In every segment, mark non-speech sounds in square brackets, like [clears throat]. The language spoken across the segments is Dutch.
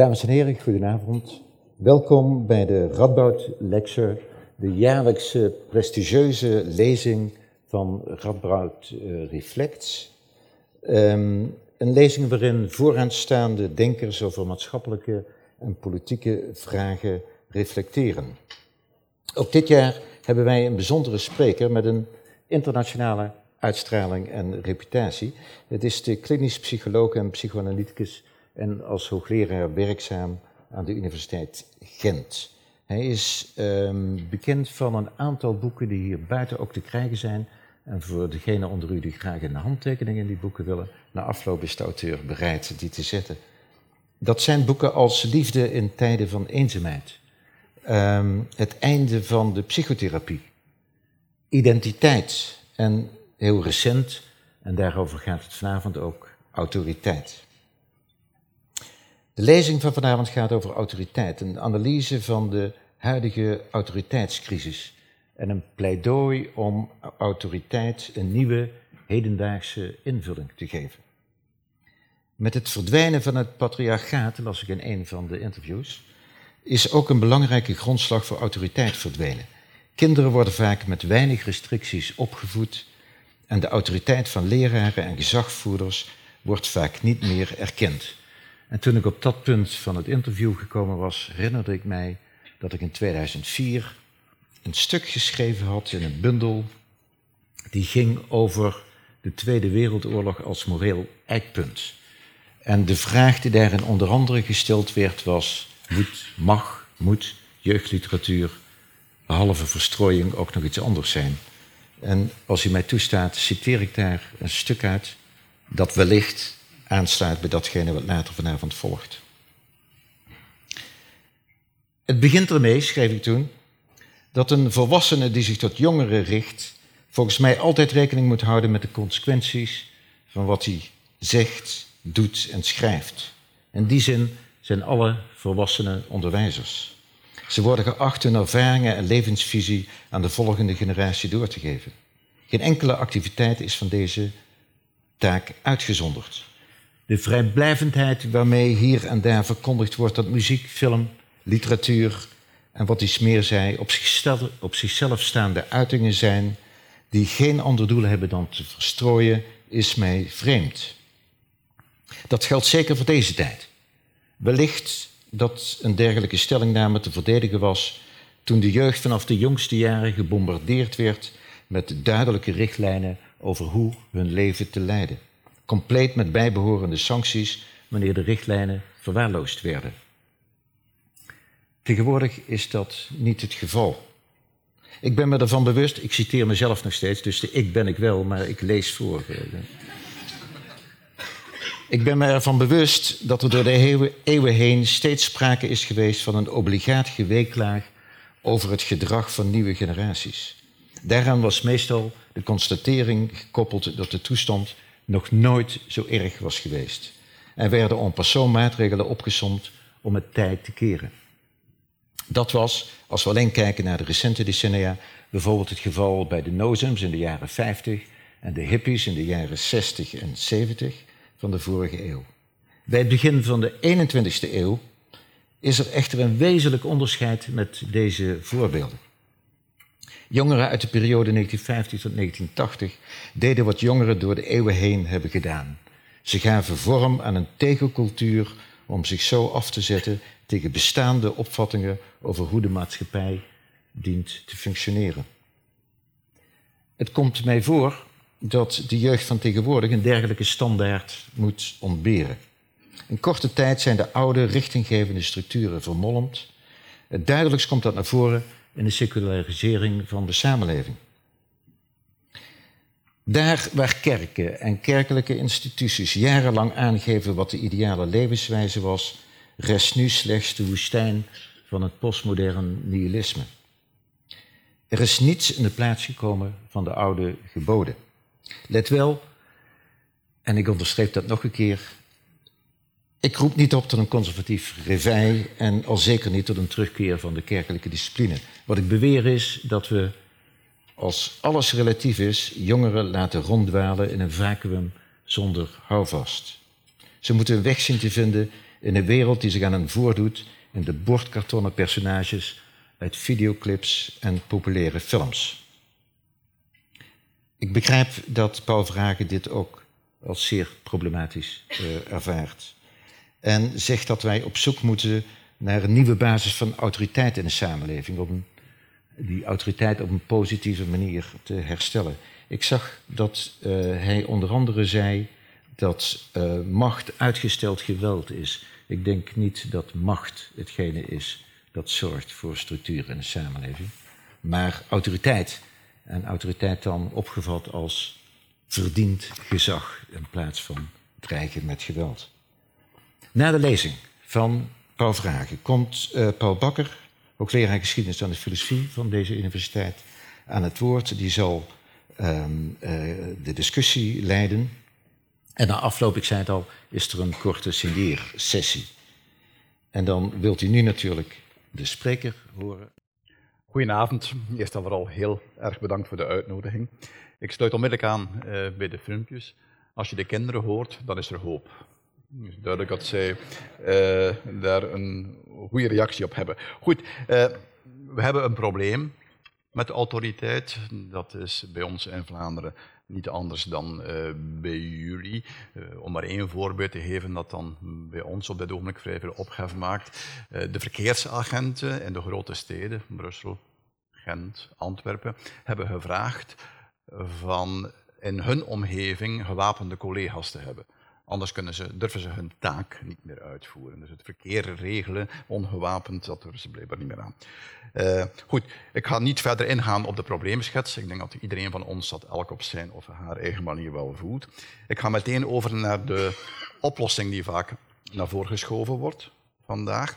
Dames en heren, goedenavond. Welkom bij de Radboud Lecture, de jaarlijkse prestigieuze lezing van Radboud uh, Reflects. Um, een lezing waarin vooraanstaande denkers over maatschappelijke en politieke vragen reflecteren. Ook dit jaar hebben wij een bijzondere spreker met een internationale uitstraling en reputatie. Het is de klinisch psycholoog en psychoanalyticus en als hoogleraar werkzaam aan de Universiteit Gent. Hij is um, bekend van een aantal boeken die hier buiten ook te krijgen zijn. En voor degene onder u die graag een handtekening in die boeken willen, na afloop is de auteur bereid die te zetten. Dat zijn boeken als Liefde in tijden van eenzaamheid, um, Het einde van de psychotherapie, Identiteit en heel recent, en daarover gaat het vanavond ook, Autoriteit. De lezing van vanavond gaat over autoriteit, een analyse van de huidige autoriteitscrisis en een pleidooi om autoriteit een nieuwe hedendaagse invulling te geven. Met het verdwijnen van het patriarchaat, las ik in een van de interviews, is ook een belangrijke grondslag voor autoriteit verdwenen. Kinderen worden vaak met weinig restricties opgevoed en de autoriteit van leraren en gezagvoerders wordt vaak niet meer erkend. En toen ik op dat punt van het interview gekomen was, herinnerde ik mij dat ik in 2004 een stuk geschreven had in een bundel die ging over de Tweede Wereldoorlog als moreel eikpunt. En de vraag die daarin onder andere gesteld werd was, moet, mag, moet jeugdliteratuur, behalve verstrooiing, ook nog iets anders zijn? En als u mij toestaat, citeer ik daar een stuk uit dat wellicht aansluit bij datgene wat later vanavond volgt. Het begint ermee, schreef ik toen, dat een volwassene die zich tot jongeren richt, volgens mij altijd rekening moet houden met de consequenties van wat hij zegt, doet en schrijft. In die zin zijn alle volwassenen onderwijzers. Ze worden geacht hun ervaringen en levensvisie aan de volgende generatie door te geven. Geen enkele activiteit is van deze taak uitgezonderd. De vrijblijvendheid waarmee hier en daar verkondigd wordt dat muziek, film, literatuur en wat iets meer zei, op zichzelf, op zichzelf staande uitingen zijn die geen ander doel hebben dan te verstrooien, is mij vreemd. Dat geldt zeker voor deze tijd. Wellicht dat een dergelijke stellingname te verdedigen was toen de jeugd vanaf de jongste jaren gebombardeerd werd met duidelijke richtlijnen over hoe hun leven te leiden. Compleet met bijbehorende sancties wanneer de richtlijnen verwaarloosd werden. Tegenwoordig is dat niet het geval. Ik ben me ervan bewust, ik citeer mezelf nog steeds, dus de ik ben ik wel, maar ik lees voor. Ik ben me ervan bewust dat er door de eeuwen heen steeds sprake is geweest van een obligaat geweeklaag over het gedrag van nieuwe generaties. Daaraan was meestal de constatering gekoppeld dat de toestand nog nooit zo erg was geweest. Er werden en passant maatregelen opgesomd om het tijd te keren. Dat was, als we alleen kijken naar de recente decennia, bijvoorbeeld het geval bij de nozems in de jaren 50 en de hippies in de jaren 60 en 70 van de vorige eeuw. Bij het begin van de 21ste eeuw is er echter een wezenlijk onderscheid met deze voorbeelden. Jongeren uit de periode 1950 tot 1980 deden wat jongeren door de eeuwen heen hebben gedaan. Ze gaven vorm aan een tegencultuur om zich zo af te zetten tegen bestaande opvattingen over hoe de maatschappij dient te functioneren. Het komt mij voor dat de jeugd van tegenwoordig een dergelijke standaard moet ontberen. In korte tijd zijn de oude richtinggevende structuren vermolmd. Het duidelijkst komt dat naar voren in de secularisering van de samenleving. Daar waar kerken en kerkelijke instituties jarenlang aangeven wat de ideale levenswijze was, rest nu slechts de woestijn van het postmoderne nihilisme. Er is niets in de plaats gekomen van de oude geboden. Let wel, en ik onderstreep dat nog een keer, ik roep niet op tot een conservatief reveil en al zeker niet tot een terugkeer van de kerkelijke discipline. Wat ik beweer is dat we, als alles relatief is, jongeren laten ronddwalen in een vacuüm zonder houvast. Ze moeten een weg zien te vinden in een wereld die zich aan hen voordoet in de bordkartonnen personages uit videoclips en populaire films. Ik begrijp dat Paul Vragen dit ook als zeer problematisch uh, ervaart. En zegt dat wij op zoek moeten naar een nieuwe basis van autoriteit in de samenleving. Om die autoriteit op een positieve manier te herstellen. Ik zag dat uh, hij onder andere zei dat uh, macht uitgesteld geweld is. Ik denk niet dat macht hetgene is dat zorgt voor structuur in de samenleving. Maar autoriteit. En autoriteit dan opgevat als verdiend gezag in plaats van dreigen met geweld. Na de lezing van Paul Vragen komt uh, Paul Bakker, hoogleraar geschiedenis aan de filosofie van deze universiteit, aan het woord. Die zal um, uh, de discussie leiden. En na afloop, ik zei het al, is er een korte signeersessie. En dan wilt u nu natuurlijk de spreker horen. Goedenavond. Eerst en vooral heel erg bedankt voor de uitnodiging. Ik sluit onmiddellijk aan uh, bij de filmpjes. Als je de kinderen hoort, dan is er hoop. Duidelijk dat zij uh, daar een goede reactie op hebben. Goed, uh, we hebben een probleem met de autoriteit. Dat is bij ons in Vlaanderen niet anders dan uh, bij jullie. Om maar één voorbeeld te geven dat dan bij ons op dit ogenblik vrij veel ophef maakt. De verkeersagenten in de grote steden, Brussel, Gent, Antwerpen, hebben gevraagd van in hun omgeving gewapende collega's te hebben. Anders kunnen ze, durven ze hun taak niet meer uitvoeren. Dus het verkeer regelen, ongewapend, dat durven ze blijkbaar niet meer aan. Uh, goed, ik ga niet verder ingaan op de probleemschets. Ik denk dat iedereen van ons dat elk op zijn of haar eigen manier wel voelt. Ik ga meteen over naar de oplossing die vaak naar voren geschoven wordt vandaag.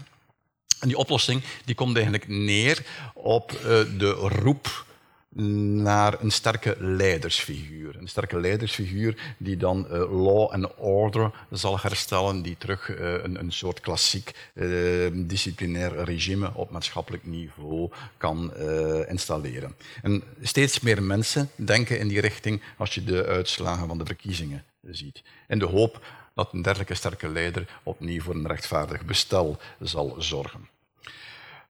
En die oplossing die komt eigenlijk neer op uh, de roep naar een sterke leidersfiguur. Een sterke leidersfiguur die dan uh, law and order zal herstellen, die terug uh, een, een, soort klassiek uh, disciplinair regime op maatschappelijk niveau kan installeren. En steeds meer mensen denken in die richting als je de uitslagen van de verkiezingen ziet. In de hoop dat een dergelijke sterke leider opnieuw voor een rechtvaardig bestel zal zorgen.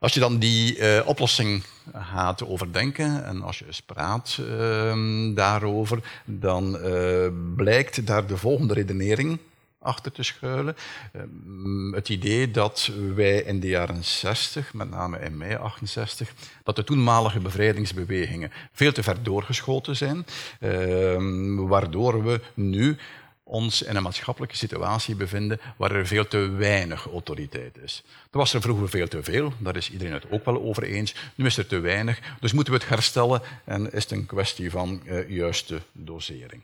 Als je dan die uh, oplossing gaat overdenken en als je eens praat uh, daarover, dan uh, blijkt daar de volgende redenering achter te schuilen. Ehm, het idee dat wij in de jaren 60, met name in mei 68, dat de toenmalige bevrijdingsbewegingen veel te ver doorgeschoten zijn, ehm, waardoor we nu ons in een maatschappelijke situatie bevinden waar er veel te weinig autoriteit is. Er was er vroeger veel te veel, daar is iedereen het ook wel over eens. Nu is er te weinig, dus moeten we het herstellen en is het een kwestie van uh, juiste dosering.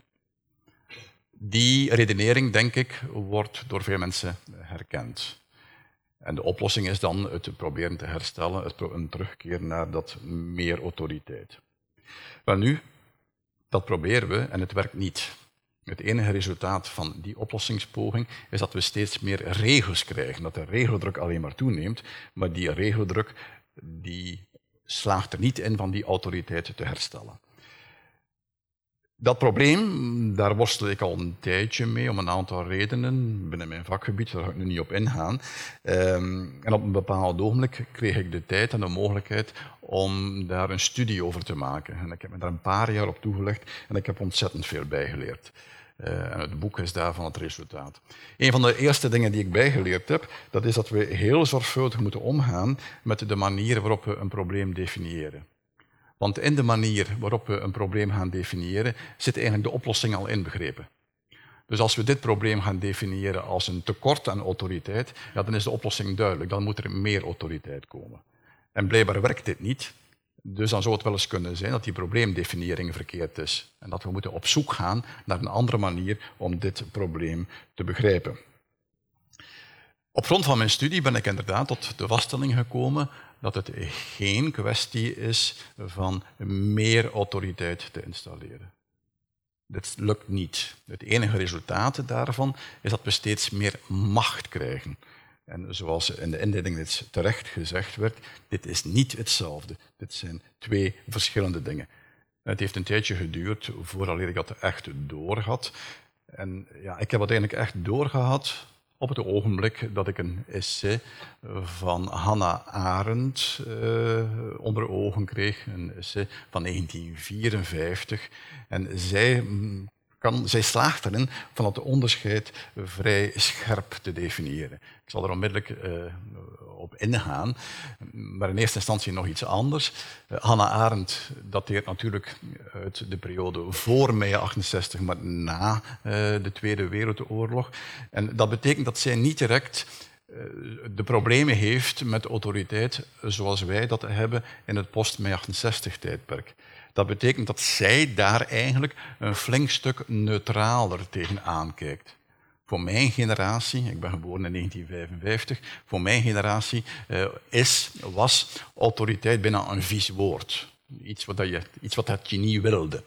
Die redenering, denk ik, wordt door veel mensen herkend. En de oplossing is dan het proberen te herstellen, een terugkeer naar dat meer autoriteit. Wel nu, dat proberen we en het werkt niet. Het enige resultaat van die oplossingspoging is dat we steeds meer regels krijgen, dat de regeldruk alleen maar toeneemt, maar die regeldruk die slaagt er niet in van die autoriteit te herstellen. Dat probleem, daar worstel ik al een tijdje mee, om een aantal redenen binnen mijn vakgebied, daar ga ik nu niet op ingaan. Um, en op een bepaald ogenblik kreeg ik de tijd en de mogelijkheid om daar een studie over te maken. En ik heb me daar een paar jaar op toegelegd en ik heb ontzettend veel bijgeleerd. Uh, en het boek is daarvan het resultaat. Een van de eerste dingen die ik bijgeleerd heb, dat is dat we heel zorgvuldig moeten omgaan met de manier waarop we een probleem definiëren. Want in de manier waarop we een probleem gaan definiëren, zit eigenlijk de oplossing al inbegrepen. Dus als we dit probleem gaan definiëren als een tekort aan autoriteit, ja, dan is de oplossing duidelijk. Dan moet er meer autoriteit komen. En blijkbaar werkt dit niet. Dus dan zou het wel eens kunnen zijn dat die probleemdefiniëring verkeerd is. En dat we moeten op zoek gaan naar een andere manier om dit probleem te begrijpen. Op grond van mijn studie ben ik inderdaad tot de vaststelling gekomen dat het geen kwestie is van meer autoriteit te installeren. Dit lukt niet. Het enige resultaat daarvan is dat we steeds meer macht krijgen. En zoals in de inleiding terecht gezegd werd, dit is niet hetzelfde. Dit zijn twee verschillende dingen. Het heeft een tijdje geduurd voordat ik dat echt doorhad. En ja, ik heb het eigenlijk echt doorgehad op het ogenblik dat ik een essay van Hannah Arendt uh, onder ogen kreeg, een essay van 1954. En zij mm, kan, zij slaagt erin van het onderscheid vrij scherp te definiëren. Ik zal er onmiddellijk uh, op ingaan, maar in eerste instantie nog iets anders. Uh, Hannah Arendt dateert natuurlijk uit de periode voor mei 68, maar na uh, de Tweede Wereldoorlog. En dat betekent dat zij niet direct de problemen heeft met autoriteit zoals wij dat hebben in het post-mei 68 tijdperk. Dat betekent dat zij daar eigenlijk een flink stuk neutraler tegen aankijkt. Voor mijn generatie, ik ben geboren in 1955, voor mijn generatie uh, is, was autoriteit bijna een vies woord. Iets wat, je, iets wat je niet wilde.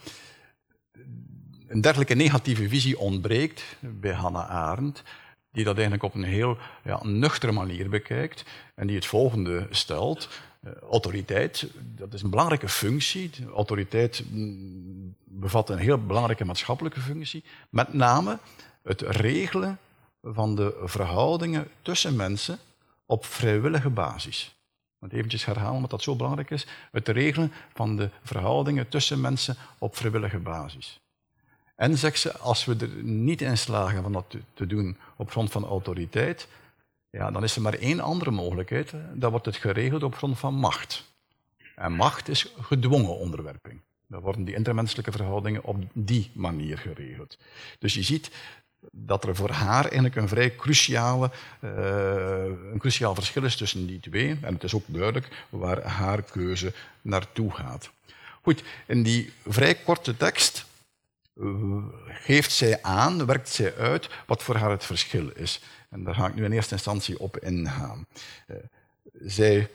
Een dergelijke negatieve visie ontbreekt bij Hannah Arendt, die dat eigenlijk op een heel ja, nuchtere manier bekijkt en die het volgende stelt. Eh, autoriteit, dat is een belangrijke functie. Autoriteit mm, bevat een heel belangrijke maatschappelijke functie. Met name het regelen van de verhoudingen tussen mensen op vrijwillige basis. Want eventjes herhalen, omdat dat zo belangrijk is. Het regelen van de verhoudingen tussen mensen op vrijwillige basis. En zegt ze, als we er niet in slagen van dat te doen op grond van autoriteit, ja, dan is er maar één andere mogelijkheid. Dan wordt het geregeld op grond van macht. En macht is gedwongen onderwerping. Dan worden die intermenselijke verhoudingen op die manier geregeld. Dus je ziet dat er voor haar eigenlijk een vrij cruciale, uh, een cruciaal verschil is tussen die twee. En het is ook duidelijk waar haar keuze naartoe gaat. Goed, in die vrij korte tekst uh, geeft zij aan, werkt zij uit wat voor haar het verschil is. En daar ga ik nu in eerste instantie op ingaan. Uh, zij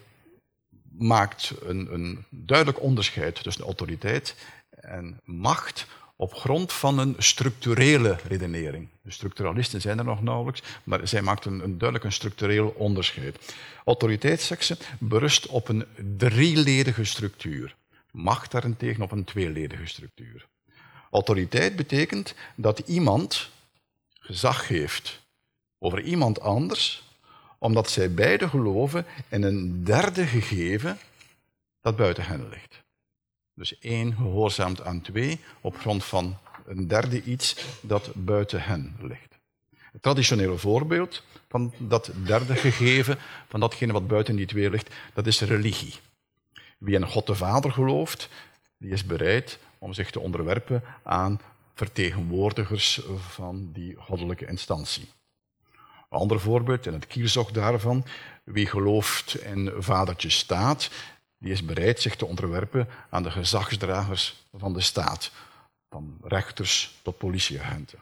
maakt een, een, duidelijk onderscheid tussen autoriteit en macht op grond van een structurele redenering. De structuralisten zijn er nog nauwelijks, maar zij maakt een, duidelijk een structureel onderscheid. Autoriteitssekse berust op een drieledige structuur. Macht daarentegen op een tweeledige structuur. Autoriteit betekent dat iemand gezag heeft over iemand anders, omdat zij beide geloven in een derde gegeven dat buiten hen ligt. Dus één gehoorzaamt aan twee op grond van een derde iets dat buiten hen ligt. Het traditionele voorbeeld van dat derde gegeven, van datgene wat buiten die twee ligt, dat is religie. Wie in God de Vader gelooft, die is bereid om zich te onderwerpen aan vertegenwoordigers van die goddelijke instantie. Een ander voorbeeld, en het kierzog daarvan, wie gelooft in vadertje staat, die is bereid zich te onderwerpen aan de gezagsdragers van de staat, van rechters tot politieagenten.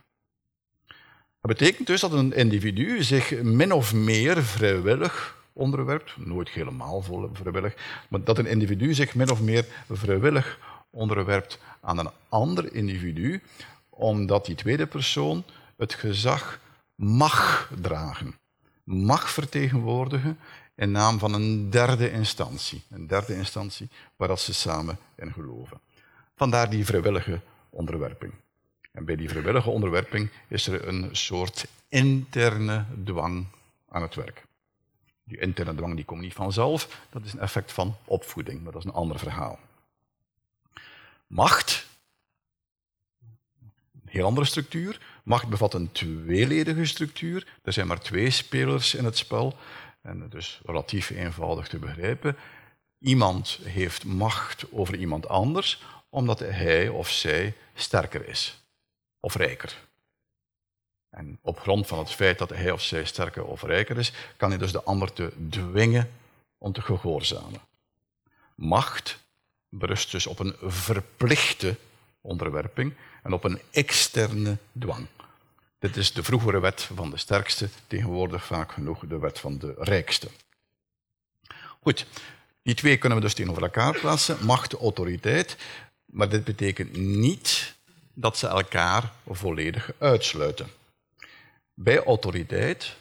Dat betekent dus dat een individu zich min of meer vrijwillig onderwerpt, nooit helemaal vrijwillig, maar dat een individu zich min of meer vrijwillig onderwerpt aan een ander individu, omdat die tweede persoon het gezag mag dragen, mag vertegenwoordigen in naam van een derde instantie. Een derde instantie waar ze samen in geloven. Vandaar die vrijwillige onderwerping. En bij die vrijwillige onderwerping is er een soort interne dwang aan het werk. Die interne dwang die komt niet vanzelf, dat is een effect van opvoeding, maar dat is een ander verhaal. Macht, een heel andere structuur. Macht bevat een tweeledige structuur. Er zijn maar twee spelers in het spel. En dus relatief eenvoudig te begrijpen. Iemand heeft macht over iemand anders omdat hij of zij sterker is of rijker. En op grond van het feit dat hij of zij sterker of rijker is, kan hij dus de ander te dwingen om te gehoorzamen. Macht berust dus op een verplichte onderwerping en op een externe dwang. Dit is de vroegere wet van de sterkste, tegenwoordig vaak genoeg de wet van de rijkste. Goed, die twee kunnen we dus tegenover elkaar plaatsen, macht, autoriteit, maar dit betekent niet dat ze elkaar volledig uitsluiten. Bij autoriteit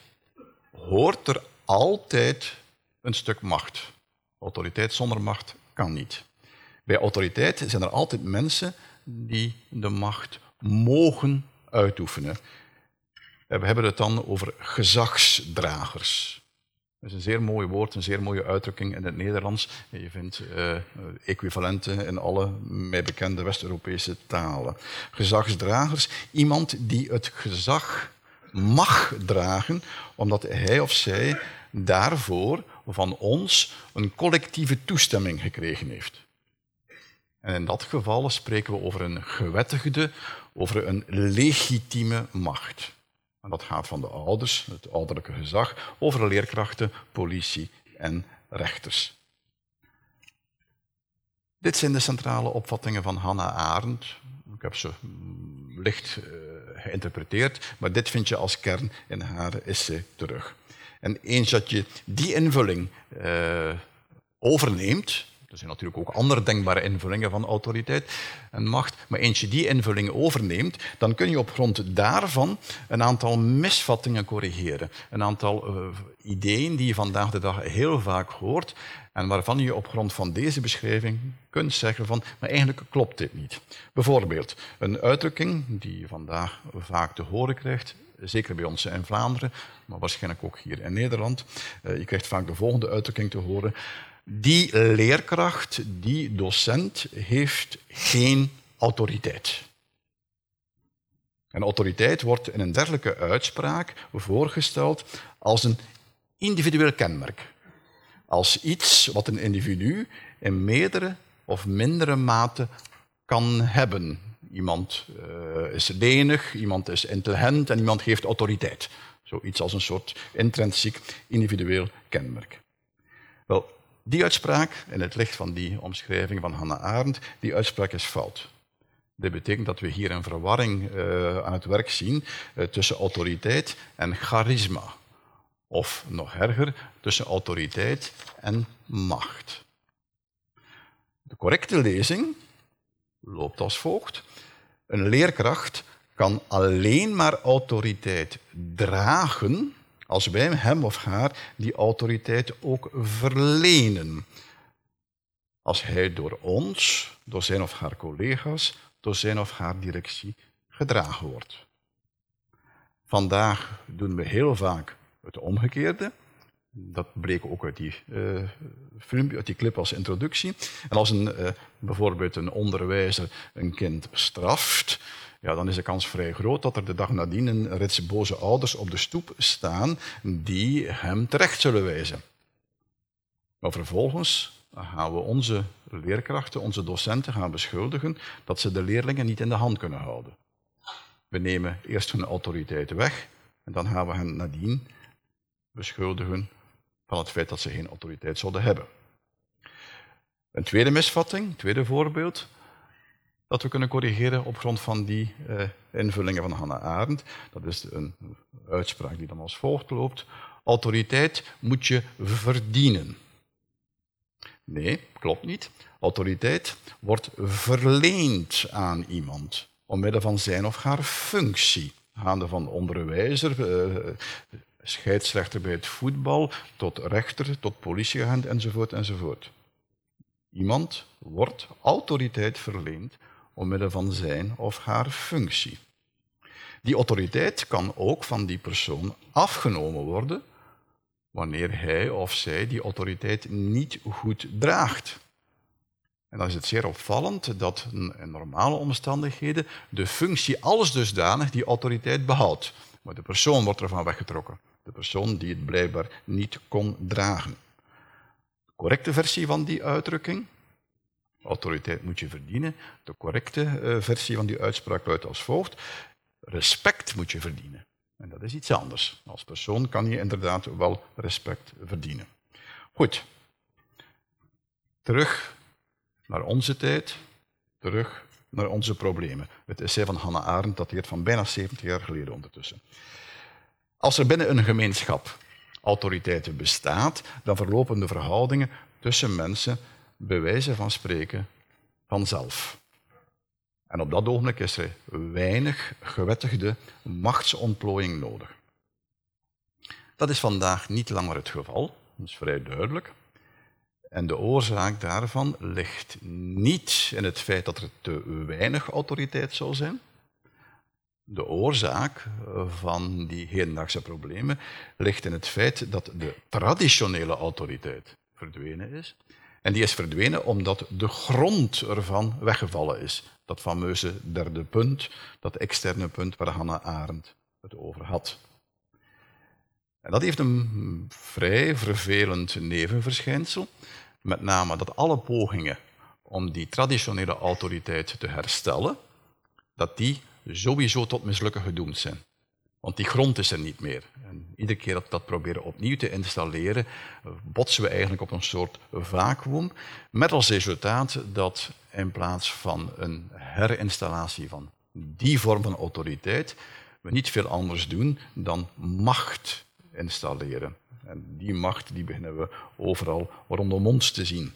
hoort er altijd een stuk macht. Autoriteit zonder macht kan niet. Bij autoriteit zijn er altijd mensen die de macht mogen uitoefenen. En we hebben het dan over gezagsdragers. Dat is een zeer mooi woord, een zeer mooie uitdrukking in het Nederlands. je vindt uh, equivalenten in alle mij bekende West-Europese talen. Gezagsdragers, iemand die het gezag mag dragen, omdat hij of zij daarvoor van ons een collectieve toestemming gekregen heeft. En in dat geval spreken we over een gewettigde, over een legitieme macht. En dat gaat van de ouders, het ouderlijke gezag, over leerkrachten, politie en rechters. Dit zijn de centrale opvattingen van Hannah Arendt. Ik heb ze licht uh, geïnterpreteerd, maar dit vind je als kern in haar essay terug. En eens dat je die invulling uh, overneemt, er zijn natuurlijk ook andere denkbare invullingen van autoriteit en macht. Maar eens je die invulling overneemt, dan kun je op grond daarvan een aantal misvattingen corrigeren. Een aantal uh, ideeën die je vandaag de dag heel vaak hoort en waarvan je op grond van deze beschrijving kunt zeggen van, maar eigenlijk klopt dit niet. Bijvoorbeeld, een uitdrukking die je vandaag vaak te horen krijgt, zeker bij ons in Vlaanderen, maar waarschijnlijk ook hier in Nederland. Uh, je krijgt vaak de volgende uitdrukking te horen die leerkracht, die docent, heeft geen autoriteit. En autoriteit wordt in een dergelijke uitspraak voorgesteld als een individueel kenmerk. Als iets wat een individu in meerdere of mindere mate kan hebben. Iemand uh, is lenig, iemand is intelligent en iemand heeft autoriteit. Zoiets als een soort intrinsiek individueel kenmerk. Wel, die uitspraak, in het licht van die omschrijving van Hannah Arendt, die uitspraak is fout. Dit betekent dat we hier een verwarring uh, aan het werk zien uh, tussen autoriteit en charisma. Of nog erger, tussen autoriteit en macht. De correcte lezing loopt als volgt. Een leerkracht kan alleen maar autoriteit dragen als wij hem of haar die autoriteit ook verlenen. Als hij door ons, door zijn of haar collega's, door zijn of haar directie gedragen wordt. Vandaag doen we heel vaak het omgekeerde. Dat bleek ook uit die, uh, die clip als introductie. En als een, uh, bijvoorbeeld een onderwijzer een kind straft, ja, dan is de kans vrij groot dat er de dag nadien een rits boze ouders op de stoep staan die hem terecht zullen wijzen. Maar vervolgens gaan we onze leerkrachten, onze docenten gaan beschuldigen dat ze de leerlingen niet in de hand kunnen houden. We nemen eerst hun autoriteit weg en dan gaan we hen nadien beschuldigen van het feit dat ze geen autoriteit zouden hebben. Een tweede misvatting, een tweede voorbeeld dat we kunnen corrigeren op grond van die uh, invullingen van Hannah Arendt. Dat is een uitspraak die dan als volgt loopt. Autoriteit moet je verdienen. Nee, klopt niet. Autoriteit wordt verleend aan iemand omwille van zijn of haar functie. Gaande van onderwijzer, uh, scheidsrechter bij het voetbal, tot rechter, tot politieagent enzovoort enzovoort. Iemand wordt autoriteit verleend omwille van zijn of haar functie. Die autoriteit kan ook van die persoon afgenomen worden wanneer hij of zij die autoriteit niet goed draagt. En dan is het zeer opvallend dat in normale omstandigheden de functie alles dusdanig die autoriteit behoudt. Maar de persoon wordt ervan weggetrokken. De persoon die het blijkbaar niet kon dragen. De correcte versie van die uitdrukking Autoriteit moet je verdienen. De correcte uh, versie van die uitspraak luidt als volgt. Respect moet je verdienen. En dat is iets anders. Als persoon kan je inderdaad wel respect verdienen. Goed. Terug naar onze tijd. Terug naar onze problemen. Het essay van Hannah Arendt dateert van bijna 70 jaar geleden ondertussen. Als er binnen een gemeenschap autoriteit bestaat, dan verlopen de verhoudingen tussen mensen bij wijze van spreken vanzelf. En op dat ogenblik is er weinig gewettigde machtsontplooiing nodig. Dat is vandaag niet langer het geval, dat is vrij duidelijk. En de oorzaak daarvan ligt niet in het feit dat er te weinig autoriteit zou zijn, De oorzaak van die hedendaagse problemen ligt in het feit dat de traditionele autoriteit verdwenen is. En die is verdwenen omdat de grond ervan weggevallen is. Dat fameuze derde punt, dat externe punt waar Hannah Arendt het over had. En dat heeft een vrij vervelend nevenverschijnsel. Met name dat alle pogingen om die traditionele autoriteit te herstellen, dat die sowieso tot mislukken gedoemd zijn. Want die grond is er niet meer. En iedere keer dat we dat proberen opnieuw te installeren, botsen we eigenlijk op een soort vacuüm. Met als resultaat dat in plaats van een herinstallatie van die vorm van autoriteit, we niet veel anders doen dan macht installeren. En die macht die beginnen we overal rondom ons te zien.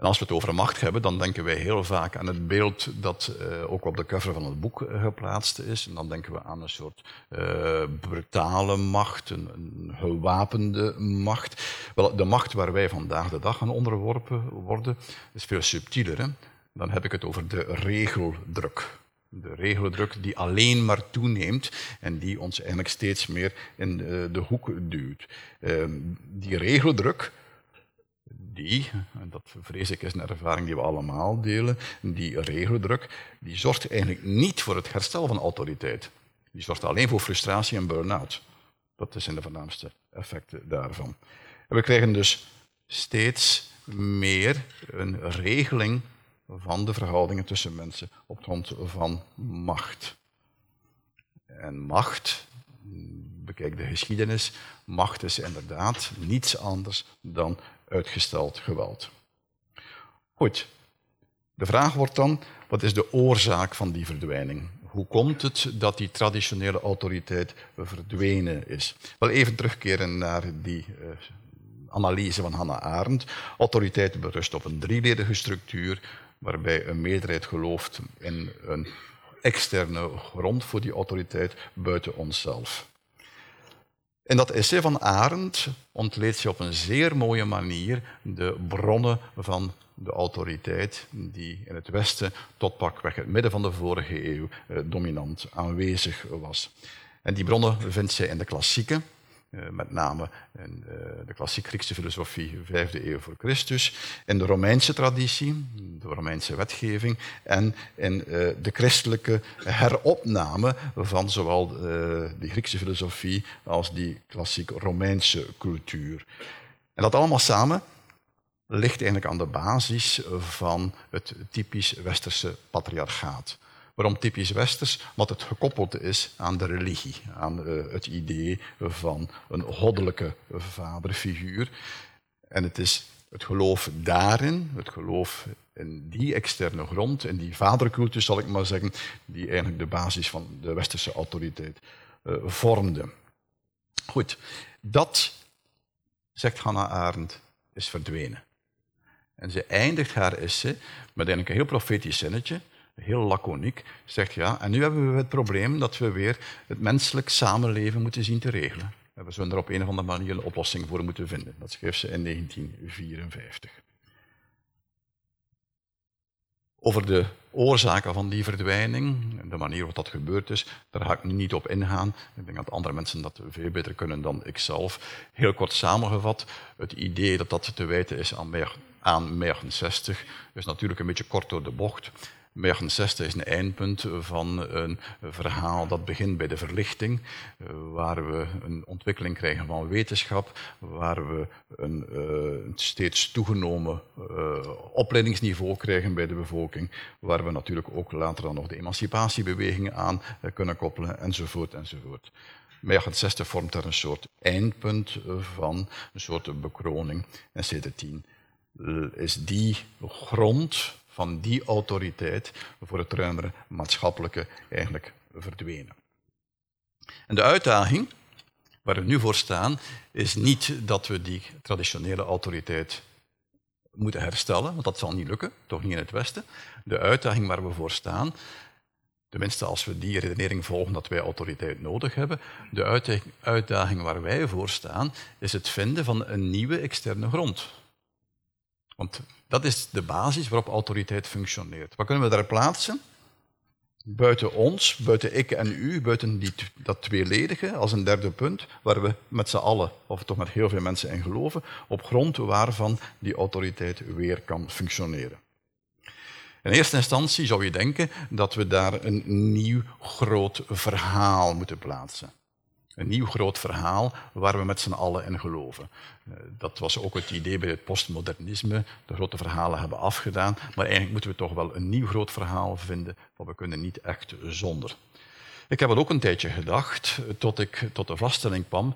En als we het over macht hebben, dan denken wij heel vaak aan het beeld dat uh, ook op de cover van het boek uh, geplaatst is. En dan denken we aan een soort uh, brutale macht, een, gewapende macht. Wel, de macht waar wij vandaag de dag aan onderworpen worden, is veel subtieler. Hè? Dan heb ik het over de regeldruk. De regeldruk die alleen maar toeneemt en die ons eigenlijk steeds meer in de hoek duwt. Ehm, die regeldruk die, en dat vrees ik is een ervaring die we allemaal delen, die regeldruk, die zorgt eigenlijk niet voor het herstel van autoriteit. Die zorgt alleen voor frustratie en burn-out. Dat zijn de voornaamste effecten daarvan. We krijgen dus steeds meer een regeling van de verhoudingen tussen mensen op grond van macht. En macht, bekijk de geschiedenis, macht is inderdaad niets anders dan uitgesteld geweld. Goed, de vraag wordt dan, wat is de oorzaak van die verdwijning? Hoe komt het dat die traditionele autoriteit verdwenen is? Wel even terugkeren naar die uh, analyse van Hannah Arendt. Autoriteit berust op een drieledige structuur, waarbij een meerderheid gelooft in een externe grond voor die autoriteit buiten onszelf. In dat essay van Arendt ontleedt ze op een zeer mooie manier de bronnen van de autoriteit die in het Westen tot pakweg het midden van de vorige eeuw eh, dominant aanwezig was. En die bronnen vindt zij in de klassieken, met name in eh, de klassiek Griekse filosofie, vijfde eeuw voor Christus, in de Romeinse traditie, de Romeinse wetgeving, en in eh, de christelijke heropname van zowel de Griekse filosofie als die klassiek Romeinse cultuur. En dat allemaal samen ligt eigenlijk aan de basis van het typisch westerse patriarchaat. Waarom typisch westers? Omdat het gekoppeld is aan de religie, aan uh, het idee van een goddelijke vaderfiguur. En het is het geloof daarin, het geloof in die externe grond, in die vadercultus zal ik maar zeggen, die eigenlijk de basis van de westerse autoriteit uh, vormde. Goed, dat, zegt Hannah Arendt, is verdwenen. En ze eindigt haar essay met eigenlijk een heel profetisch zinnetje heel laconiek, zegt ja, en nu hebben we het probleem dat we weer het menselijk samenleven moeten zien te regelen. En we zullen er op een of andere manier een oplossing voor moeten vinden. Dat schreef ze in 1954. Over de oorzaken van die verdwijning de manier waarop dat gebeurd is, daar ga ik nu niet op ingaan. Ik denk dat andere mensen dat veel beter kunnen dan ikzelf. Heel kort samengevat, het idee dat dat te wijten is aan, aan 60 is natuurlijk een beetje kort door de bocht. 60 is een eindpunt van een verhaal dat begint bij de verlichting, eh, waar we een ontwikkeling krijgen van wetenschap, waar we een uh, steeds toegenomen uh, opleidingsniveau krijgen bij de bevolking, waar we natuurlijk ook later dan nog de emancipatiebewegingen aan kunnen koppelen, enzovoort, enzovoort. 60 vormt daar een soort eindpunt van, een soort bekroning. En CD10 is die grond van die autoriteit voor het ruimere maatschappelijke eigenlijk verdwenen. En de uitdaging waar we nu voor staan, is niet dat we die traditionele autoriteit moeten herstellen, want dat zal niet lukken, toch niet in het Westen. De uitdaging waar we voor staan, tenminste als we die redenering volgen dat wij autoriteit nodig hebben, de uitdaging waar wij voor staan, is het vinden van een nieuwe externe grond. Want dat is de basis waarop autoriteit functioneert. Wat kunnen we daar plaatsen? buiten ons, buiten ik en u, buiten die, dat tweeledige, als een derde punt, waar we met z'n allen, of toch met heel veel mensen in geloven, op grond waarvan die autoriteit weer kan functioneren. In eerste instantie zou je denken dat we daar een nieuw groot verhaal moeten plaatsen. Een nieuw groot verhaal waar we met z'n allen in geloven. Eh, dat was ook het idee bij het postmodernisme. De grote verhalen hebben afgedaan, maar eigenlijk moeten we toch wel een nieuw groot verhaal vinden, want we kunnen niet echt zonder. Ik heb het ook een tijdje gedacht, tot ik tot de vaststelling kwam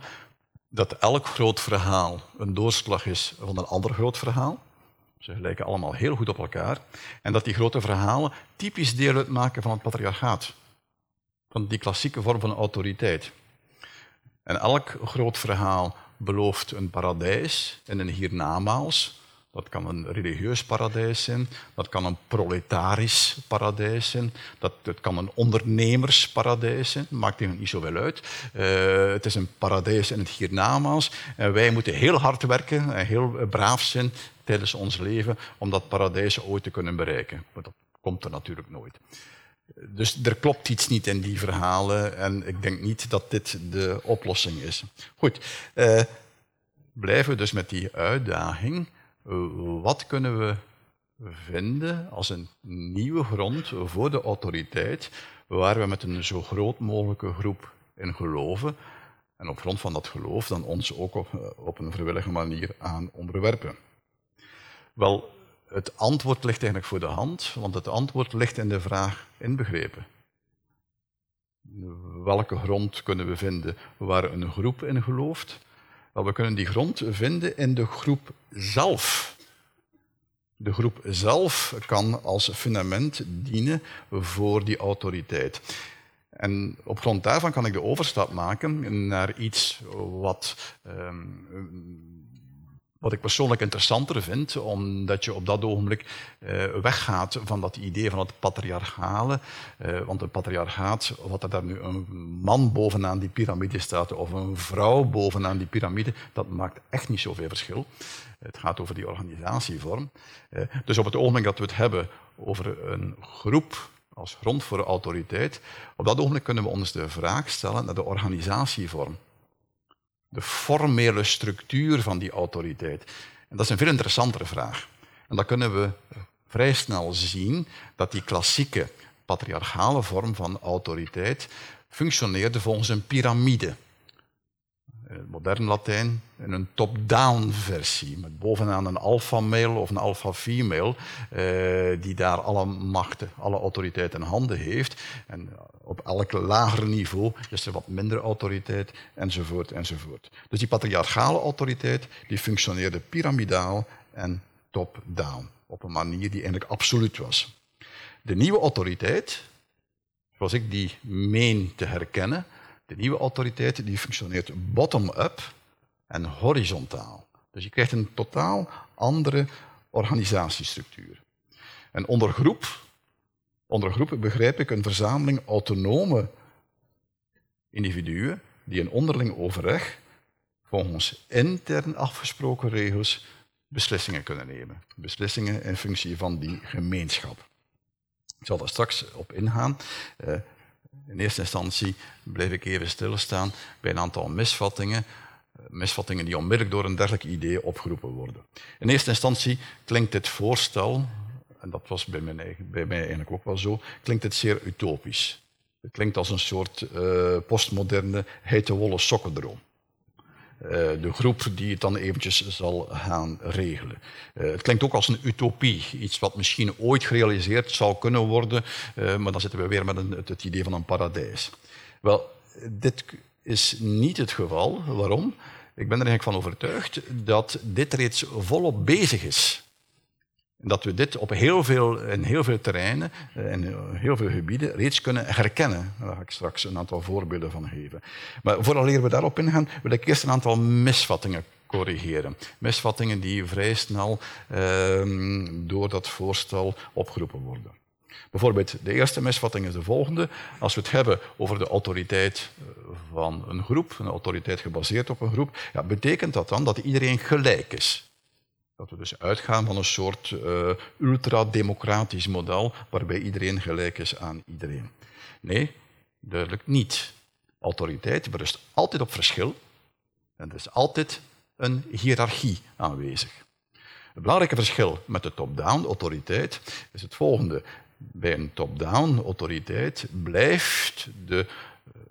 dat elk groot verhaal een doorslag is van een ander groot verhaal. Ze lijken allemaal heel goed op elkaar. En dat die grote verhalen typisch deel uitmaken van het patriarchaat. Van die klassieke vorm van autoriteit. En elk groot verhaal belooft een paradijs en een hiernamaals. Dat kan een religieus paradijs zijn, dat kan een proletarisch paradijs zijn, dat, kan een ondernemersparadijs zijn, maakt niet zoveel uit. Uh, het is een paradijs in het hiernamaals en wij moeten heel hard werken en heel braaf zijn tijdens ons leven om dat paradijs ooit te kunnen bereiken. Maar dat komt er natuurlijk nooit. Dus er klopt iets niet in die verhalen en ik denk niet dat dit de oplossing is. Goed, eh, blijven we dus met die uitdaging. Wat kunnen we vinden als een nieuwe grond voor de autoriteit, waar we met een zo groot mogelijke groep in geloven en op grond van dat geloof dan ons ook op, op een vrijwillige manier aan onderwerpen? Wel, het antwoord ligt eigenlijk voor de hand, want het antwoord ligt in de vraag inbegrepen. Welke grond kunnen we vinden waar een groep in gelooft? Wel, we kunnen die grond vinden in de groep zelf. De groep zelf kan als fundament dienen voor die autoriteit. En op grond daarvan kan ik de overstap maken naar iets wat ehm, wat ik persoonlijk interessanter vind, omdat je op dat ogenblik uh, weggaat van dat idee van het patriarchale. Uh, want een patriarchaat, wat er daar nu een man bovenaan die piramide staat of een vrouw bovenaan die piramide, dat maakt echt niet zoveel verschil. Het gaat over die organisatievorm. Uh, dus op het ogenblik dat we het hebben over een groep als grond voor autoriteit, op dat ogenblik kunnen we ons de vraag stellen naar de organisatievorm de formele structuur van die autoriteit? En dat is een veel interessantere vraag. En dan kunnen we vrij snel zien dat die klassieke patriarchale vorm van autoriteit functioneerde volgens een piramide. Het modern Latijn in een top-down versie, met bovenaan een alpha-male of een alpha-female, eh, die daar alle machten, alle autoriteit in handen heeft. En op elk lager niveau is er wat minder autoriteit, enzovoort, enzovoort. Dus die patriarchale autoriteit die functioneerde piramidaal en top-down, op een manier die eigenlijk absoluut was. De nieuwe autoriteit, zoals ik die meen te herkennen, de nieuwe autoriteit die functioneert bottom-up en horizontaal. Dus je krijgt een totaal andere organisatiestructuur. En onder groep begrijp ik een verzameling autonome individuen die in onderling overleg volgens intern afgesproken regels beslissingen kunnen nemen. Beslissingen in functie van die gemeenschap. Ik zal daar straks op ingaan. Eh, in eerste instantie bleef ik even stilstaan bij een aantal misvattingen. Eh, misvattingen die onmiddellijk door een dergelijk idee opgeroepen worden. In eerste instantie klinkt dit voorstel en dat was bij mij, bij mij eigenlijk ook wel zo, klinkt het zeer utopisch. Het klinkt als een soort uh, postmoderne heitewolle sokkendroom. Uh, de groep die het dan eventjes zal gaan regelen. Uh, het klinkt ook als een utopie, iets wat misschien ooit gerealiseerd zou kunnen worden, maar dan zitten we weer met een, het, het idee van een paradijs. Wel, dit is niet het geval. Waarom? Ik ben er eigenlijk van overtuigd dat dit reeds volop bezig is dat we dit op heel veel, in heel veel terreinen en eh, heel veel gebieden reeds kunnen herkennen. Daar ga ik straks een aantal voorbeelden van geven. Maar voordat we daarop ingaan, wil ik eerst een aantal misvattingen corrigeren. Misvattingen die vrij snel eh, door dat voorstel opgeroepen worden. Bijvoorbeeld, de eerste misvatting is de volgende. Als we het hebben over de autoriteit eh, van een groep, een autoriteit gebaseerd op een groep, ja, betekent dat dan dat iedereen gelijk is? Dat we dus uitgaan van een soort uh, ultrademocratisch model waarbij iedereen gelijk is aan iedereen. Nee, duidelijk niet. Autoriteit berust altijd op verschil en er is altijd een hiërarchie aanwezig. Het belangrijke verschil met de top-down autoriteit is het volgende. Bij een top-down autoriteit blijft de uh,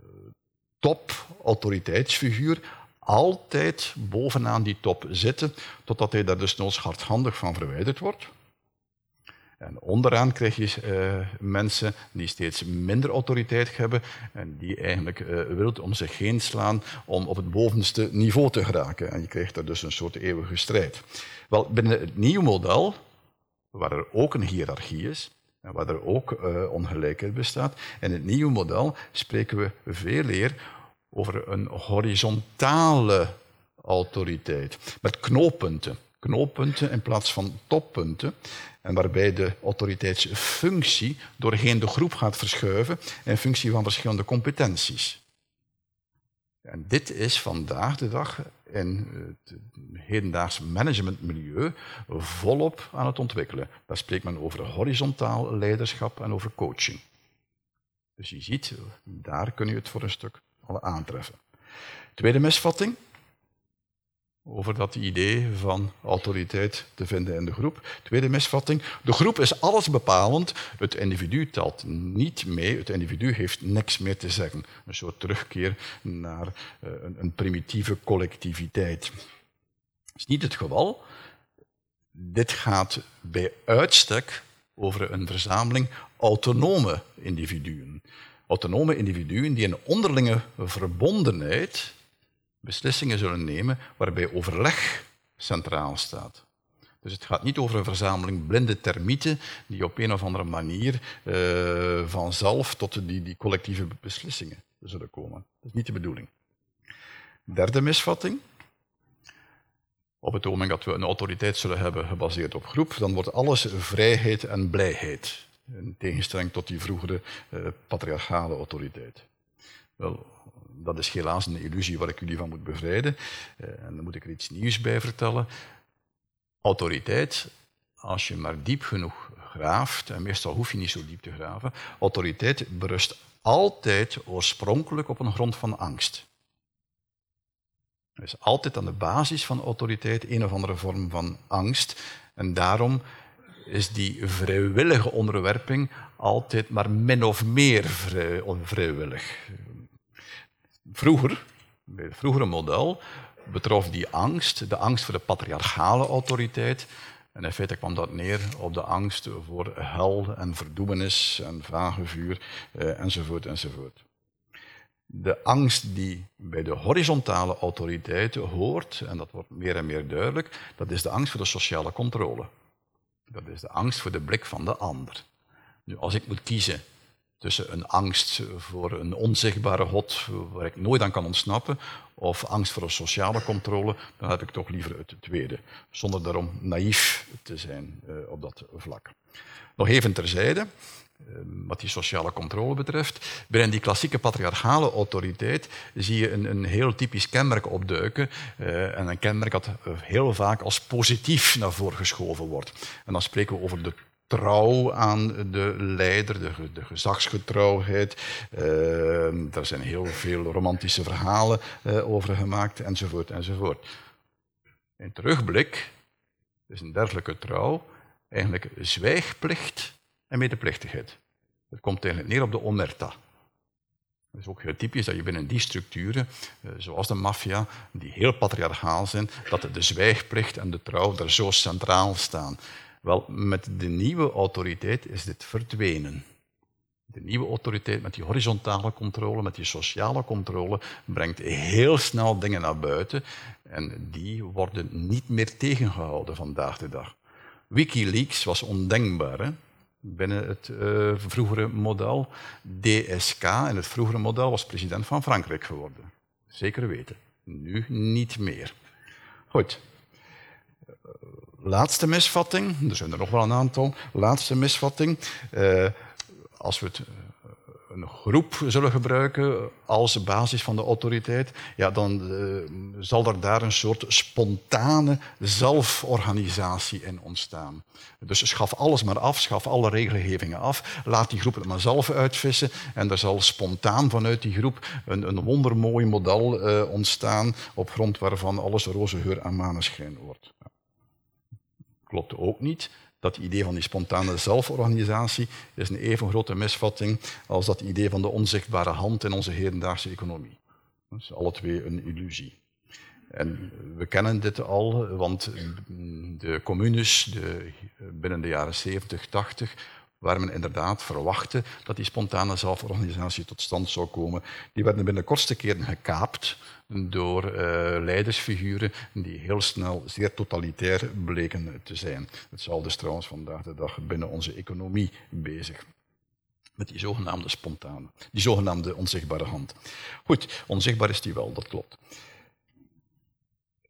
top-autoriteitsfiguur altijd bovenaan die top zitten, totdat hij daar dus noods hardhandig van verwijderd wordt. En onderaan krijg je uh, mensen die steeds minder autoriteit hebben en die eigenlijk uh, wilt om zich heen slaan om op het bovenste niveau te geraken. En je krijgt daar dus een soort eeuwige strijd. Wel, binnen het nieuwe model, waar er ook een hiërarchie is, en waar er ook uh, ongelijkheid bestaat, in het nieuwe model spreken we veel eer over een horizontale autoriteit, met knooppunten. Knooppunten in plaats van toppunten. En waarbij de autoriteitsfunctie doorheen de groep gaat verschuiven in functie van verschillende competenties. En dit is vandaag de dag in het hedendaags managementmilieu volop aan het ontwikkelen. Daar spreekt men over horizontaal leiderschap en over coaching. Dus je ziet, daar kun je het voor een stuk al aantreffen. Tweede misvatting over dat idee van autoriteit te vinden in de groep. Tweede misvatting, de groep is alles bepalend, het individu telt niet mee, het individu heeft niks meer te zeggen. Een soort terugkeer naar een, een primitieve collectiviteit. Dat is niet het geval. Dit gaat bij uitstek over een verzameling autonome individuen autonome individuen die in onderlinge verbondenheid beslissingen zullen nemen waarbij overleg centraal staat. Dus het gaat niet over een verzameling blinde termieten die op een of andere manier uh, vanzelf tot die, die collectieve beslissingen zullen komen. Dat is niet de bedoeling. Derde misvatting. Op het moment dat we een autoriteit zullen hebben gebaseerd op groep, dan wordt alles vrijheid en blijheid. In tegenstelling tot die vroegere uh, patriarchale autoriteit. Wel, dat is helaas een illusie waar ik jullie van moet bevrijden. Uh, en dan moet ik er iets nieuws bij vertellen. Autoriteit, als je maar diep genoeg graaft, en meestal hoef je niet zo diep te graven, autoriteit berust altijd oorspronkelijk op een grond van angst. Er is altijd aan de basis van autoriteit een of andere vorm van angst. En daarom is die vrijwillige onderwerping altijd maar min of meer vrij, onvrijwillig. Vroeger, bij het vroegere model, betrof die angst de angst voor de patriarchale autoriteit. En in feite kwam dat neer op de angst voor hel en verdoemenis en vagevuur eh, enzovoort enzovoort. De angst die bij de horizontale autoriteiten hoort, en dat wordt meer en meer duidelijk, dat is de angst voor de sociale controle. Dat is de angst voor de blik van de ander. Nu, als ik moet kiezen tussen een angst voor een onzichtbare God waar ik nooit aan kan ontsnappen, of angst voor een sociale controle, dan heb ik toch liever het tweede, zonder daarom naïef te zijn uh, op dat vlak. Nog even terzijde, wat die sociale controle betreft. Binnen die klassieke patriarchale autoriteit zie je een, een heel typisch kenmerk opduiken. Uh, en een kenmerk dat heel vaak als positief naar voren geschoven wordt. En dan spreken we over de trouw aan de leider, de, gezagsgetrouwheid. Uh, daar zijn heel veel romantische verhalen uh, over gemaakt, enzovoort, enzovoort. In terugblik is een dergelijke trouw eigenlijk zwijgplicht en medeplichtigheid. Het komt eigenlijk neer op de omerta. Het is ook heel typisch dat je binnen die structuren, eh, zoals de maffia, die heel patriarchaal zijn, dat de zwijgplicht en de trouw daar zo centraal staan. Wel, met de nieuwe autoriteit is dit verdwenen. De nieuwe autoriteit met die horizontale controle, met die sociale controle, brengt heel snel dingen naar buiten en die worden niet meer tegengehouden vandaag de dag. Wikileaks was ondenkbaar hè? Binnen het uh, vroegere model. DSK in het vroegere model was president van Frankrijk geworden. Zeker weten. Nu niet meer. Goed laatste misvatting, er zijn er nog wel een aantal, laatste misvatting. Uh, als we het een groep zullen gebruiken als basis van de autoriteit, ja, dan uh, zal er daar een soort spontane zelforganisatie in ontstaan. Dus schaf alles maar af, schaf alle regelgevingen af, laat die groep het maar zelf uitvissen en er zal spontaan vanuit die groep een, een wondermooi model uh, ontstaan op grond waarvan alles roze geur en maneschijn wordt. Klopt ook niet dat idee van die spontane zelforganisatie is een even grote misvatting als dat idee van de onzichtbare hand in onze hedendaagse economie. Dat is alle twee een illusie. En we kennen dit al, want de communes de, binnen de jaren 70, 80 waar men inderdaad verwachtte dat die spontane zelforganisatie tot stand zou komen. Die werden binnen de kortste keren gekaapt door uh, leidersfiguren die heel snel zeer totalitair bleken te zijn. Hetzelfde is trouwens vandaag de dag binnen onze economie bezig. Met die zogenaamde spontane, die zogenaamde onzichtbare hand. Goed, onzichtbaar is die wel, dat klopt.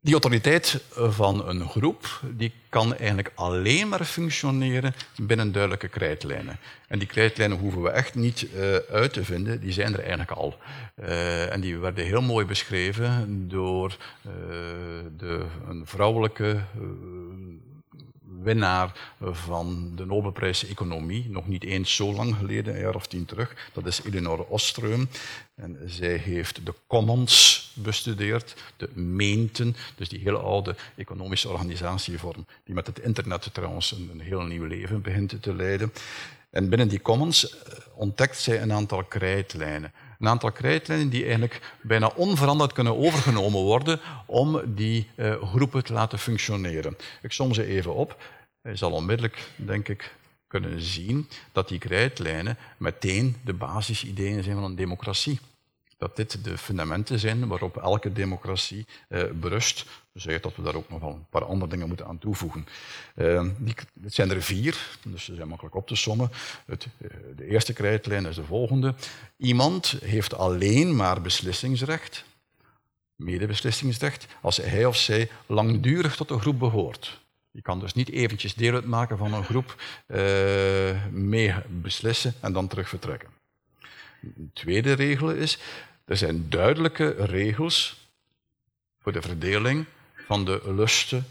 Die autoriteit van een groep die kan eigenlijk alleen maar functioneren binnen duidelijke krijtlijnen. En die krijtlijnen hoeven we echt niet uh, uit te vinden, die zijn er eigenlijk al. Uh, en die werden heel mooi beschreven door uh, de, een vrouwelijke winnaar van de Nobelprijs Economie, nog niet eens zo lang geleden, een jaar of tien terug. Dat is Elinor Ostrom. En zij heeft de commons bestudeerd, de meenten, dus die hele oude economische organisatievorm, die met het internet trouwens een, een heel nieuw leven begint te leiden. En binnen die commons eh, ontdekt zij een aantal krijtlijnen. Een aantal krijtlijnen die eigenlijk bijna onveranderd kunnen overgenomen worden om die uh, groepen te laten functioneren. Ik som ze even op. Je zal onmiddellijk, denk ik, kunnen zien dat die krijtlijnen meteen de basisideeën zijn van een democratie dat dit de fundamenten zijn waarop elke democratie eh, berust. Dus dat we daar ook nog wel een paar andere dingen moeten aan toevoegen. Uh, het zijn er vier, dus ze zijn makkelijk op te sommen. Het, uh, de eerste krijtlijn is de volgende. Iemand heeft alleen maar beslissingsrecht, medebeslissingsrecht, als hij of zij langdurig tot een groep behoort. Je kan dus niet eventjes deel uitmaken van een groep, uh, mee beslissen en dan terug vertrekken. Tweede regel is er zijn duidelijke regels voor de verdeling van de lusten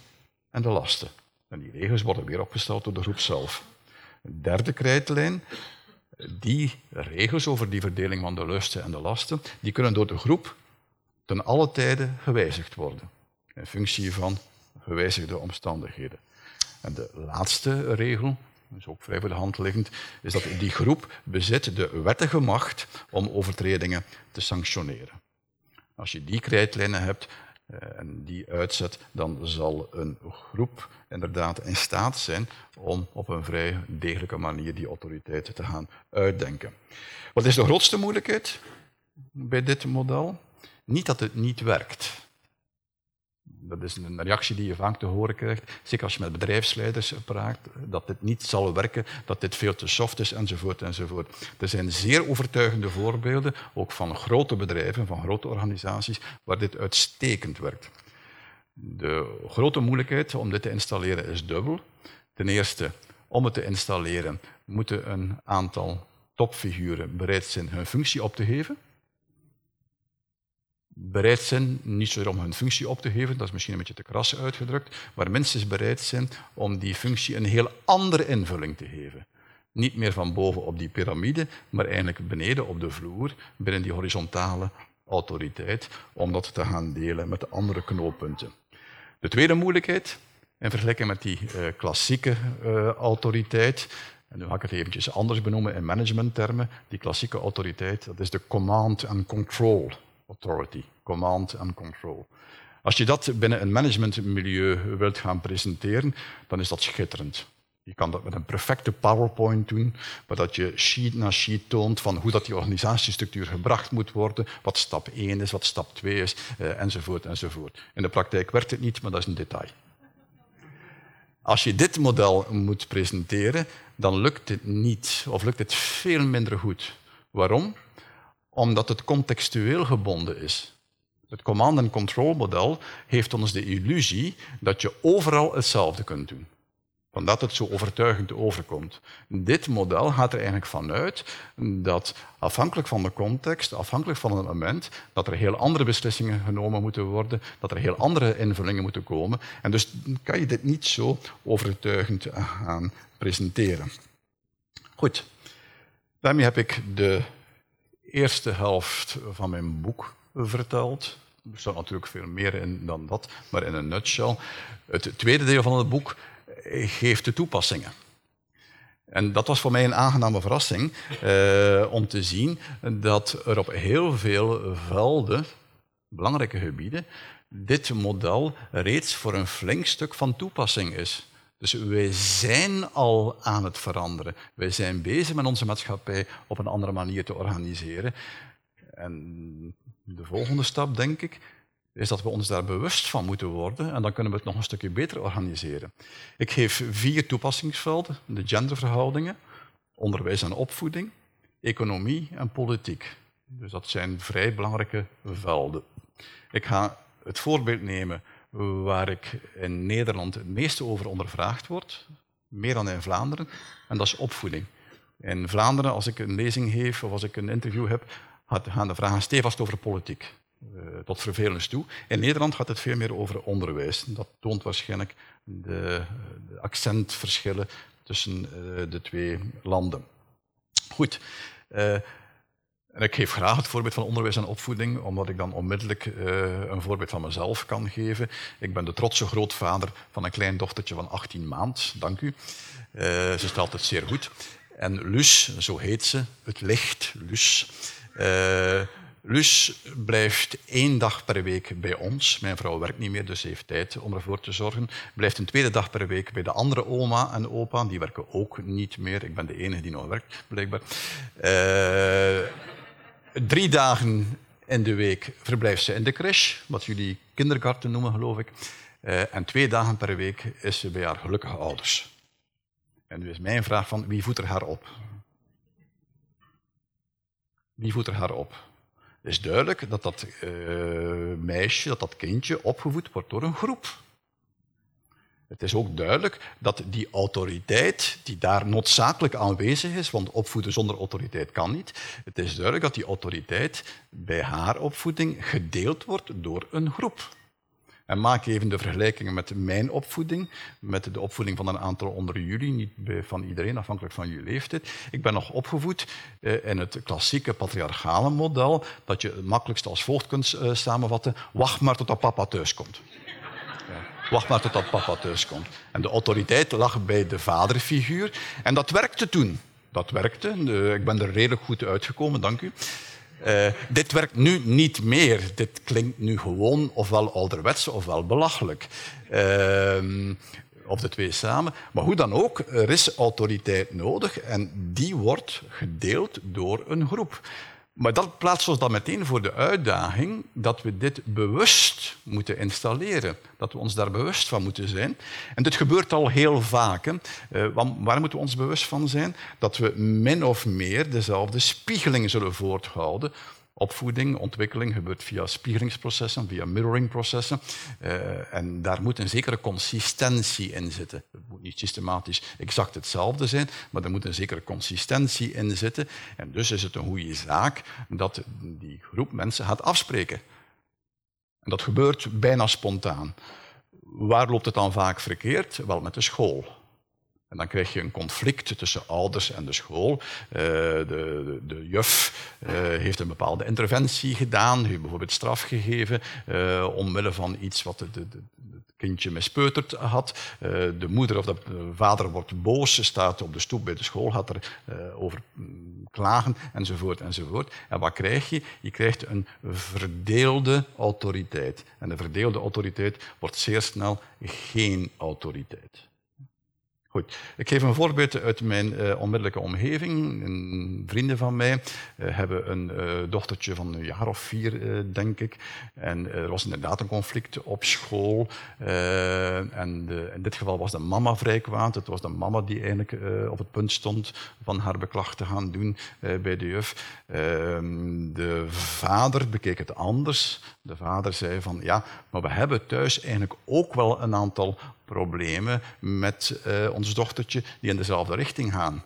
en de lasten. En die regels worden weer opgesteld door de groep zelf. Een derde krijtlijn, die regels over die verdeling van de lusten en de lasten, die kunnen door de groep ten alle tijden gewijzigd worden. In functie van gewijzigde omstandigheden. En de laatste regel, is ook vrij voor de hand liggend, is dat die groep bezit de wettige macht om overtredingen te sanctioneren. Als je die krijtlijnen hebt en die uitzet, dan zal een groep inderdaad in staat zijn om op een vrij degelijke manier die autoriteit te gaan uitdenken. Wat is de grootste moeilijkheid bij dit model? Niet dat het niet werkt dat is een reactie die je vaak te horen krijgt, zeker als je met bedrijfsleiders praat, dat dit niet zal werken, dat dit veel te soft is, enzovoort, enzovoort. Er zijn zeer overtuigende voorbeelden, ook van grote bedrijven, van grote organisaties, waar dit uitstekend werkt. De grote moeilijkheid om dit te installeren is dubbel. Ten eerste, om het te installeren moeten een aantal topfiguren bereid zijn hun functie op te geven bereid zijn, niet zozeer om hun functie op te geven, dat is misschien een beetje te kras uitgedrukt, maar minstens bereid zijn om die functie een heel andere invulling te geven. Niet meer van boven op die piramide, maar eigenlijk beneden op de vloer, binnen die horizontale autoriteit, om dat te gaan delen met de andere knooppunten. De tweede moeilijkheid, in vergelijking met die uh, klassieke uh, autoriteit, en nu ga ik het eventjes anders benoemen in managementtermen, die klassieke autoriteit, dat is de command and control authority, command and control. Als je dat binnen een managementmilieu wilt gaan presenteren, dan is dat schitterend. Je kan dat met een perfecte PowerPoint doen, waar dat je sheet na sheet toont van hoe dat die organisatiestructuur gebracht moet worden, wat stap 1 is, wat stap 2 is, eh, enzovoort, enzovoort. In de praktijk werkt het niet, maar dat is een detail. Als je dit model moet presenteren, dan lukt het niet, of lukt het veel minder goed. Waarom? Omdat het contextueel gebonden is. Het command and control model heeft ons de illusie dat je overal hetzelfde kunt doen. Vandaar dat het zo overtuigend overkomt. Dit model gaat er eigenlijk vanuit dat afhankelijk van de context, afhankelijk van het moment, dat er heel andere beslissingen genomen moeten worden, dat er heel andere invullingen moeten komen. En dus kan je dit niet zo overtuigend gaan presenteren. Goed, daarmee heb ik de eerste helft van mijn boek verteld. Er staat natuurlijk veel meer in dan dat, maar in een nutshell. Het tweede deel van het boek geeft de toepassingen. En dat was voor mij een aangename verrassing eh, om te zien dat er op heel veel velden, belangrijke gebieden, dit model reeds voor een flink stuk van toepassing is. Dus wij zijn al aan het veranderen. Wij zijn bezig met onze maatschappij op een andere manier te organiseren. En de volgende stap, denk ik, is dat we ons daar bewust van moeten worden en dan kunnen we het nog een stukje beter organiseren. Ik geef vier toepassingsvelden, de genderverhoudingen, onderwijs en opvoeding, economie en politiek. Dus dat zijn vrij belangrijke velden. Ik ga het voorbeeld nemen waar ik in Nederland het meeste over ondervraagd word, meer dan in Vlaanderen, en dat is opvoeding. In Vlaanderen, als ik een lezing geef of als ik een interview heb, gaan de vragen stevast over politiek. Uh, tot vervelens toe. In Nederland gaat het veel meer over onderwijs. Dat toont waarschijnlijk de, accentverschillen tussen uh, de twee landen. Goed. Uh, en ik geef graag het voorbeeld van onderwijs en opvoeding, omdat ik dan onmiddellijk een voorbeeld van mezelf kan geven. Ik ben de trotse grootvader van een klein dochtertje van 18 maand, dank u. ze stelt het zeer goed. En Lus, zo heet ze, het licht, Lus, Lus blijft één dag per week bij ons. Mijn vrouw werkt niet meer, dus ze heeft tijd om ervoor te zorgen. Blijft een tweede dag per week bij de andere oma en opa. Die werken ook niet meer. Ik ben de enige die nog werkt, blijkbaar. Uh, drie dagen in de week verblijft ze in de crash, wat jullie kindergarten noemen, geloof ik. Uh, en twee dagen per week is ze bij haar gelukkige ouders. En nu is mijn vraag van, wie voedt er haar op? Wie voedt er haar op? is duidelijk dat dat uh, meisje, dat dat kindje opgevoed wordt door een groep. Het is ook duidelijk dat die autoriteit, die daar noodzakelijk aanwezig is, want opvoeden zonder autoriteit kan niet, het is duidelijk dat die autoriteit bij haar opvoeding gedeeld wordt door een groep. En maak even de vergelijkingen met mijn opvoeding, met de opvoeding van een aantal onder jullie, niet van iedereen, afhankelijk van jullie leeftijd. Ik ben nog opgevoed eh, in het klassieke patriarchale model, dat je het makkelijkst als volgt kunt eh, samenvatten, wacht maar tot dat papa thuis komt. Wacht maar tot dat papa thuis komt. En de autoriteit lag bij de vaderfiguur. En dat werkte toen. Dat werkte. ik ben er redelijk goed uitgekomen, dank u. Uh, dit werkt nu niet meer. Dit klinkt nu gewoon ofwel ouderwets ofwel belachelijk. Uh, of de twee samen. Maar hoe dan ook, er is autoriteit nodig en die wordt gedeeld door een groep. Maar dat plaatst ons dan meteen voor de uitdaging dat we dit bewust moeten installeren. Dat we ons daar bewust van moeten zijn. En dit gebeurt al heel vaak. Hè. Uh, waar moeten we ons bewust van zijn? Dat we min of meer dezelfde spiegeling zullen voorthouden opvoeding, ontwikkeling gebeurt via spiegelingsprocessen, via mirroringprocessen. Uh, en daar moet een zekere consistentie in zitten. Het moet niet systematisch exact hetzelfde zijn, maar er moet een zekere consistentie in zitten. En dus is het een goede zaak dat die groep mensen gaat afspreken. En dat gebeurt bijna spontaan. Waar loopt het dan vaak verkeerd? Wel met de school. En dan krijg je een conflict tussen ouders en de school. Uh, de, de, juf uh, heeft een bepaalde interventie gedaan, heeft bijvoorbeeld straf gegeven uh, omwille van iets wat het kindje mispeuterd had. de moeder of de vader wordt boos, staat op de stoep bij de school, gaat er over mm, klagen, enzovoort, enzovoort. En wat krijg je? Je krijgt een verdeelde autoriteit. En de verdeelde autoriteit wordt zeer snel geen autoriteit. Goed, ik geef een voorbeeld uit mijn uh, onmiddellijke omgeving. Een vrienden van mij uh, hebben een uh, dochtertje van een jaar of vier, denk ik. En er was inderdaad een conflict op school. en de, in dit geval was de mama vrij kwaad. Het was de mama die eigenlijk op het punt stond van haar beklag te gaan doen bij de juf. Ehm, de vader bekeek het anders. De vader zei van ja, maar we hebben thuis eigenlijk ook wel een aantal problemen met uh, ons dochtertje die in dezelfde richting gaan.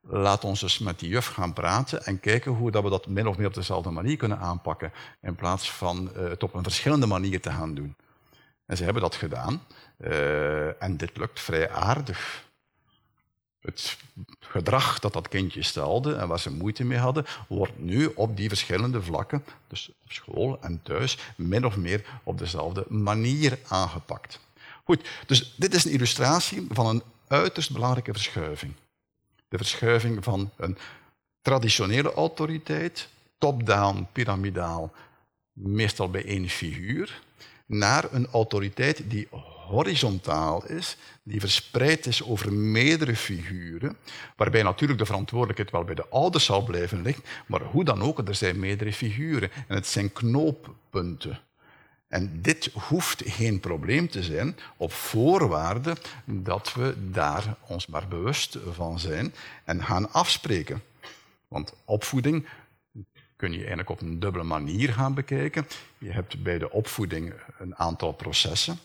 Laat ons dus met die juf gaan praten en kijken hoe dat we dat min of meer op dezelfde manier kunnen aanpakken, in plaats van uh, het op een verschillende manier te gaan doen. En ze hebben dat gedaan uh, en dit lukt vrij aardig. Het gedrag dat dat kindje stelde en waar ze moeite mee hadden, wordt nu op die verschillende vlakken, dus op school en thuis, min of meer op dezelfde manier aangepakt. Goed, dus dit is een illustratie van een uiterst belangrijke verschuiving. De verschuiving van een traditionele autoriteit, top-down, piramidaal, meestal bij één figuur, naar een autoriteit die horizontaal is, die verspreid is over meerdere figuren, waarbij natuurlijk de verantwoordelijkheid wel bij de ouders zal blijven liggen, maar hoe dan ook, er zijn meerdere figuren en het zijn knooppunten. En dit hoeft geen probleem te zijn op voorwaarde dat we daar ons maar bewust van zijn en gaan afspreken. Want opvoeding kun je eigenlijk op een dubbele manier gaan bekijken. Je hebt bij de opvoeding een aantal processen.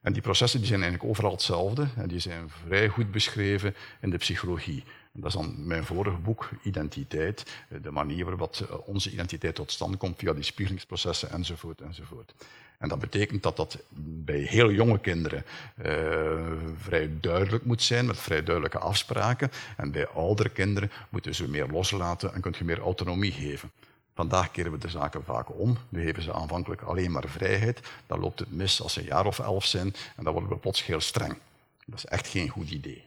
En die processen die zijn eigenlijk overal hetzelfde en die zijn vrij goed beschreven in de psychologie. Dat is dan mijn vorige boek, Identiteit, de manier waarop onze identiteit tot stand komt via die spiegelingsprocessen enzovoort enzovoort. En dat betekent dat dat bij heel jonge kinderen uh, vrij duidelijk moet zijn, met vrij duidelijke afspraken. En bij oudere kinderen moeten ze meer loslaten en kun je meer autonomie geven. Vandaag keren we de zaken vaak om. We geven ze aanvankelijk alleen maar vrijheid. Dan loopt het mis als ze een jaar of elf zijn en dan worden we plots heel streng. Dat is echt geen goed idee.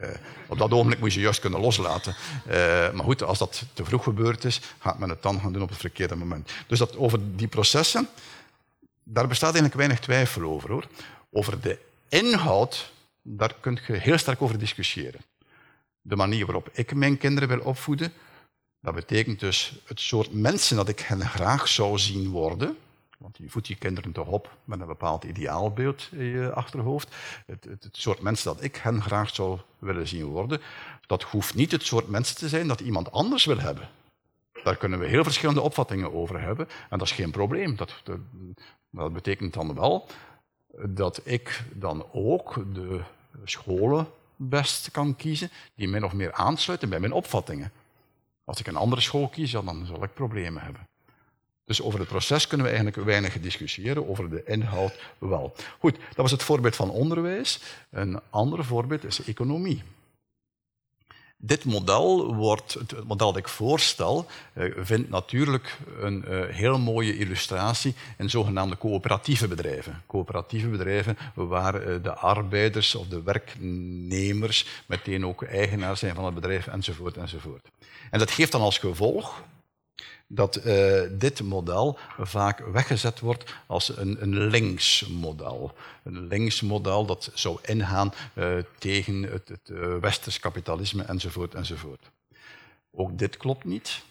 Uh, op dat ogenblik moet je juist kunnen loslaten. Uh, maar goed, als dat te vroeg gebeurd is, gaat men het dan gaan doen op het verkeerde moment. Dus dat over die processen, daar bestaat eigenlijk weinig twijfel over. Hoor. Over de inhoud, daar kun je heel sterk over discussiëren. De manier waarop ik mijn kinderen wil opvoeden, dat betekent dus het soort mensen dat ik hen graag zou zien worden. Want je voedt je kinderen toch op met een bepaald ideaalbeeld in je achterhoofd. Het, het, het, soort mensen dat ik hen graag zou willen zien worden, dat hoeft niet het soort mensen te zijn dat iemand anders wil hebben. Daar kunnen we heel verschillende opvattingen over hebben en dat is geen probleem. Dat, dat, dat betekent dan wel dat ik dan ook de scholen best kan kiezen die min of meer aansluiten bij mijn opvattingen. Als ik een andere school kies, dan zal ik problemen hebben. Dus over het proces kunnen we eigenlijk weinig discussiëren, over de inhoud wel. Goed, dat was het voorbeeld van onderwijs. Een ander voorbeeld is economie. Dit model, wordt, het model dat ik voorstel, eh, vindt natuurlijk een eh, heel mooie illustratie in zogenaamde coöperatieve bedrijven. Coöperatieve bedrijven waar eh, de arbeiders of de werknemers meteen ook eigenaar zijn van het bedrijf enzovoort enzovoort. En dat geeft dan als gevolg dat uh, dit model vaak weggezet wordt als een, een linksmodel. Een linksmodel dat zou ingaan uh, tegen het, het uh, westers kapitalisme enzovoort enzovoort. Ook dit klopt niet.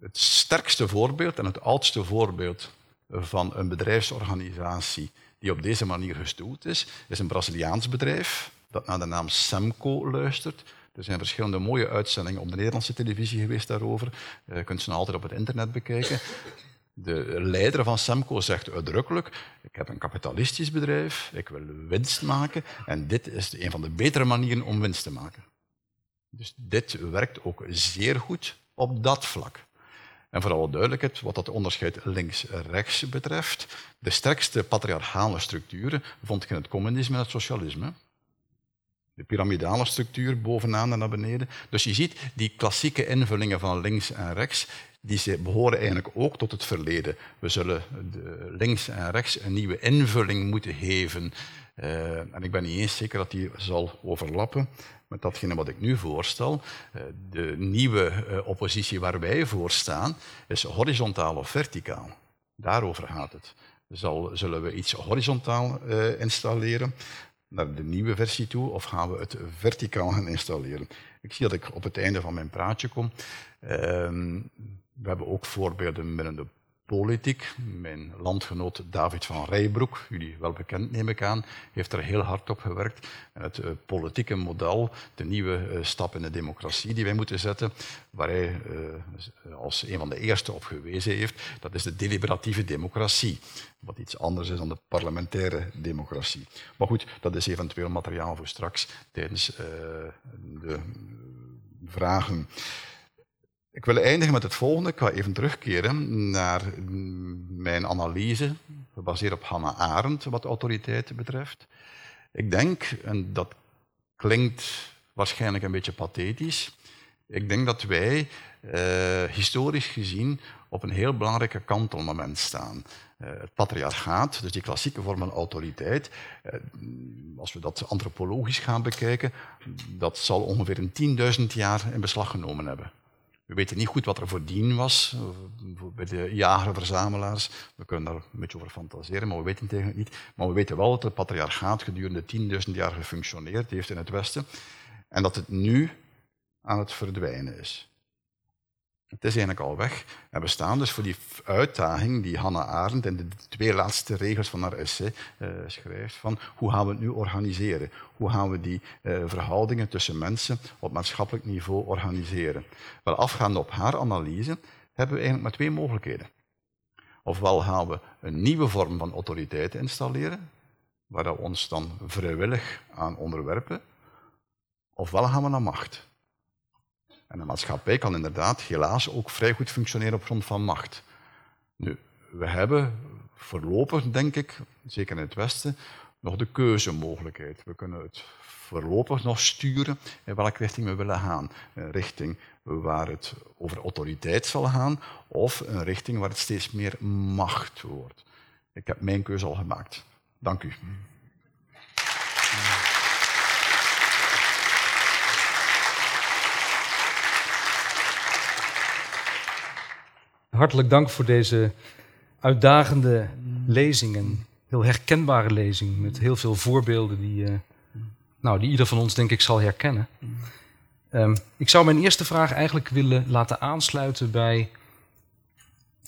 Het sterkste voorbeeld en het oudste voorbeeld van een bedrijfsorganisatie die op deze manier gestoeld is, is een Braziliaans bedrijf dat naar de naam Semco luistert. Er zijn verschillende mooie uitzendingen op de Nederlandse televisie geweest daarover. Eh, je kunt ze altijd op het internet bekijken. De leider van Semco zegt uitdrukkelijk: Ik heb een kapitalistisch bedrijf, ik wil winst maken en dit is een van de betere manieren om winst te maken. Dus dit werkt ook zeer goed op dat vlak. En voor alle duidelijkheid, wat dat onderscheid links-rechts betreft, de sterkste patriarchale structuren vond ik in het communisme en het socialisme de piramidale structuur bovenaan en naar beneden. Dus je ziet die klassieke invullingen van links en rechts, die behoren eigenlijk ook tot het verleden. We zullen links en rechts een nieuwe invulling moeten geven. Uh, en ik ben niet eens zeker dat die zal overlappen met datgene wat ik nu voorstel. Uh, de nieuwe uh, oppositie waar wij voor staan is horizontaal of verticaal. Daarover gaat het. Zal, zullen we iets horizontaal installeren? Naar de nieuwe versie toe of gaan we het verticaal gaan installeren? Ik zie dat ik op het einde van mijn praatje kom. Um, we hebben ook voorbeelden binnen de politiek. Mijn landgenoot David van Rijbroek, jullie wel bekend neem ik aan, heeft er heel hard op gewerkt. Het uh, politieke model, de nieuwe uh, stap in de democratie die wij moeten zetten, waar hij uh, als een van de eerste op gewezen heeft, dat is de deliberatieve democratie. Wat iets anders is dan de parlementaire democratie. Maar goed, dat is eventueel materiaal voor straks tijdens de vragen. Ik wil eindigen met het volgende. Ik ga even terugkeren naar mijn analyse, gebaseerd op Hannah Arendt, wat autoriteiten betreft. Ik denk, en dat klinkt waarschijnlijk een beetje pathetisch, ik denk dat wij eh, historisch gezien op een heel belangrijke kantelmoment staan. Uh, het patriarchaat, dus die klassieke vorm van autoriteit, uh, als we dat antropologisch gaan bekijken, dat zal ongeveer een 10.000 jaar in beslag genomen hebben. We weten niet goed wat er voordien was bij de jager-verzamelaars. We kunnen daar een beetje over fantaseren, maar we weten het niet. Maar we weten wel dat het patriarchaat gedurende 10.000 jaar gefunctioneerd heeft in het Westen en dat het nu aan het verdwijnen is. Het is eigenlijk al weg. En we staan dus voor die uitdaging die Hannah Arendt in de twee laatste regels van haar essay uh, schrijft, van hoe gaan we het nu organiseren? Hoe gaan we die uh, verhoudingen tussen mensen op maatschappelijk niveau organiseren? Wel, afgaande op haar analyse hebben we eigenlijk maar twee mogelijkheden. Ofwel gaan we een nieuwe vorm van autoriteit installeren, waar we ons dan vrijwillig aan onderwerpen, ofwel gaan we naar macht. En de maatschappij kan inderdaad helaas ook vrij goed functioneren op grond van macht. Nu, we hebben voorlopig, denk ik, zeker in het Westen, nog de keuzemogelijkheid. We kunnen het voorlopig nog sturen in welke richting we willen gaan. Een richting waar het over autoriteit zal gaan, of een richting waar het steeds meer macht wordt. Ik heb mijn keuze al gemaakt. Dank u. Hartelijk dank voor deze uitdagende lezing. Een heel herkenbare lezing met heel veel voorbeelden die, uh, nou, die ieder van ons denk ik zal herkennen. Um, ik zou mijn eerste vraag eigenlijk willen laten aansluiten bij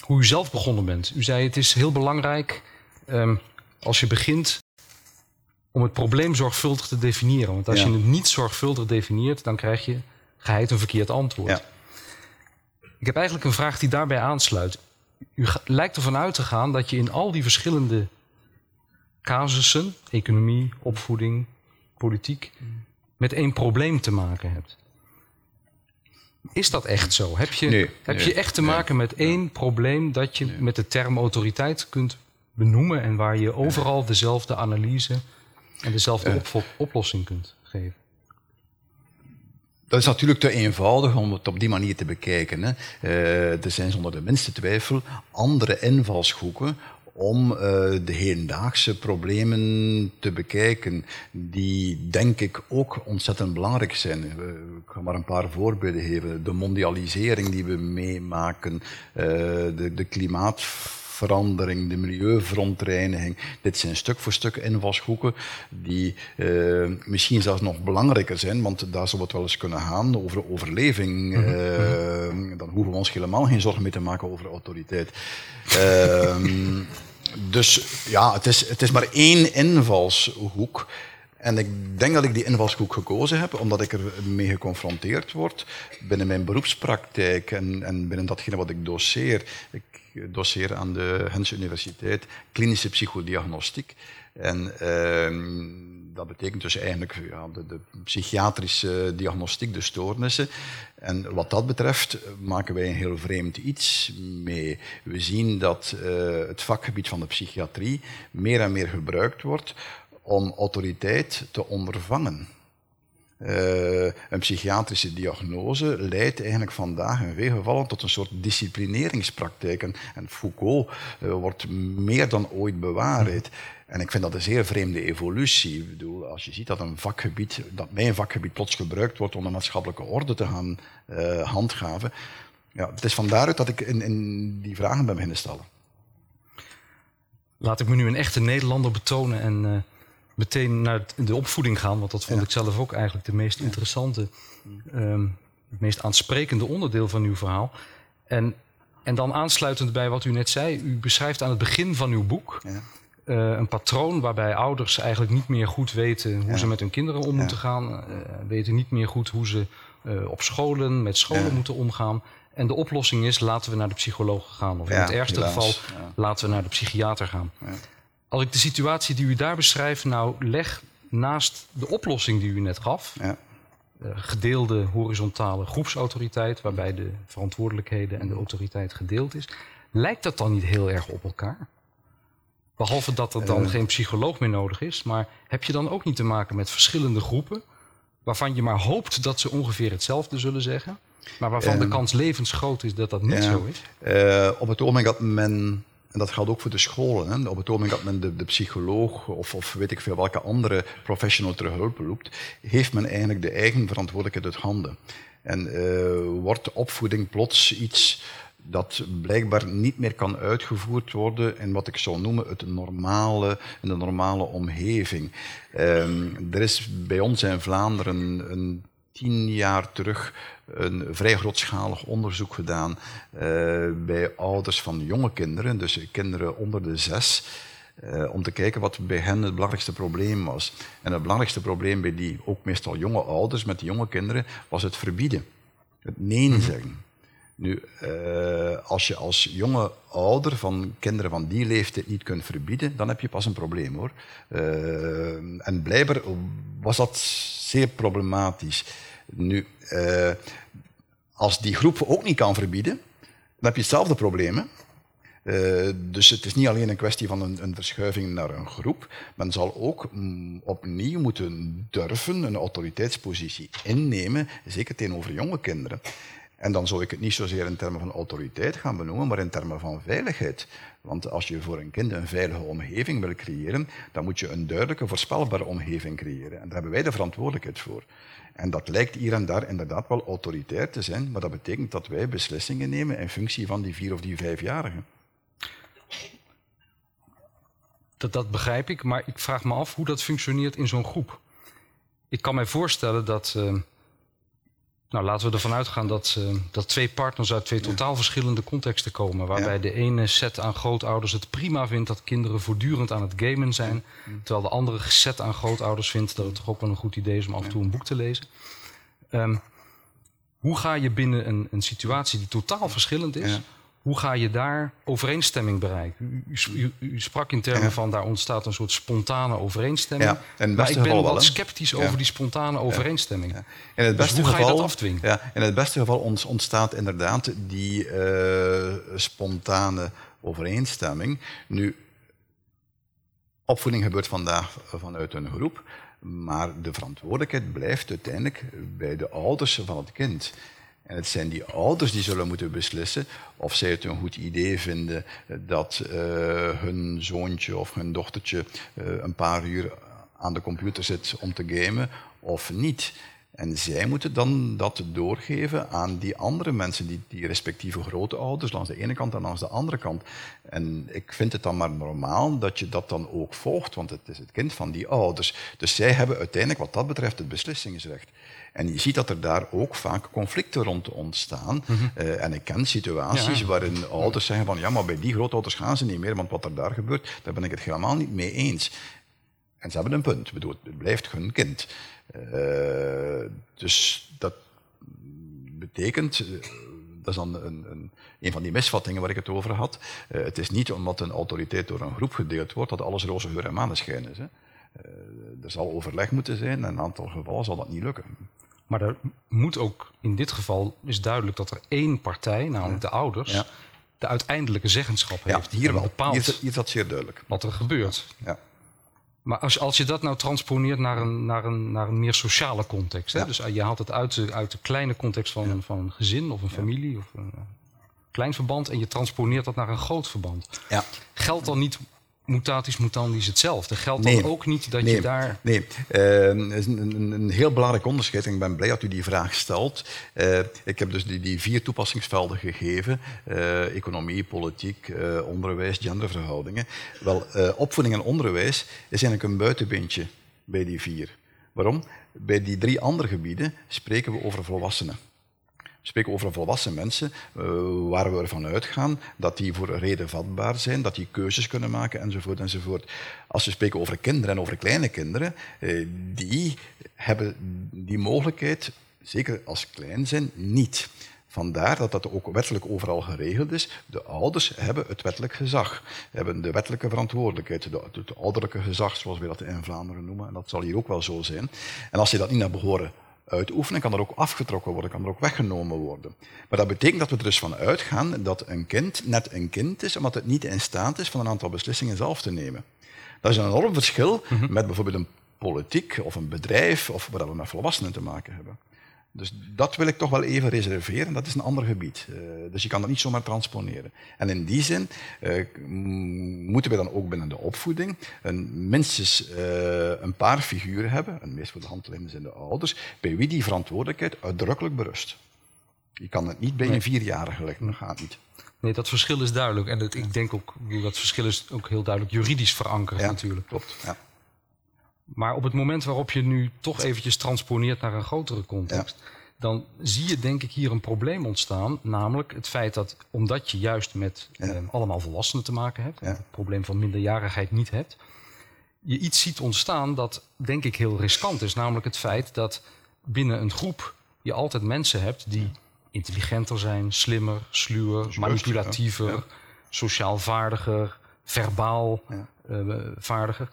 hoe u zelf begonnen bent. U zei het is heel belangrijk um, als je begint om het probleem zorgvuldig te definiëren. Want als ja. je het niet zorgvuldig definieert, dan krijg je geheid een verkeerd antwoord. Ja. Ik heb eigenlijk een vraag die daarbij aansluit. U lijkt ervan uit te gaan dat je in al die verschillende casussen, economie, opvoeding, politiek, met één probleem te maken hebt. Is dat echt zo? Heb je, nee, heb nee, je echt te maken met één probleem dat je met de term autoriteit kunt benoemen en waar je overal dezelfde analyse en dezelfde op oplossing kunt geven? Dat is natuurlijk te eenvoudig om het op die manier te bekijken. Hè. Uh, er zijn zonder de minste twijfel andere invalshoeken om uh, de hedendaagse problemen te bekijken, die denk ik ook ontzettend belangrijk zijn. Ik ga maar een paar voorbeelden geven. De mondialisering die we meemaken, de, de klimaat verandering, de milieuverontreiniging. Dit zijn stuk voor stuk invalshoeken die uh, misschien zelfs nog belangrijker zijn, want daar zal het wel eens kunnen gaan over overleving. Uh, dan hoeven we ons helemaal geen zorgen meer te maken over autoriteit. Uh, dus ja, het is, het is maar één invalshoek. En ik denk dat ik die invalshoek gekozen heb, omdat ik er mee geconfronteerd word binnen mijn beroepspraktijk en, en binnen datgene wat ik doseer. Ik doseer aan de Hens Universiteit klinische psychodiagnostiek. En uh, dat betekent dus eigenlijk ja, de, de, psychiatrische diagnostiek, de stoornissen. En wat dat betreft maken wij een heel vreemd iets mee. We zien dat uh, het vakgebied van de psychiatrie meer en meer gebruikt wordt om autoriteit te ondervangen. Uh, een psychiatrische diagnose leidt eigenlijk vandaag in veel gevallen tot een soort disciplineringspraktijk. En, Foucault uh, wordt meer dan ooit bewaarheid. En ik vind dat een zeer vreemde evolutie. Ik bedoel, als je ziet dat een vakgebied, dat mijn vakgebied plots gebruikt wordt om de maatschappelijke orde te gaan uh, handhaven. Ja, het is van daaruit dat ik in, in die vragen ben beginnen stellen. Laat ik me nu een echte Nederlander betonen en meteen naar de opvoeding gaan, want dat vond ik zelf ook eigenlijk de meest interessante, um, het meest aansprekende onderdeel van uw verhaal. En En dan aansluitend bij wat u net zei, u beschrijft aan het begin van uw boek Ja. eh, een patroon waarbij ouders eigenlijk niet meer goed weten hoe Ja. ze met hun kinderen om moeten gaan, eh, weten niet meer goed hoe ze eh, op scholen met scholen moeten omgaan. En de oplossing is laten we naar de psycholoog gaan. Of in het ergste helaas. geval laten we naar de psychiater gaan. Als ik de situatie die u daar beschrijft nou leg naast de oplossing die u net gaf, Ja. eh, gedeelde horizontale groepsautoriteit, waarbij de verantwoordelijkheden en de autoriteit gedeeld is, lijkt dat dan niet heel erg op elkaar? Behalve dat er dan Eh. geen psycholoog meer nodig is, maar heb je dan ook niet te maken met verschillende groepen, waarvan je maar hoopt dat ze ongeveer hetzelfde zullen zeggen, maar waarvan de Eh. kans levensgroot is dat dat niet zo is? Op het ogenblik dat men, en dat geldt ook voor de scholen, hè, op het ogenblik dat men de, de psycholoog of, of weet ik veel welke andere professional ter hulp roept, heeft men eigenlijk de eigen verantwoordelijkheid uit handen. En eh, wordt opvoeding plots iets dat blijkbaar niet meer kan uitgevoerd worden in wat ik zou noemen het normale, in de normale omgeving. Ehm, er is bij ons in Vlaanderen een tien jaar terug een vrij grootschalig onderzoek gedaan eh, bij ouders van jonge kinderen, dus kinderen onder de zes, eh, om te kijken wat bij hen het belangrijkste probleem was. En het belangrijkste probleem bij die ook meestal jonge ouders met die jonge kinderen was het verbieden, het nee zeggen. Nu, eh, als je als jonge ouder van kinderen van die leeftijd niet kunt verbieden, dan heb je pas een probleem hoor. En blijkbaar was dat zeer problematisch. Nu, eh, als die groep ook niet kan verbieden, dan heb je hetzelfde probleem. Eh, dus het is niet alleen een kwestie van een, een verschuiving naar een groep. Men zal ook mm, opnieuw moeten durven een autoriteitspositie innemen, zeker tegenover jonge kinderen. En dan zou ik het niet zozeer in termen van autoriteit gaan benoemen, maar in termen van veiligheid. Want als je voor een kind een veilige omgeving wil creëren, dan moet je een duidelijke, voorspelbare omgeving creëren. En daar hebben wij de verantwoordelijkheid voor. En dat lijkt hier en daar inderdaad wel autoritair te zijn, maar dat betekent dat wij beslissingen nemen in functie van die vier of die vijfjarigen. Dat, dat begrijp ik, maar ik vraag me af hoe dat functioneert in zo'n groep. Ik kan mij voorstellen dat. eh, nou, laten we ervan uitgaan dat, eh, dat twee partners uit twee totaal verschillende contexten komen. Waarbij Ja. de ene set aan grootouders het prima vindt dat kinderen voortdurend aan het gamen zijn. Terwijl de andere set aan grootouders vindt dat het toch ook wel een goed idee is om af en toe een boek te lezen. Ehm, hoe ga je binnen een, een situatie die totaal verschillend is. Hoe ga je daar overeenstemming bereiken? U, u, sprak in termen Ja. van daar ontstaat een soort spontane overeenstemming. Ja, maar ik ben geval wel, wat hè? sceptisch Ja. over die spontane overeenstemming. In het Dus beste hoe ga je geval, dat afdwingen? Ja, in het beste geval ontstaat inderdaad die eh, spontane overeenstemming. Nu, opvoeding gebeurt vandaag vanuit een groep, maar de verantwoordelijkheid blijft uiteindelijk bij de ouders van het kind. En het zijn die ouders die zullen moeten beslissen of zij het een goed idee vinden dat eh, hun zoontje of hun dochtertje eh, een paar uur aan de computer zit om te gamen of niet. En zij moeten dan dat doorgeven aan die andere mensen, die, die respectieve grootouders, langs de ene kant en langs de andere kant. En ik vind het dan maar normaal dat je dat dan ook volgt, want het is het kind van die ouders. Dus zij hebben uiteindelijk wat dat betreft het beslissingsrecht. En je ziet dat er daar ook vaak conflicten rond ontstaan. Eh, en ik ken situaties Ja. waarin ouders zeggen van ja, maar bij die grootouders gaan ze niet meer, want wat er daar gebeurt, daar ben ik het helemaal niet mee eens. En ze hebben een punt. Ik bedoel, het blijft hun kind. Eh, dus dat betekent, eh, dat is dan een, een, een van die misvattingen waar ik het over had. Het is niet omdat een autoriteit door een groep gedeeld wordt dat alles roze geur en maneschijn is. Hè. Er zal overleg moeten zijn en in een aantal gevallen zal dat niet lukken. Maar er moet ook in dit geval is duidelijk dat er één partij, namelijk de ouders, Ja. de uiteindelijke zeggenschap Ja, heeft. hier wel. bepaalt Hier, is dat- hier is dat zeer duidelijk. wat er gebeurt. Ja. Maar als, als je dat nou transponeert naar een, naar een, naar een meer sociale context. Hè? Dus je haalt het uit de, uit de kleine context van, van een gezin of een familie of een eh, klein verband. En je transponeert dat naar een groot verband. Ja. Geldt dan niet mutatis mutandis hetzelfde? Geldt Nee. dan ook niet dat nee, je daar... Nee, is een, een, een heel belangrijk onderscheid. En ik ben blij dat u die vraag stelt. Eh, ik heb dus die, die vier toepassingsvelden gegeven. Eh, economie, politiek, eh, onderwijs, genderverhoudingen. Wel, opvoeding en onderwijs is eigenlijk een buitenbeentje bij die vier. Waarom? Bij die drie andere gebieden spreken we over volwassenen. Spreken over volwassen mensen uh, waar we ervan uitgaan dat die voor reden vatbaar zijn, dat die keuzes kunnen maken enzovoort enzovoort. Als we spreken over kinderen en over kleine kinderen, uh, die hebben die mogelijkheid, zeker als klein zijn, niet. Vandaar dat dat ook wettelijk overal geregeld is. De ouders hebben het wettelijk gezag, hebben de wettelijke verantwoordelijkheid, het ouderlijke gezag, zoals we dat in Vlaanderen noemen. En dat zal hier ook wel zo zijn. En als je dat niet naar behoren uitoefenen, kan er ook afgetrokken worden, kan er ook weggenomen worden. Maar dat betekent dat we er dus van uitgaan dat een kind net een kind is, omdat het niet in staat is van een aantal beslissingen zelf te nemen. Dat is een enorm verschil mhm. met bijvoorbeeld een politiek of een bedrijf of waar we met volwassenen te maken hebben. Dus dat wil ik toch wel even reserveren. Dat is een ander gebied. Uh, dus je kan dat niet zomaar transponeren. En in die zin uh, moeten we dan ook binnen de opvoeding een, minstens uh, een paar figuren hebben, en meest voor de hand liggende zijn de ouders, bij wie die verantwoordelijkheid uitdrukkelijk berust. Je kan het niet bij een vierjarige leggen, dat gaat niet. Nee, dat verschil is duidelijk. En dat, ik denk ook, dat verschil is ook heel duidelijk juridisch verankerd ja, natuurlijk. Klopt, ja. Maar op het moment waarop je nu toch eventjes transponeert naar een grotere context, dan zie je denk ik hier een probleem ontstaan. Namelijk het feit dat omdat je juist met eh, allemaal volwassenen te maken hebt, het probleem van minderjarigheid niet hebt, je iets ziet ontstaan dat denk ik heel riskant is. Namelijk het feit dat binnen een groep je altijd mensen hebt die intelligenter zijn, slimmer, sluwer, manipulatiever, sociaal vaardiger, verbaal uh, vaardiger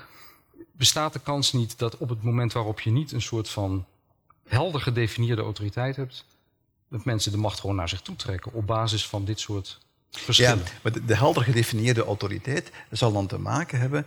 bestaat de kans niet dat op het moment waarop je niet een soort van helder gedefinieerde autoriteit hebt, dat mensen de macht gewoon naar zich toe trekken op basis van dit soort verschillen. Ja, maar de, helder gedefinieerde autoriteit zal dan te maken hebben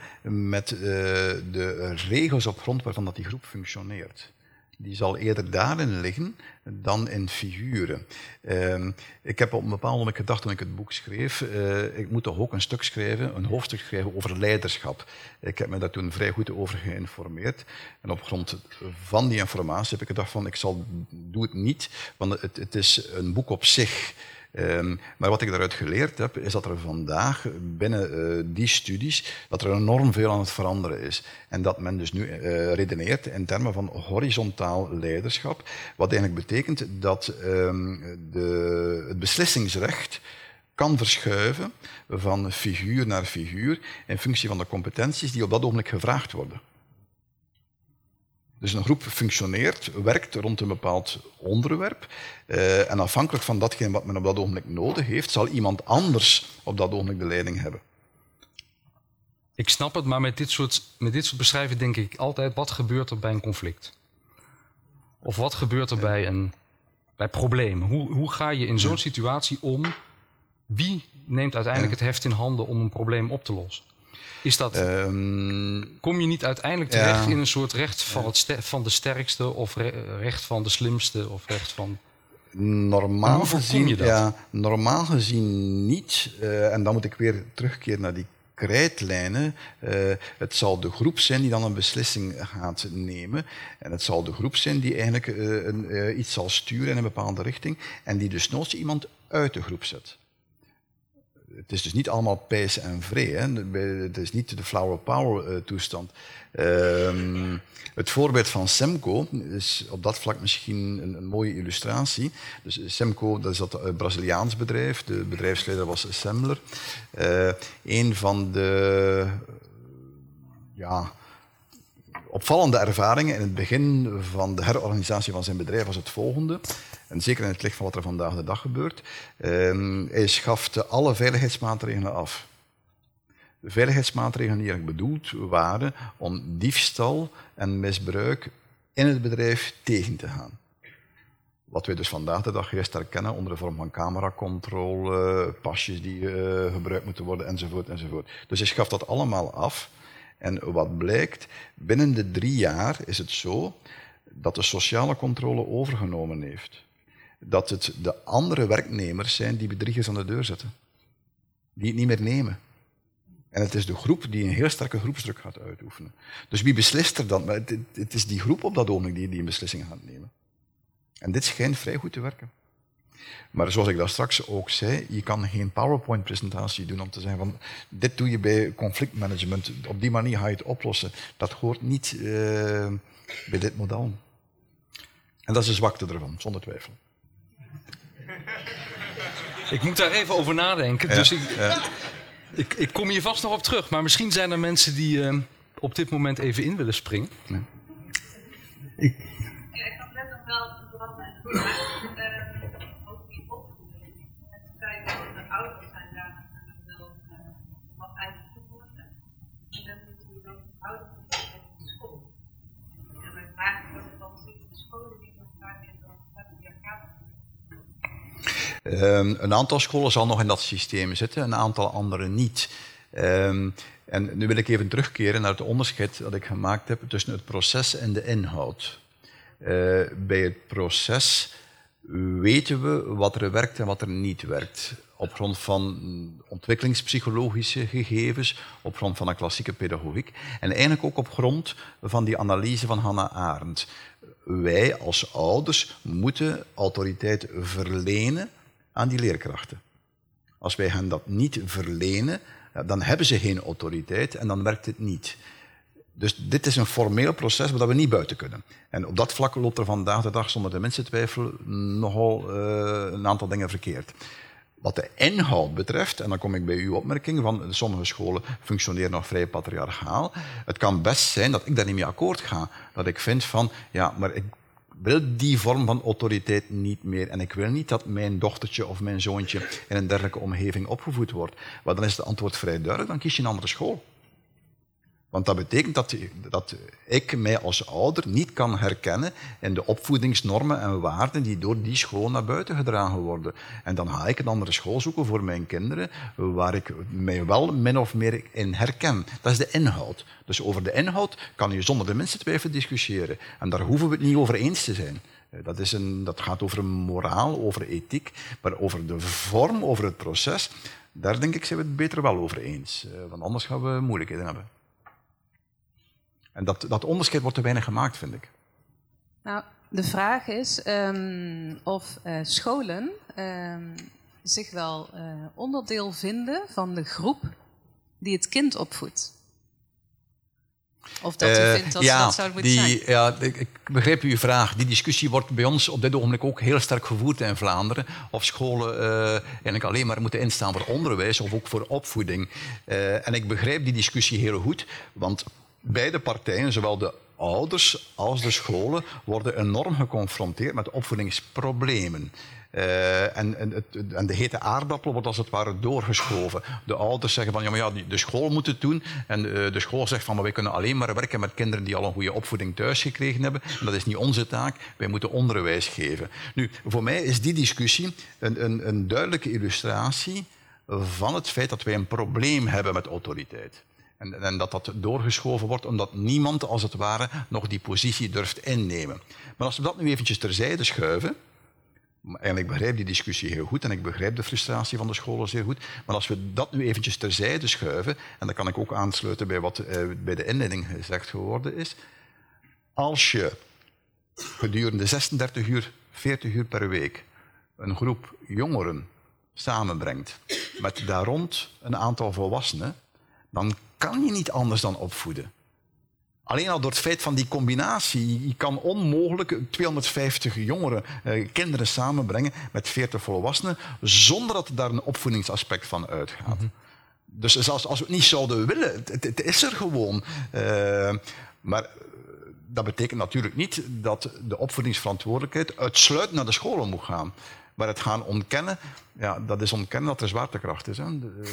met uh, de regels op grond waarvan dat die groep functioneert die zal eerder daarin liggen dan in figuren. Uh, ik heb op een bepaald moment gedacht toen ik het boek schreef, uh, ik moet toch ook een stuk schrijven, een hoofdstuk schrijven over leiderschap. Ik heb me daar toen vrij goed over geïnformeerd. En op grond van die informatie heb ik gedacht van, ik zal, doe het niet, want het, het is een boek op zich. Um, maar wat ik daaruit geleerd heb, is dat er vandaag binnen uh, die studies dat er enorm veel aan het veranderen is. En dat men dus nu uh, redeneert in termen van horizontaal leiderschap. Wat eigenlijk betekent dat um, de, het beslissingsrecht kan verschuiven van figuur naar figuur in functie van de competenties die op dat ogenblik gevraagd worden. Dus een groep functioneert, werkt rond een bepaald onderwerp. Uh, en afhankelijk van datgene wat men op dat ogenblik nodig heeft, zal iemand anders op dat ogenblik de leiding hebben. Ik snap het, maar met dit soort, met dit soort beschrijvingen denk ik altijd: wat gebeurt er bij een conflict? Of wat gebeurt er bij, een, bij problemen? Hoe, hoe ga je in zo'n situatie om? Wie neemt uiteindelijk het heft in handen om een probleem op te lossen? Is dat, um, kom je niet uiteindelijk terecht in een soort recht van, het van de sterkste of recht van de slimste of recht van... Normaal gezien, je dat? Ja, normaal gezien niet. Uh, en dan moet ik weer terugkeren naar die krijtlijnen. Uh, het zal de groep zijn die dan een beslissing gaat nemen. En het zal de groep zijn die eigenlijk uh, een, iets zal sturen in een bepaalde richting. En die dus nooit iemand uit de groep zet het is dus niet allemaal pees en vree. Hè. Het is niet de flower power uh, toestand. Um, het voorbeeld van Semco is op dat vlak misschien een, mooie illustratie. Dus Semco, dat is dat Braziliaans bedrijf. De bedrijfsleider was Semler. Uh, een van de ja, opvallende ervaringen in het begin van de herorganisatie van zijn bedrijf was het volgende. En zeker in het licht van wat er vandaag de dag gebeurt. Uh, hij schafte alle veiligheidsmaatregelen af. Veiligheidsmaatregelen die eigenlijk bedoeld waren om diefstal en misbruik in het bedrijf tegen te gaan. Wat we dus vandaag de dag eerst herkennen onder de vorm van cameracontrole, pasjes die uh, gebruikt moeten worden, enzovoort, enzovoort. Dus hij schaft dat allemaal af. En wat blijkt, binnen de drie jaar is het zo dat de sociale controle overgenomen heeft. Dat het de andere werknemers zijn die bedriegers aan de deur zetten. Die het niet meer nemen. En het is de groep die een heel sterke groepsdruk gaat uitoefenen. Dus wie beslist er dan? Het, het is die groep op dat ogenblik die, die een beslissing gaat nemen. En dit schijnt vrij goed te werken. Maar zoals ik daar straks ook zei, je kan geen PowerPoint-presentatie doen om te zeggen van dit doe je bij conflictmanagement, op die manier ga je het oplossen. Dat hoort niet uh, bij dit model. En dat is de zwakte ervan, zonder twijfel. Ik moet daar even over nadenken. Dus ik, ik, ik, kom hier vast nog op terug. Maar misschien zijn er mensen die uh, op dit moment even in willen springen. Ja. Ik... ja, ik had net nog wel wat Um, een aantal scholen zal nog in dat systeem zitten, een aantal andere niet. Um, en nu wil ik even terugkeren naar het onderscheid dat ik gemaakt heb tussen het proces en de inhoud. Uh, bij het proces weten we wat er werkt en wat er niet werkt. Op grond van ontwikkelingspsychologische gegevens, op grond van een klassieke pedagogiek en eigenlijk ook op grond van die analyse van Hannah Arendt. Wij als ouders moeten autoriteit verlenen aan die leerkrachten. Als wij hen dat niet verlenen, dan hebben ze geen autoriteit en dan werkt het niet. Dus dit is een formeel proces waar we niet buiten kunnen. En op dat vlak loopt er vandaag de dag zonder de mensen twijfel nogal uh, een aantal dingen verkeerd. Wat de inhoud betreft, en dan kom ik bij uw opmerking van sommige scholen functioneren nog vrij patriarchaal. Het kan best zijn dat ik daar niet mee akkoord ga. Dat ik vind van, ja, maar ik wil die vorm van autoriteit niet meer. En ik wil niet dat mijn dochtertje of mijn zoontje in een dergelijke omgeving opgevoed wordt. Maar dan is het antwoord vrij duidelijk, dan kies je een andere school. Want dat betekent dat, dat ik mij als ouder niet kan herkennen in de opvoedingsnormen en waarden die door die school naar buiten gedragen worden. En dan ga ik een andere school zoeken voor mijn kinderen waar ik mij wel min of meer in herken. Dat is de inhoud. Dus over de inhoud kan je zonder de minste twijfel discussiëren. En daar hoeven we het niet over eens te zijn. Dat, is een, dat gaat over moraal, over ethiek, maar over de vorm, over het proces, daar denk ik zijn we het beter wel over eens. Eh, want anders gaan we moeilijkheden hebben. En dat, dat onderscheid wordt te weinig gemaakt, vind ik. Nou, de vraag is um, of uh, scholen um, zich wel uh, onderdeel vinden van de groep die het kind opvoedt. Of dat u uh, vindt dat ja, dat zouden moeten die, zijn. Ja, ik, ik, begreep uw vraag. Die discussie wordt bij ons op dit ogenblik ook heel sterk gevoerd in Vlaanderen. Of scholen eigenlijk alleen maar moeten instaan voor onderwijs of ook voor opvoeding. en ik begrijp die discussie heel goed, want beide partijen, zowel de ouders als de scholen, worden enorm geconfronteerd met opvoedingsproblemen. Uh, en, en, de hete aardappel wordt als het ware doorgeschoven. De ouders zeggen van ja, maar ja, de school moet het doen. En uh, de school zegt van maar wij kunnen alleen maar werken met kinderen die al een goede opvoeding thuis gekregen hebben. En dat is niet onze taak. Wij moeten onderwijs geven. Nu, voor mij is die discussie een, een, een duidelijke illustratie van het feit dat wij een probleem hebben met autoriteit. En, en, dat dat doorgeschoven wordt omdat niemand, als het ware, nog die positie durft innemen. Maar als we dat nu eventjes terzijde schuiven, en ik begrijp die discussie heel goed en ik begrijp de frustratie van de scholen zeer goed, maar als we dat nu eventjes terzijde schuiven, en dan kan ik ook aansluiten bij wat eh, bij de inleiding gezegd geworden is, als je gedurende 36 uur, 40 uur per week een groep jongeren samenbrengt met daar rond een aantal volwassenen, dan kan je niet anders dan opvoeden. Alleen al door het feit van die combinatie. Je kan onmogelijk 250 jongeren, eh, kinderen samenbrengen met 40 volwassenen, zonder dat daar een opvoedingsaspect van uitgaat. Mm -hmm. Dus zelfs als we het niet zouden willen, het, het is er gewoon. Uh, maar dat betekent natuurlijk niet dat de opvoedingsverantwoordelijkheid uitsluitend naar de scholen moet gaan. Maar het gaan ontkennen, ja, dat is ontkennen dat er zwaartekracht is. Hè. De, uh,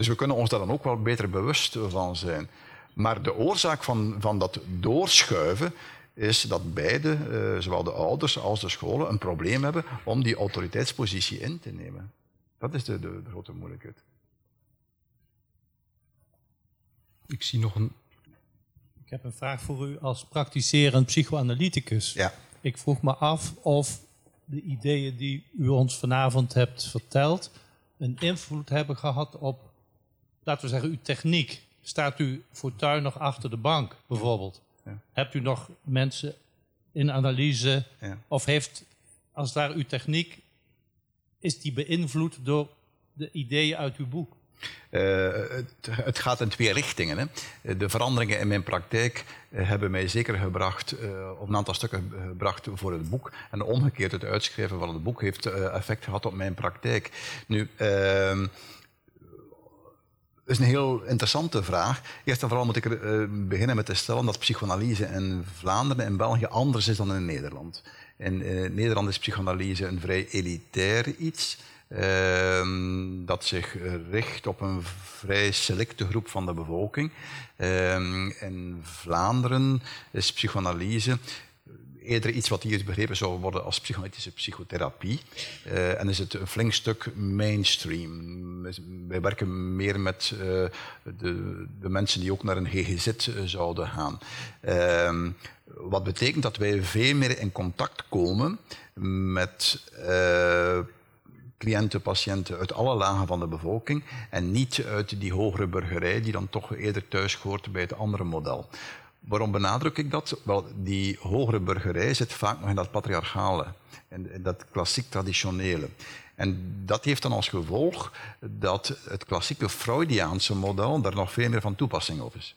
dus we kunnen ons daar dan ook wel beter bewust van zijn. Maar de oorzaak van, van dat doorschuiven is dat beide, uh, zowel de ouders als de scholen, een probleem hebben om die autoriteitspositie in te nemen. Dat is de, de, de grote moeilijkheid. Ik zie nog een. Ik heb een vraag voor u als praktiserend psychoanalyticus. Ja. Ik vroeg me af of de ideeën die u ons vanavond hebt verteld een invloed hebben gehad op laten we zeggen, uw techniek. Staat u fortuin nog achter de bank, bijvoorbeeld? Ja. Hebt u nog mensen in analyse? Ja. Of heeft, als daar uw techniek, is die beïnvloed door de ideeën uit uw boek? Uh, het, het, gaat in twee richtingen. Hè. De veranderingen in mijn praktijk uh, hebben mij zeker gebracht, uh, op een aantal stukken gebracht voor het boek. En omgekeerd, het uitschrijven van het boek heeft effect gehad op mijn praktijk. Nu, ehm, is een heel interessante vraag. Eerst en vooral moet ik er, beginnen met te stellen dat psychoanalyse in Vlaanderen en België anders is dan in Nederland. In, in Nederland is psychoanalyse een vrij elitair iets. Ehm, dat zich richt op een vrij selecte groep van de bevolking. Ehm, in Vlaanderen is psychoanalyse eerder iets wat hier begrepen zou worden als psychoanalytische psychotherapie. Uh, en is het een flink stuk mainstream. Wij werken meer met uh, de, de, mensen die ook naar een GGZ uh, zouden gaan. Ehm, wat betekent dat wij veel meer in contact komen met cliënten, patiënten uit alle lagen van de bevolking en niet uit die hogere burgerij die dan toch eerder thuis hoort bij het andere model. Waarom benadruk ik dat? Wel, die hogere burgerij zit vaak nog in dat patriarchale, in dat klassiek traditionele. En dat heeft dan als gevolg dat het klassieke Freudiaanse model daar nog veel meer van toepassing op is.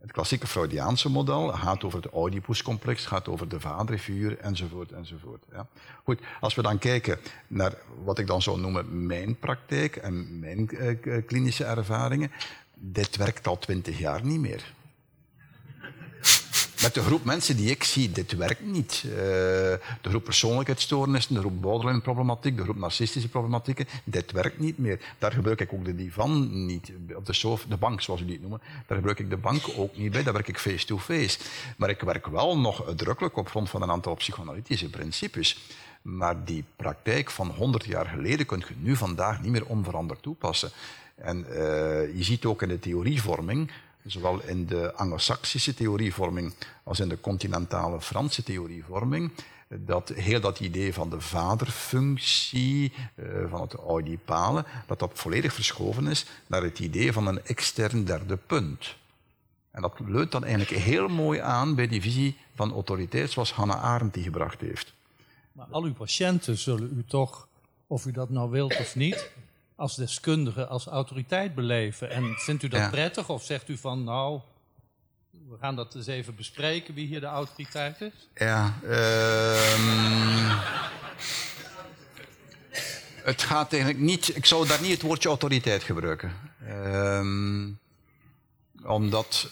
Het klassieke Freudiaanse model gaat over het Oedipuscomplex, gaat over de vaderfiguur, enzovoort, enzovoort. Ja. Goed, als we dan kijken naar wat ik dan zou noemen mijn praktijk en mijn uh, klinische ervaringen, dit werkt al twintig jaar niet meer met de groep mensen die ik zie, dit werkt niet. Uh, de groep persoonlijkheidsstoornissen, de groep borderline-problematiek, de groep narcistische problematieken, dit werkt niet meer. Daar gebruik ik ook de divan niet, op de, de bank zoals u die noemen, daar gebruik ik de bank ook niet bij, daar werk ik face-to-face. Maar ik werk wel nog uitdrukkelijk op grond van een aantal psychoanalytische principes. Maar die praktijk van 100 jaar geleden kun je nu vandaag niet meer onveranderd toepassen. En uh, je ziet ook in de theorievorming zowel in de anglo-saxische theorievorming als in de continentale Franse theorievorming, dat heel dat idee van de vaderfunctie, uh, van het oedipale, dat dat volledig verschoven is naar het idee van een extern derde punt. En dat leunt dan eigenlijk heel mooi aan bij die visie van autoriteit zoals Hannah Arendt die gebracht heeft. Maar al uw patiënten zullen u toch, of u dat nou wilt of niet, als deskundige, als autoriteit beleven. En vindt u dat prettig of zegt u van nou, we gaan dat eens even bespreken wie hier de autoriteit is? Ja, um, het gaat eigenlijk niet, ik zou daar niet het woordje autoriteit gebruiken. Um, omdat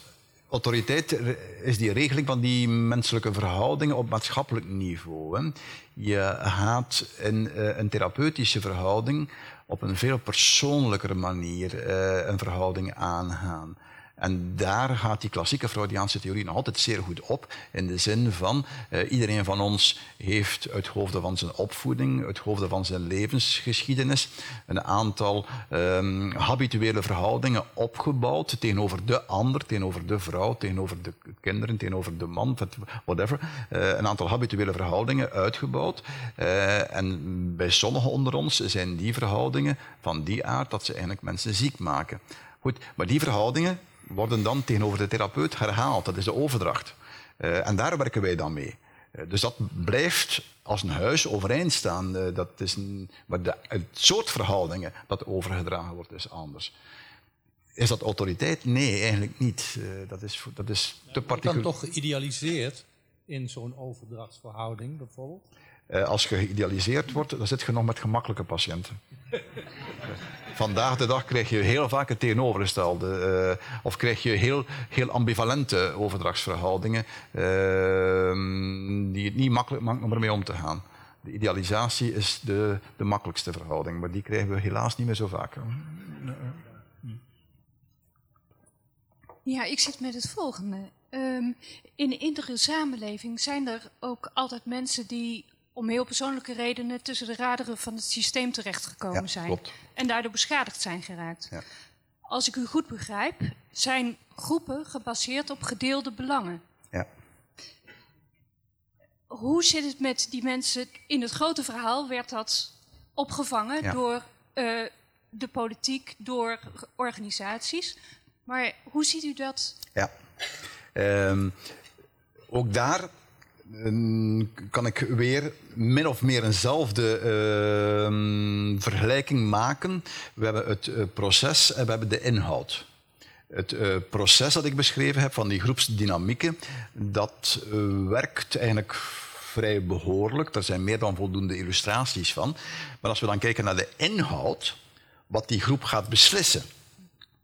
autoriteit is die regeling van die menselijke verhoudingen op maatschappelijk niveau. Hè. Je gaat in uh, een therapeutische verhouding op een veel persoonlijkere manier uh, een verhouding aangaan. En daar gaat die klassieke Freudiaanse theorie nog altijd zeer goed op. In de zin van, uh, iedereen van ons heeft uit hoofde van zijn opvoeding, uit hoofde van zijn levensgeschiedenis, een aantal um, habituele verhoudingen opgebouwd tegenover de ander, tegenover de vrouw, tegenover de kinderen, tegenover de man, whatever. Uh, een aantal habituele verhoudingen uitgebouwd. Uh, en bij sommigen onder ons zijn die verhoudingen van die aard dat ze eigenlijk mensen ziek maken. Goed, maar die verhoudingen worden dan tegenover de therapeut herhaald. Dat is de overdracht. Uh, en daar werken wij dan mee. Uh, dus dat blijft als een huis overeind staan. Uh, dat is een, maar de, het soort verhoudingen dat overgedragen wordt is anders. Is dat autoriteit? Nee, eigenlijk niet. dat is, dat is te particulier. dan toch geïdealiseerd in zo'n overdrachtsverhouding bijvoorbeeld? als je geïdealiseerd wordt, dan zit je nog met gemakkelijke patiënten. Vandaag de dag krijg je heel vaak het tegenovergestelde. Uh, of krijg je heel, heel ambivalente overdrachtsverhoudingen uh, die het niet makkelijk maakt om ermee om te gaan. De idealisatie is de, de makkelijkste verhouding, maar die krijgen we helaas niet meer zo vaak. Ja, ik zit met het volgende. Um, in iedere samenleving zijn er ook altijd mensen die om heel persoonlijke redenen tussen de raderen van het systeem terechtgekomen ja, zijn. Klopt. En daardoor beschadigd zijn geraakt. Ja. Als ik u goed begrijp, zijn groepen gebaseerd op gedeelde belangen. Ja. Hoe zit het met die mensen? In het grote verhaal werd dat opgevangen ja. door uh, de politiek, door organisaties. Maar hoe ziet u dat? Ja. Um, ook daar kan ik weer min of meer eenzelfde uh, vergelijking maken. We hebben het uh, proces en we hebben de inhoud. Het uh, proces dat ik beschreven heb van die groepsdynamieken, dat werkt eigenlijk vrij behoorlijk. Er zijn meer dan voldoende illustraties van. Maar als we dan kijken naar de inhoud, wat die groep gaat beslissen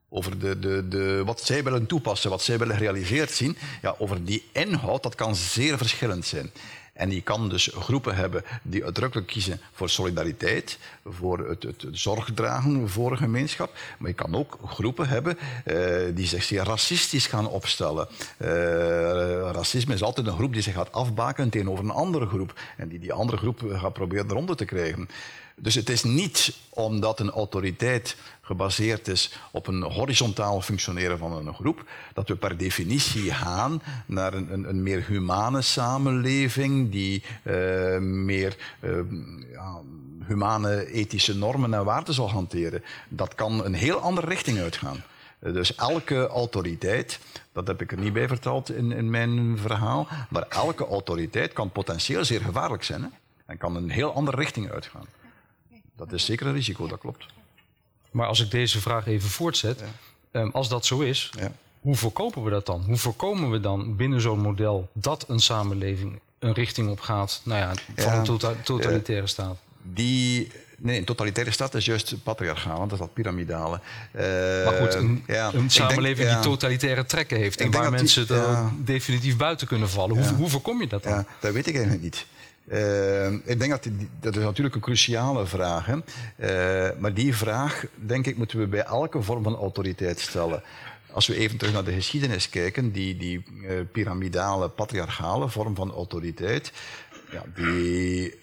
over de, de, de, wat zij willen toepassen, wat zij willen gerealiseerd zien, ja, over die inhoud, dat kan zeer verschillend zijn. En je kan dus groepen hebben die uitdrukkelijk kiezen voor solidariteit, voor het, het, zorgdragen voor een gemeenschap. Maar je kan ook groepen hebben eh, die zich zeer racistisch gaan opstellen. Eh, racisme is altijd een groep die zich gaat afbaken tegenover een andere groep. En die die andere groep gaat proberen eronder te krijgen. Dus het is niet omdat een autoriteit gebaseerd is op een horizontaal functioneren van een groep, dat we per definitie gaan naar een, een, een meer humane samenleving die uh, meer uh, ja, humane ethische normen en waarden zal hanteren. Dat kan een heel andere richting uitgaan. Dus elke autoriteit, dat heb ik er niet bij verteld in, in mijn verhaal, maar elke autoriteit kan potentieel zeer gevaarlijk zijn hè? en kan een heel andere richting uitgaan. Dat is zeker een risico, dat klopt. Maar als ik deze vraag even voortzet, ehm, als dat zo is, ja. hoe voorkomen we dat dan? Hoe voorkomen we dan binnen zo'n model dat een samenleving een richting op gaat nou ja, van een tota-, totalitaire staat? Die, nee, een totalitaire staat is juist patriarchaal, want dat is dat piramidale. Uh, maar goed, een, samenleving die totalitaire trekken heeft en waar mensen die, er definitief buiten kunnen vallen. Hoe, hoe voorkom je dat dan? dat weet ik eigenlijk niet. Uh, ik denk dat die, dat is natuurlijk een cruciale vraag. Uh, maar die vraag, denk ik, moeten we bij elke vorm van autoriteit stellen. Als we even terug naar de geschiedenis kijken, die, die uh, piramidale, patriarchale vorm van autoriteit, ja, die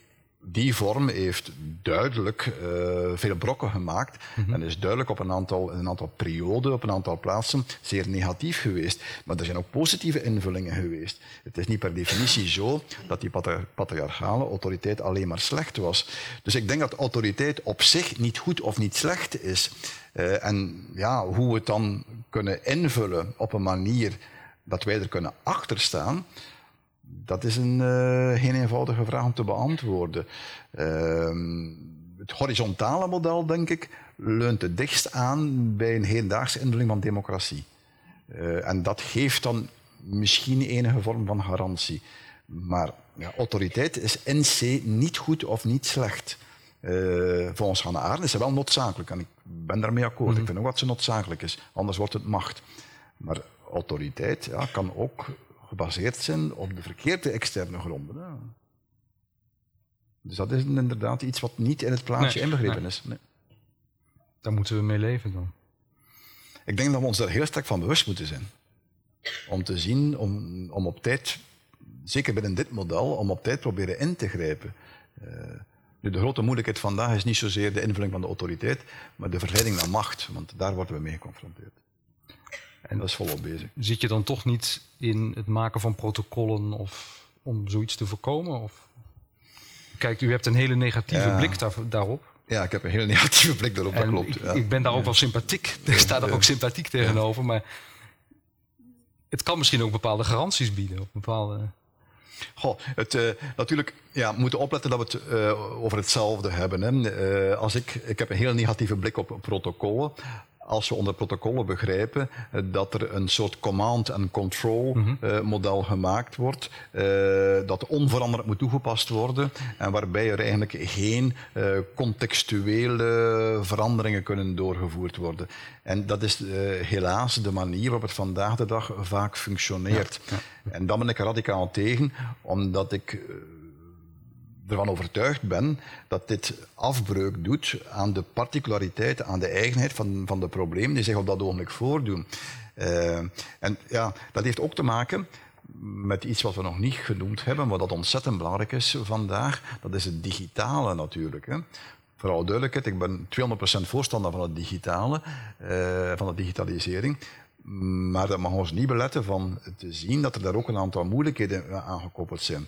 die vorm heeft duidelijk uh, veel brokken gemaakt mm -hmm. en is duidelijk op een aantal, een aantal perioden, op een aantal plaatsen zeer negatief geweest. Maar er zijn ook positieve invullingen geweest. Het is niet per definitie zo dat die patriarchale autoriteit alleen maar slecht was. Dus ik denk dat autoriteit op zich niet goed of niet slecht is. Uh, en ja, hoe we het dan kunnen invullen op een manier dat wij er kunnen achterstaan, dat is een uh, geen eenvoudige vraag om te beantwoorden. Uh, het horizontale model, denk ik, leunt het dichtst aan bij een hedendaagse invulling van democratie. Uh, en dat geeft dan misschien enige vorm van garantie. Maar ja, autoriteit is in C niet goed of niet slecht. Uh, volgens Hannah Arendt is ze wel noodzakelijk. En ik ben daarmee akkoord. Mm -hmm. Ik vind ook dat ze noodzakelijk is. Anders wordt het macht. Maar autoriteit ja, kan ook gebaseerd zijn op de verkeerde externe gronden. Dus dat is inderdaad iets wat niet in het plaatje nee, inbegrepen nee. is. Nee. Daar moeten we mee leven dan. Ik denk dat we ons daar heel sterk van bewust moeten zijn. Om te zien, om, om op tijd, zeker binnen dit model, om op tijd proberen in te grijpen. Uh, nu, de grote moeilijkheid vandaag is niet zozeer de invulling van de autoriteit, maar de verleiding naar macht, want daar worden we mee geconfronteerd. En dat is volop bezig. Zit je dan toch niet in het maken van protocollen of om zoiets te voorkomen? Of... Kijk, u hebt een hele negatieve ja. blik daar, daarop. Ja, ik heb een hele [laughs] negatieve blik daarop, dat klopt. Ik, ja. ik ben daar ook wel sympathiek. [laughs] Ik sta daar ook sympathiek tegenover. Maar het kan misschien ook bepaalde garanties bieden. Op bepaalde... Goh, het, uh, natuurlijk ja, we moeten opletten dat we het uh, over hetzelfde hebben. Hè. Uh, als ik, ik heb een heel negatieve blik op protocollen als we onder protocollen begrijpen uh, dat er een soort command and control mm -hmm. uh, model gemaakt wordt, uh, dat onveranderd moet toegepast worden en waarbij er eigenlijk geen contextuele veranderingen kunnen doorgevoerd worden. En dat is helaas de manier waarop het vandaag de dag vaak functioneert. Ja, ja. En dan ben ik er radicaal tegen, omdat ik ervan overtuigd ben dat dit afbreuk doet aan de particulariteit, aan de eigenheid van, van de problemen die zich op dat ogenblik voordoen. Uh, en ja, dat heeft ook te maken met iets wat we nog niet genoemd hebben, maar dat ontzettend belangrijk is vandaag. Dat is het digitale natuurlijk. Hè. Vooral duidelijkheid, ik ben 200% voorstander van het digitale, uh, van de digitalisering. Maar dat mag ons niet beletten van te zien dat er daar ook een aantal moeilijkheden aan gekoppeld zijn.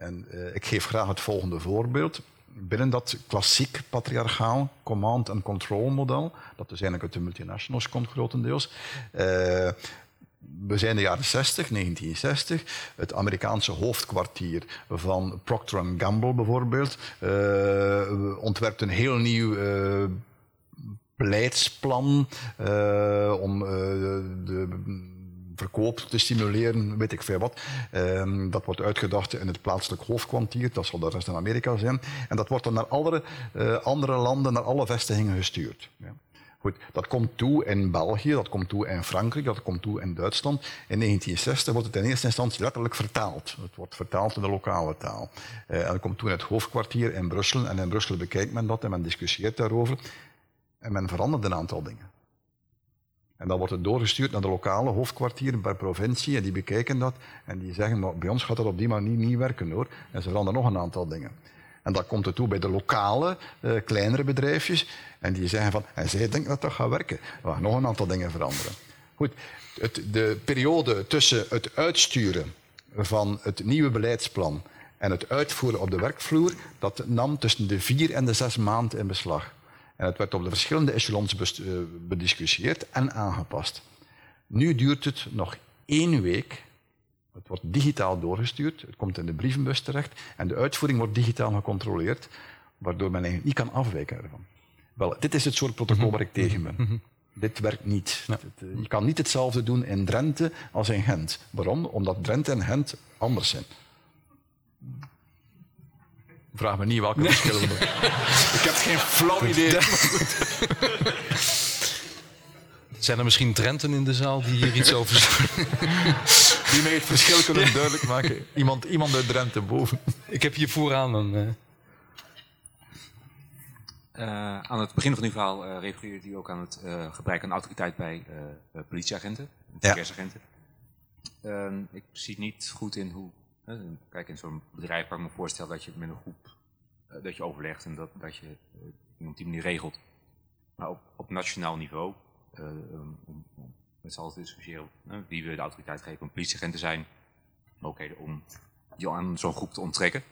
En uh, ik geef graag het volgende voorbeeld. Binnen dat klassiek patriarchaal command- and control model, dat dus eigenlijk uit de multinationals komt grotendeels, uh, we zijn de jaren 60, 1960. Het Amerikaanse hoofdkwartier van Procter Gamble bijvoorbeeld uh, ontwerpt een heel nieuw beleidsplan om de verkoop te stimuleren, weet ik veel wat. Um, dat wordt uitgedacht in het plaatselijk hoofdkwartier, dat zal de rest in Amerika zijn. En dat wordt dan naar andere, andere landen, naar alle vestigingen gestuurd. Ja. Goed, dat komt toe in België, dat komt toe in Frankrijk, dat komt toe in Duitsland. In 1960 wordt het in eerste instantie letterlijk vertaald. Het wordt vertaald in de lokale taal. Uh, en dat komt toe in het hoofdkwartier in Brussel. En in Brussel bekijkt men dat en men discussieert daarover. En men verandert een aantal dingen. En dan wordt het doorgestuurd naar de lokale hoofdkwartieren per provincie. En die bekijken dat. En die zeggen, maar bij ons gaat dat op die manier niet werken hoor. En ze veranderen nog een aantal dingen. En dat komt er toe bij de lokale, uh, kleinere bedrijfjes. En die zeggen van, en zij denken dat dat gaat werken. We gaan nog een aantal dingen veranderen. Goed, het, de periode tussen het uitsturen van het nieuwe beleidsplan en het uitvoeren op de werkvloer, dat nam tussen de vier en de zes maanden in beslag. En het werd op de verschillende echelons eh, bediscussieerd en aangepast. Nu duurt het nog één week het wordt digitaal doorgestuurd, het komt in de brievenbus terecht en de uitvoering wordt digitaal gecontroleerd, waardoor men eigenlijk niet kan afwijken ervan. Wel, dit is het soort protocol waar ik tegen ben. Mhm. Dit werkt niet. Eh, je kan niet hetzelfde doen in Drenthe als in Gent. Waarom? Omdat Drenthe en Gent anders zijn. Vraag me niet welke verschillen. [laughs] ik heb geen flauw idee. [laughs] Zijn er misschien Drenten in de zaal die hier iets over zeggen? Die mij het verschil kunnen [laughs] duidelijk maken. Iemand, iemand uit Drenthe boven. Ik heb hier vooraan een... Uh... Uh, aan het begin van uw verhaal uh, refereerde u ook aan het uh, gebruik aan autoriteit bij politieagenten, verkeersagenten. Ja. ik zie niet goed in hoe. kijk, in zo'n bedrijf kan ik me voorstellen dat je met een groep dat je overlegt en dat, dat je op die manier regelt. Maar op, op nationaal niveau um, om, om met z'n allen te discussiëren wie we de autoriteit geven om politieagent te zijn. Mogelijkheden om je aan zo'n groep te onttrekken.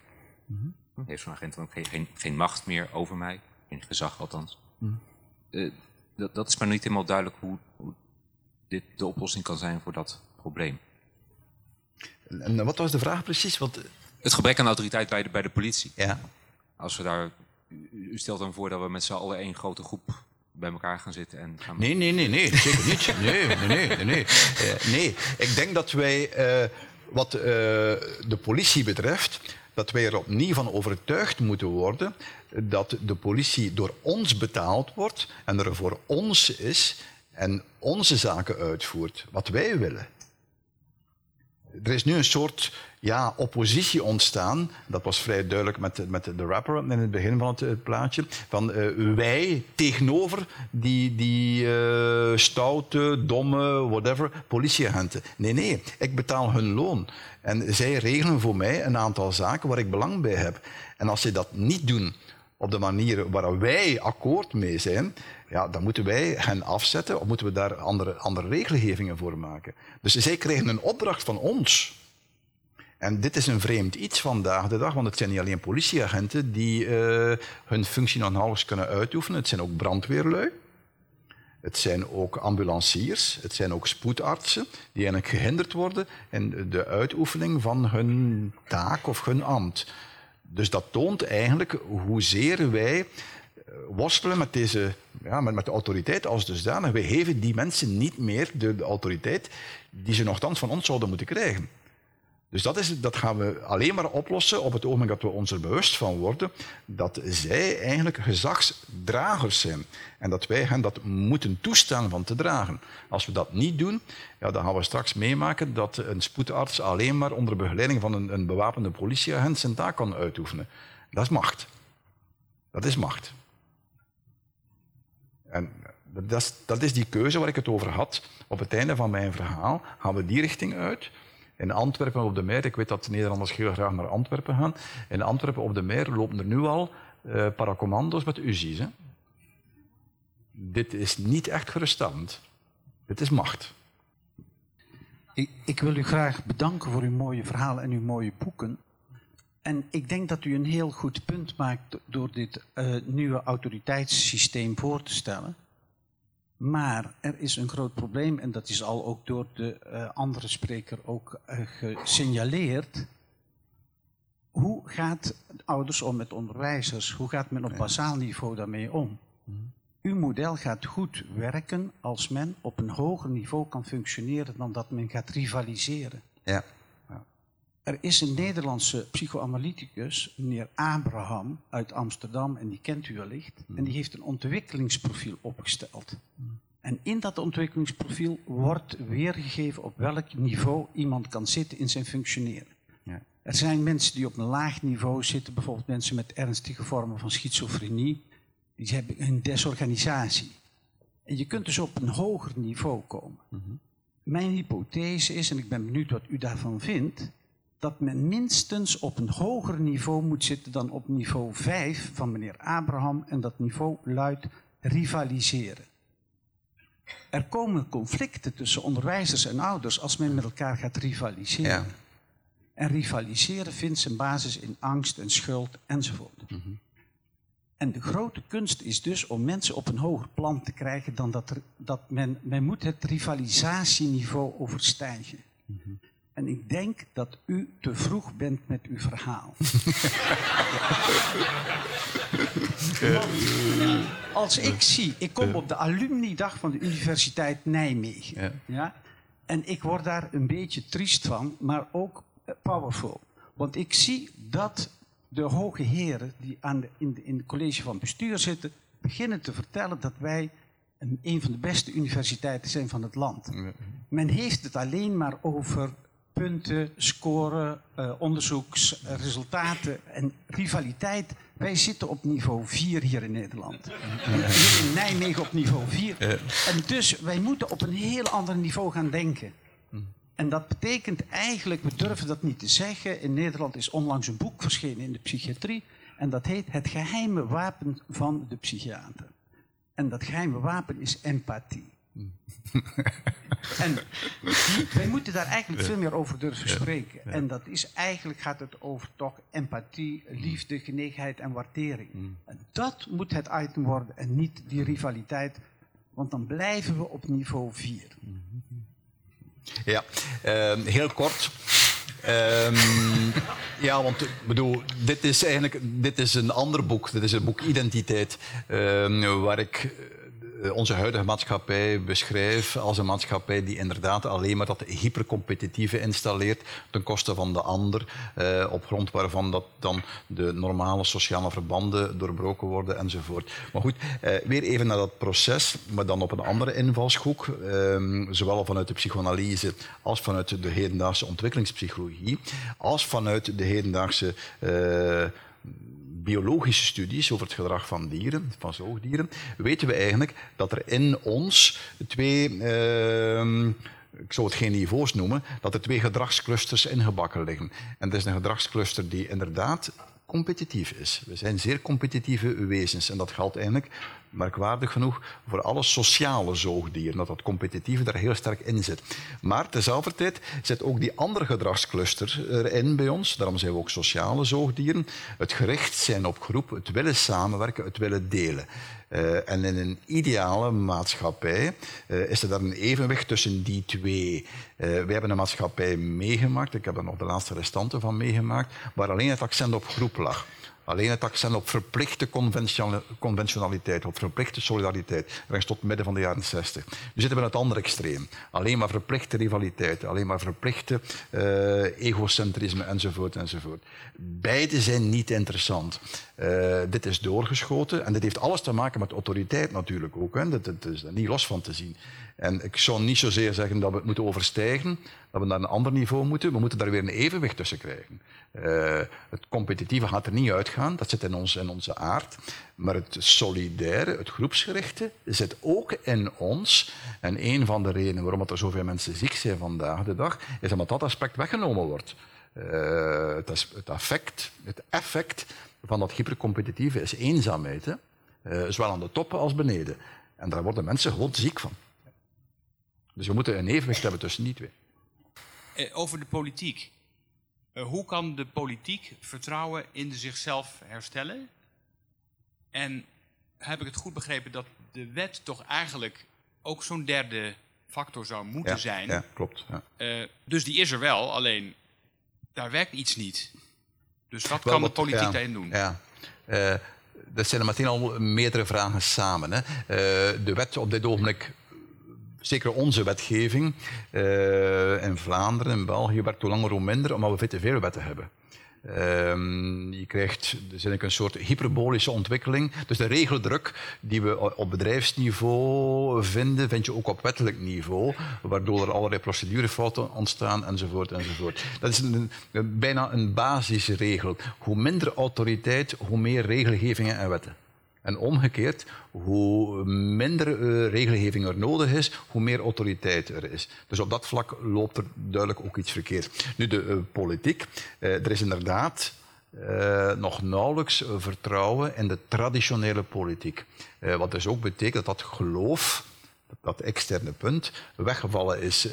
Mm -hmm. Heeft zo'n agent dan geen, geen, geen, macht meer over mij, geen gezag althans. Mm uh, dat, dat, is maar niet helemaal duidelijk hoe, hoe, dit de oplossing kan zijn voor dat probleem. En wat was de vraag precies? Wat... Het gebrek aan autoriteit bij de, bij de politie. Ja. Als we daar, u stelt dan voor dat we met z'n allen één grote groep bij elkaar gaan zitten en gaan... Nee, nee, nee, nee, [laughs] zeker niet. Nee, nee, nee, nee. Nee, uh, nee. ik denk dat wij, uh, wat uh, de politie betreft, dat wij er opnieuw van overtuigd moeten worden dat de politie door ons betaald wordt en er voor ons is en onze zaken uitvoert, wat wij willen. Er is nu een soort ja, oppositie ontstaan. Dat was vrij duidelijk met, met de rapper in het begin van het, plaatje. Van uh, wij tegenover die, die uh, stoute, domme, whatever, politieagenten. Nee, nee, ik betaal hun loon. En zij regelen voor mij een aantal zaken waar ik belang bij heb. En als zij dat niet doen op de manier waar wij akkoord mee zijn, ja, dan moeten wij hen afzetten of moeten we daar andere, andere regelgevingen voor maken. Dus zij krijgen een opdracht van ons. En dit is een vreemd iets vandaag de dag, want het zijn niet alleen politieagenten die uh, hun functie nog nauwelijks kunnen uitoefenen. Het zijn ook brandweerlui. Het zijn ook ambulanciers, het zijn ook spoedartsen die eigenlijk gehinderd worden in de uitoefening van hun taak of hun ambt. Dus dat toont eigenlijk hoezeer wij eh, worstelen met, deze, ja, met, met de autoriteit als dusdanig. Wij geven die mensen niet meer de, de autoriteit die ze nogthans van ons zouden moeten krijgen. Dus dat, is, dat gaan we alleen maar oplossen op het ogenblik dat we ons er bewust van worden dat zij eigenlijk gezagsdragers zijn. En dat wij hen dat moeten toestaan van te dragen. Als we dat niet doen, ja, dan gaan we straks meemaken dat een spoedarts alleen maar onder begeleiding van een, een bewapende politieagent zijn taak kan uitoefenen. Dat is macht. Dat is macht. Dat is, dat is die keuze waar ik het over had. Op het einde van mijn verhaal gaan we die richting uit. In Antwerpen op de Meer, ik weet dat de Nederlanders heel graag naar Antwerpen gaan. In Antwerpen op de Meer lopen er nu al uh, paracommando's met UZI's. Hè? Dit is niet echt geruststellend. Dit is macht. Ik, ik, wil u graag bedanken voor uw mooie verhaal en uw mooie boeken. En ik denk dat u een heel goed punt maakt door dit uh, nieuwe autoriteitssysteem voor te stellen. Maar er is een groot probleem, en dat is al ook door de uh, andere spreker ook uh, gesignaleerd. Hoe gaat ouders om met onderwijzers? Hoe gaat men op basaal niveau daarmee om? Uw model gaat goed werken als men op een hoger niveau kan functioneren dan dat men gaat rivaliseren. Ja. Er is een Nederlandse psychoanalyticus, meneer Abraham uit Amsterdam, en die kent u wellicht. En die heeft een ontwikkelingsprofiel opgesteld. En in dat ontwikkelingsprofiel wordt weergegeven op welk niveau iemand kan zitten in zijn functioneren. Ja. Er zijn mensen die op een laag niveau zitten, bijvoorbeeld mensen met ernstige vormen van schizofrenie. Die hebben een desorganisatie. En je kunt dus op een hoger niveau komen. Mijn hypothese is, en ik ben benieuwd wat u daarvan vindt, dat men minstens op een hoger niveau moet zitten dan op niveau 5 van meneer Abraham. En dat niveau luidt rivaliseren. Er komen conflicten tussen onderwijzers en ouders als men met elkaar gaat rivaliseren. Ja. En rivaliseren vindt zijn basis in angst en schuld enzovoort. Mm -hmm. En de grote kunst is dus om mensen op een hoger plan te krijgen dan dat, er, dat men, men moet het rivalisatieniveau overstijgen. Mm -hmm. En ik denk dat u te vroeg bent met uw verhaal. [laughs] als ik zie, ik kom op de alumni-dag van de Universiteit Nijmegen. Ja. ja. En ik word daar een beetje triest van, maar ook eh, powerful. Want ik zie dat de hoge heren die aan de, in, de, in het college van bestuur zitten, beginnen te vertellen dat wij een, een van de beste universiteiten zijn van het land. Men heeft het alleen maar over punten, scoren, uh, onderzoeksresultaten en rivaliteit. Wij zitten op niveau 4 hier in Nederland. Hier in Nijmegen op niveau 4. En dus wij moeten op een heel ander niveau gaan denken. En dat betekent eigenlijk, we durven dat niet te zeggen. In Nederland is onlangs een boek verschenen in de psychiatrie. En dat heet Het geheime wapen van de psychiater. En dat geheime wapen is empathie. [laughs] en wij moeten daar eigenlijk veel meer over durven spreken. En dat is eigenlijk gaat het over toch empathie, liefde, genegenheid en waardering. Mm. En dat moet het item worden en niet die rivaliteit. Want dan blijven we op niveau 4. Ja, uh, heel kort. Um, [laughs] ja, want bedoel, dit is eigenlijk dit is een ander boek. Dit is een boek Identiteit, uh, waar ik onze huidige maatschappij beschrijf als een maatschappij die inderdaad alleen maar dat hypercompetitieve installeert ten koste van de ander, eh, op grond waarvan dat dan de normale sociale verbanden doorbroken worden enzovoort. Maar goed, eh, weer even naar dat proces, maar dan op een andere invalshoek, eh, zowel vanuit de psychoanalyse als vanuit de hedendaagse ontwikkelingspsychologie, als vanuit de hedendaagse eh, biologische studies over het gedrag van dieren, van zoogdieren, weten we eigenlijk dat er in ons twee, uh, ik zou het geen niveaus noemen, dat er twee gedragsclusters ingebakken liggen. En dat is een gedragscluster die inderdaad competitief is. We zijn zeer competitieve wezens en dat geldt eigenlijk merkwaardig genoeg voor alle sociale zoogdieren, dat dat competitieve daar heel sterk in zit. Maar tezelfde tijd zit ook die andere gedragscluster erin bij ons, daarom zijn we ook sociale zoogdieren, het gericht zijn op groep, het willen samenwerken, het willen delen. Uh, en in een ideale maatschappij uh, is er daar een evenwicht tussen die twee. Uh, we hebben een maatschappij meegemaakt, ik heb er nog de laatste restanten van meegemaakt, waar alleen het accent op groep lag. Alleen het accent op verplichte conventionaliteit, op verplichte solidariteit, rechts tot midden van de jaren 60. We zitten bij het andere extreem. Alleen maar verplichte rivaliteit, alleen maar verplichte uh, egocentrisme enzovoort enzovoort. Beide zijn niet interessant. Uh, dit is doorgeschoten en dit heeft alles te maken met autoriteit natuurlijk ook. Hè. Dat, dat is er niet los van te zien. En ik zou niet zozeer zeggen dat we het moeten overstijgen, dat we naar een ander niveau moeten. We moeten daar weer een evenwicht tussen krijgen. Uh, het competitieve gaat er niet uitgaan, dat zit in, ons, in onze aard. Maar het solidaire, het groepsgerichte, zit ook in ons. En een van de redenen waarom er zoveel mensen ziek zijn vandaag de dag, is omdat dat aspect weggenomen wordt. Uh, het, het, affect, het effect van dat hypercompetitieve is eenzaamheid. Hè? Uh, zowel aan de top als beneden. En daar worden mensen gewoon ziek van. Dus we moeten een evenwicht hebben tussen die twee. Over de politiek. Uh, hoe kan de politiek vertrouwen in zichzelf herstellen? En heb ik het goed begrepen dat de wet toch eigenlijk ook zo'n derde factor zou moeten zijn. Ja, klopt. Ja. Uh, dus die is er wel, alleen daar werkt iets niet. Dus wat kan de politiek ja, daarin doen? Ja. Uh, dat zijn er meteen al meerdere vragen samen. Hè. Uh, de wet op dit ogenblik zeker onze wetgeving uh, in Vlaanderen en België werkt hoe langer hoe minder, omdat we veel te veel wetten hebben. Um, je krijgt dus een soort hyperbolische ontwikkeling. Dus de regeldruk die we op bedrijfsniveau vinden, vind je ook op wettelijk niveau, waardoor er allerlei procedurefouten ontstaan enzovoort enzovoort. Dat is een, bijna een basisregel. Hoe minder autoriteit, hoe meer regelgevingen en wetten. En omgekeerd, hoe minder uh, regelgeving er nodig is, hoe meer autoriteit er is. Dus op dat vlak loopt er duidelijk ook iets verkeerd. Nu, de uh, politiek. Uh, er is inderdaad nog nauwelijks vertrouwen in de traditionele politiek. wat dus ook betekent dat dat geloof, dat externe punt, weggevallen is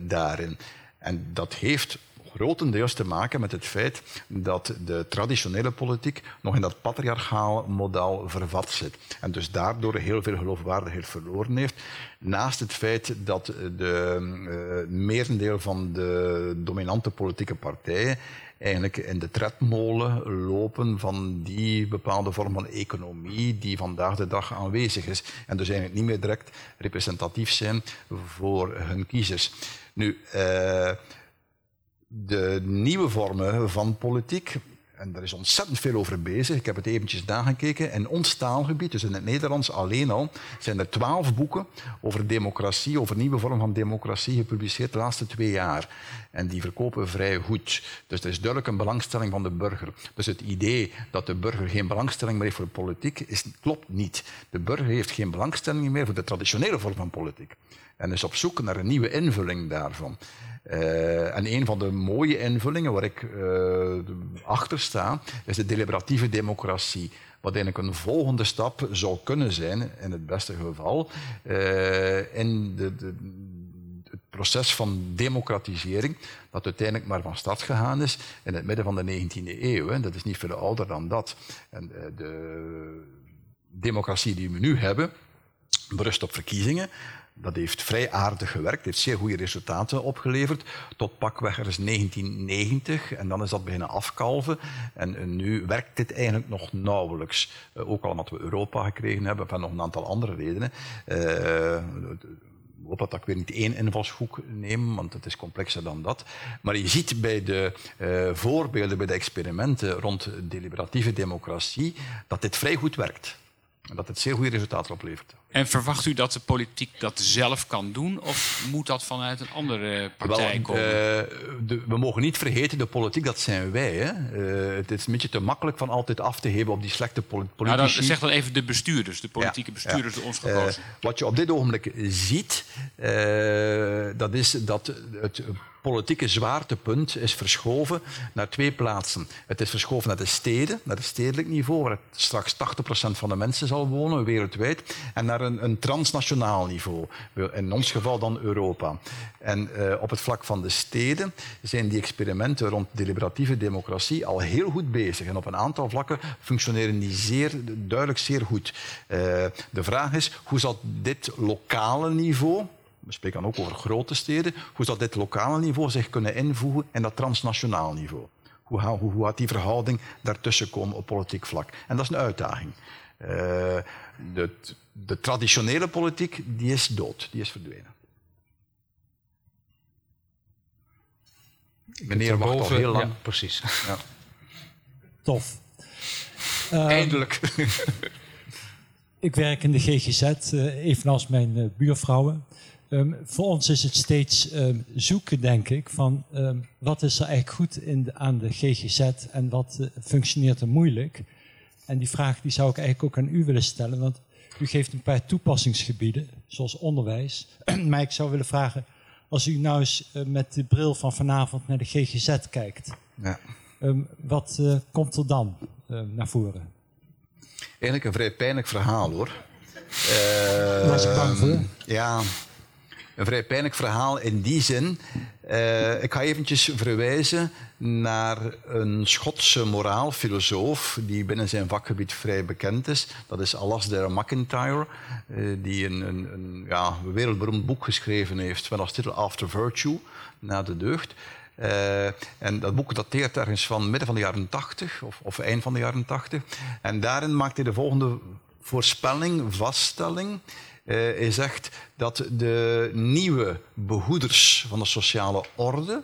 daarin. En dat heeft grotendeels te maken met het feit dat de traditionele politiek nog in dat patriarchale model vervat zit. En dus daardoor heel veel geloofwaardigheid verloren heeft. Naast het feit dat de uh, merendeel van de dominante politieke partijen eigenlijk in de tredmolen lopen van die bepaalde vorm van economie die vandaag de dag aanwezig is. En dus eigenlijk niet meer direct representatief zijn voor hun kiezers. Nu, uh, de nieuwe vormen van politiek. En daar is ontzettend veel over bezig. Ik heb het eventjes nagekeken. In ons taalgebied, dus in het Nederlands alleen al, zijn er twaalf boeken over democratie, over nieuwe vormen van democratie, gepubliceerd de laatste twee jaar. En die verkopen vrij goed. Dus er is duidelijk een belangstelling van de burger. Dus het idee dat de burger geen belangstelling meer heeft voor politiek, is, klopt niet. De burger heeft geen belangstelling meer voor de traditionele vorm van politiek. En is op zoek naar een nieuwe invulling daarvan. Uh, en een van de mooie invullingen waar ik uh, achter sta, is de deliberatieve democratie. Wat eigenlijk een volgende stap zou kunnen zijn, in het beste geval, uh, in de, de, het proces van democratisering, dat uiteindelijk maar van start gegaan is in het midden van de 19e eeuw. Hè. Dat is niet veel ouder dan dat. En de democratie die we nu hebben, berust op verkiezingen. Dat heeft vrij aardig gewerkt, heeft zeer goede resultaten opgeleverd. Tot pakweg is 1990 en dan is dat beginnen afkalven. En, nu werkt dit eigenlijk nog nauwelijks. Uh, ook al omdat we Europa gekregen hebben, van nog een aantal andere redenen. Uh, ik hoop dat ik weer niet één invalshoek neem, want het is complexer dan dat. Maar je ziet bij de uh, voorbeelden, bij de experimenten rond deliberatieve democratie, dat dit vrij goed werkt. En dat het zeer goede resultaten oplevert. En verwacht u dat de politiek dat zelf kan doen? Of moet dat vanuit een andere partij Wel, komen? Uh, de, we mogen niet vergeten, de politiek, dat zijn wij. Hè? Uh, het is een beetje te makkelijk van altijd af te hebben op die slechte politici. Nou, dan zeg dan even de bestuurders, de politieke bestuurders ja. door ons gekozen. Uh, wat je op dit ogenblik ziet, dat is dat het politieke zwaartepunt is verschoven naar twee plaatsen. Het is verschoven naar de steden, naar het stedelijk niveau, waar straks 80% van de mensen zal wonen, wereldwijd, en naar een, een transnationaal niveau, in ons geval dan Europa. En uh, op het vlak van de steden zijn die experimenten rond deliberatieve democratie al heel goed bezig. En op een aantal vlakken functioneren die zeer, duidelijk zeer goed. Uh, de vraag is, hoe zal dit lokale niveau, we spreken dan ook over grote steden, hoe zal dit lokale niveau zich kunnen invoegen in dat transnationaal niveau? Hoe, hoe, hoe gaat die verhouding daartussen komen op politiek vlak? En dat is een uitdaging. Uh, de, de, traditionele politiek die is dood, die is verdwenen. Meneer wacht al heel lang. Ja, precies. Ja. Tof. [laughs] Eindelijk. ik werk in de GGZ, uh, evenals mijn uh, buurvrouwen. Um, voor ons is het steeds um, zoeken, denk ik, van um, wat is er eigenlijk goed in de, aan de GGZ en wat uh, functioneert er moeilijk. En die vraag die zou ik eigenlijk ook aan u willen stellen, want u geeft een paar toepassingsgebieden, zoals onderwijs. [clears throat] maar ik zou willen vragen, als u nou eens uh, met de bril van vanavond naar de GGZ kijkt, ja. wat uh, komt er dan naar voren? Eigenlijk een vrij pijnlijk verhaal hoor. Daar was ik bang voor. Ja, een vrij pijnlijk verhaal in die zin Uh, ik ga eventjes verwijzen naar een Schotse moraalfilosoof die binnen zijn vakgebied vrij bekend is. Dat is Alasdair MacIntyre, uh, die een, een, een ja, wereldberoemd boek geschreven heeft met als titel After Virtue, na de deugd. Uh, en dat boek dateert ergens van midden van de jaren 80 of, of eind van de jaren 80. En daarin maakt hij de volgende voorspelling, vaststelling. Uh, hij zegt dat de nieuwe behoeders van de sociale orde,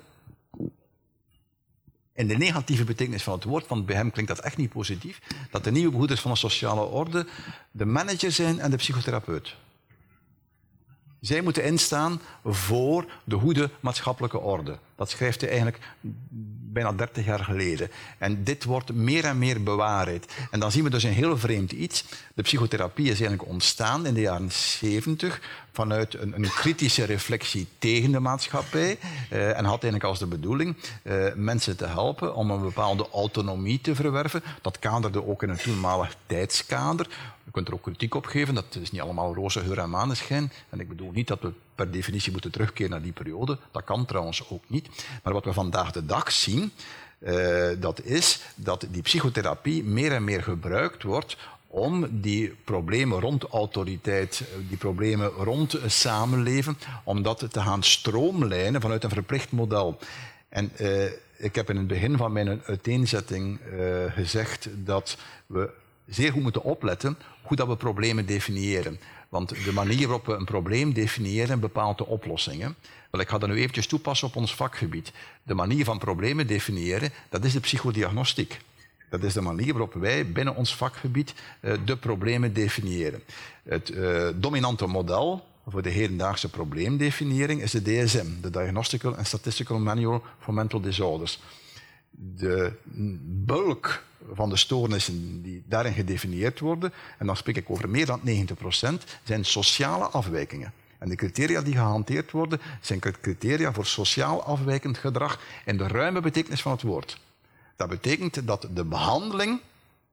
in de negatieve betekenis van het woord, want bij hem klinkt dat echt niet positief, dat de nieuwe behoeders van de sociale orde de manager zijn en de psychotherapeut. Zij moeten instaan voor de goede maatschappelijke orde. Dat schrijft hij eigenlijk bijna 30 jaar geleden. En dit wordt meer en meer bewaarheid. En dan zien we dus een heel vreemd iets. De psychotherapie is eigenlijk ontstaan in de jaren 70 vanuit een, een kritische reflectie tegen de maatschappij. Uh, en had eigenlijk als de bedoeling uh, mensen te helpen om een bepaalde autonomie te verwerven. Dat kaderde ook in een toenmalig tijdskader. Je kunt er ook kritiek op geven. Dat is niet allemaal roze geur en maneschijn. En ik bedoel niet dat we per definitie moeten terugkeren naar die periode. Dat kan trouwens ook niet. Maar wat we vandaag de dag zien, uh, dat is dat die psychotherapie meer en meer gebruikt wordt om die problemen rond autoriteit, die problemen rond samenleven, om dat te gaan stroomlijnen vanuit een verplicht model. En uh, ik heb in het begin van mijn uiteenzetting uh, gezegd dat we zeer goed moeten opletten hoe dat we problemen definiëren. Want de manier waarop we een probleem definiëren bepaalt de oplossingen. Wel, ik ga dat nu eventjes toepassen op ons vakgebied. De manier van problemen definiëren, dat is de psychodiagnostiek. Dat is de manier waarop wij binnen ons vakgebied uh, de problemen definiëren. Het uh, dominante model voor de hedendaagse probleemdefiniëring is de DSM, de Diagnostical and Statistical Manual for Mental Disorders. De bulk van de stoornissen die daarin gedefinieerd worden, en dan spreek ik over meer dan 90%, zijn sociale afwijkingen. En de criteria die gehanteerd worden, zijn criteria voor sociaal afwijkend gedrag in de ruime betekenis van het woord. Dat betekent dat de behandeling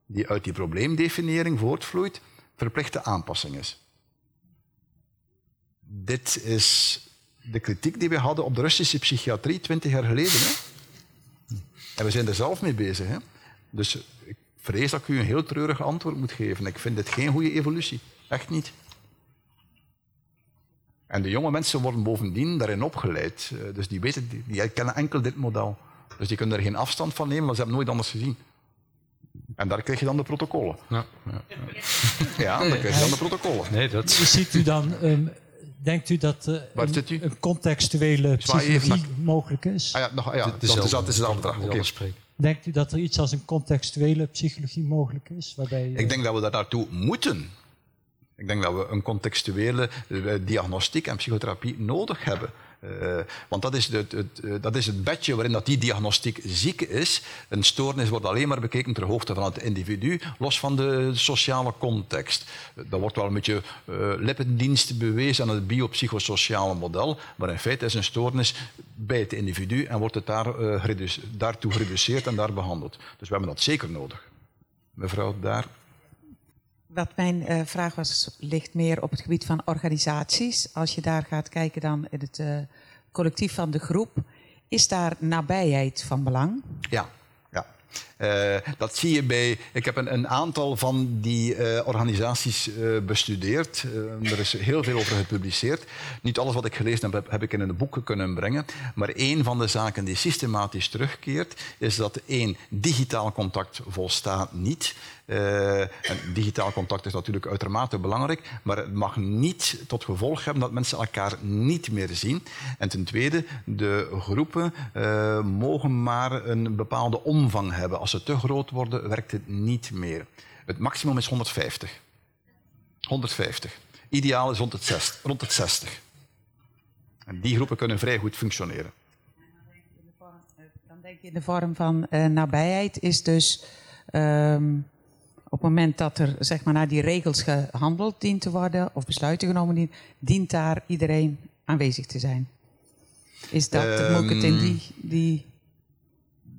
die uit die probleemdefiniëring voortvloeit, verplichte aanpassing is. Dit is de kritiek die we hadden op de Russische psychiatrie twintig jaar geleden. Hè? En we zijn er zelf mee bezig. Hè? Dus ik vrees dat ik u een heel treurig antwoord moet geven. Ik vind dit geen goede evolutie. Echt niet. En de jonge mensen worden bovendien daarin opgeleid. Eh, dus die, weten, die kennen enkel dit model. Dus die kunnen er geen afstand van nemen, maar ze hebben nooit anders gezien. En daar krijg je dan de protocollen. Ja, ja, ja. ja daar krijg je dan de protocollen. Nee, dat... Ziet u dan, um, denkt u dat uh, een, een, contextuele psychologie mogelijk is? Ah, ja, nog, ja, dat, is, dat is een andere vraag. Okay. Denkt u dat er iets als een contextuele psychologie mogelijk is? Waarbij, uh... Ik denk dat we daar naartoe moeten. Ik denk dat we een contextuele uh, diagnostiek en psychotherapie nodig hebben. Uh, want dat is, het, uh, dat is het bedje waarin dat die diagnostiek ziek is. Een stoornis wordt alleen maar bekeken ter hoogte van het individu, los van de sociale context. Uh, dat wordt wel een beetje lippendienst bewezen aan het biopsychosociale model, maar in feite is een stoornis bij het individu en wordt het daar, daartoe gereduceerd en daar behandeld. Dus we hebben dat zeker nodig. Mevrouw, daar. Wat mijn uh, vraag was, ligt meer op het gebied van organisaties. Als je daar gaat kijken dan in het uh, collectief van de groep, is daar nabijheid van belang? Ja, uh, dat zie je bij. Ik heb een, een aantal van die uh, organisaties uh, bestudeerd. er is heel veel over gepubliceerd. Niet alles wat ik gelezen heb, heb ik in een boek kunnen brengen. Maar een van de zaken die systematisch terugkeert, is dat één, digitaal contact volstaat niet. Digitaal contact is natuurlijk uitermate belangrijk, maar het mag niet tot gevolg hebben dat mensen elkaar niet meer zien. En ten tweede, de groepen mogen maar een bepaalde omvang hebben. Ze te groot worden, werkt het niet meer. Het maximum is 150. 150. Ideaal is rond het 60. Rond het 60. En die groepen kunnen vrij goed functioneren. Dan denk je in de vorm van uh, nabijheid is dus um, op het moment dat er zeg maar, naar die regels gehandeld dient te worden of besluiten genomen dient, dient daar iedereen aanwezig te zijn. Is dat um, ook het in die, die.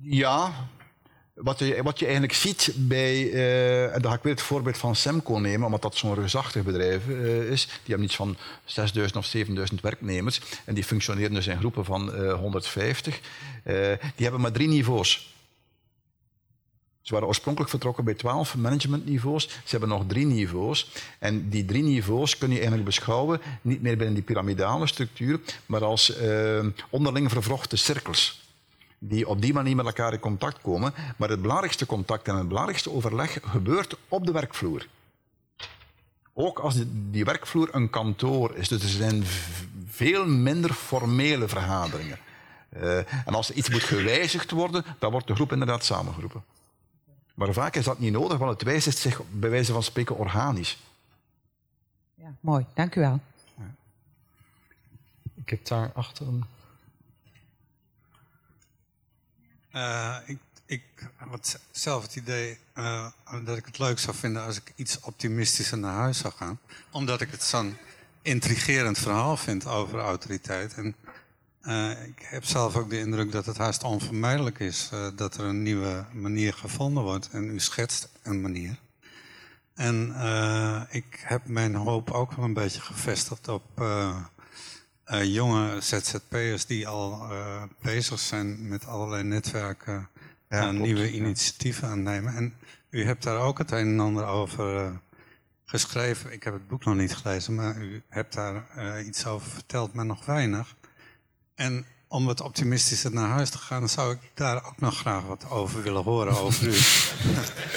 Ja, wat je, wat je eigenlijk ziet bij, uh, en dan ga ik weer het voorbeeld van Semco nemen, omdat dat zo'n reusachtig bedrijf uh, is. Die hebben iets van 6000 of 7000 werknemers en die functioneren dus in groepen van uh, 150. die hebben maar drie niveaus. Ze waren oorspronkelijk vertrokken bij 12 managementniveaus. Ze hebben nog drie niveaus. En die drie niveaus kun je eigenlijk beschouwen, niet meer binnen die piramidale structuur, maar als onderling vervrochte cirkels die op die manier met elkaar in contact komen. Maar het belangrijkste contact en het belangrijkste overleg gebeurt op de werkvloer. Ook als die werkvloer een kantoor is. Dus er zijn veel minder formele vergaderingen. Uh, en als er iets moet gewijzigd worden, dan wordt de groep inderdaad samengeroepen. Maar vaak is dat niet nodig, want het wijzigt zich bij wijze van spreken organisch. Ja, mooi, dank u wel. Ik heb daar achter een Uh, ik, ik had zelf het idee uh, dat ik het leuk zou vinden als ik iets optimistischer naar huis zou gaan. Omdat ik het zo'n intrigerend verhaal vind over autoriteit. En uh, ik heb zelf ook de indruk dat het haast onvermijdelijk is dat er een nieuwe manier gevonden wordt. En u schetst een manier. En ik heb mijn hoop ook wel een beetje gevestigd op uh, jonge ZZP'ers die al uh, bezig zijn met allerlei netwerken ja, uh, nieuwe initiatieven aannemen. En u hebt daar ook het een en ander over geschreven. Ik heb het boek nog niet gelezen, maar u hebt daar iets over verteld, maar nog weinig. En om wat optimistischer naar huis te gaan, zou ik daar ook nog graag wat over willen horen over u.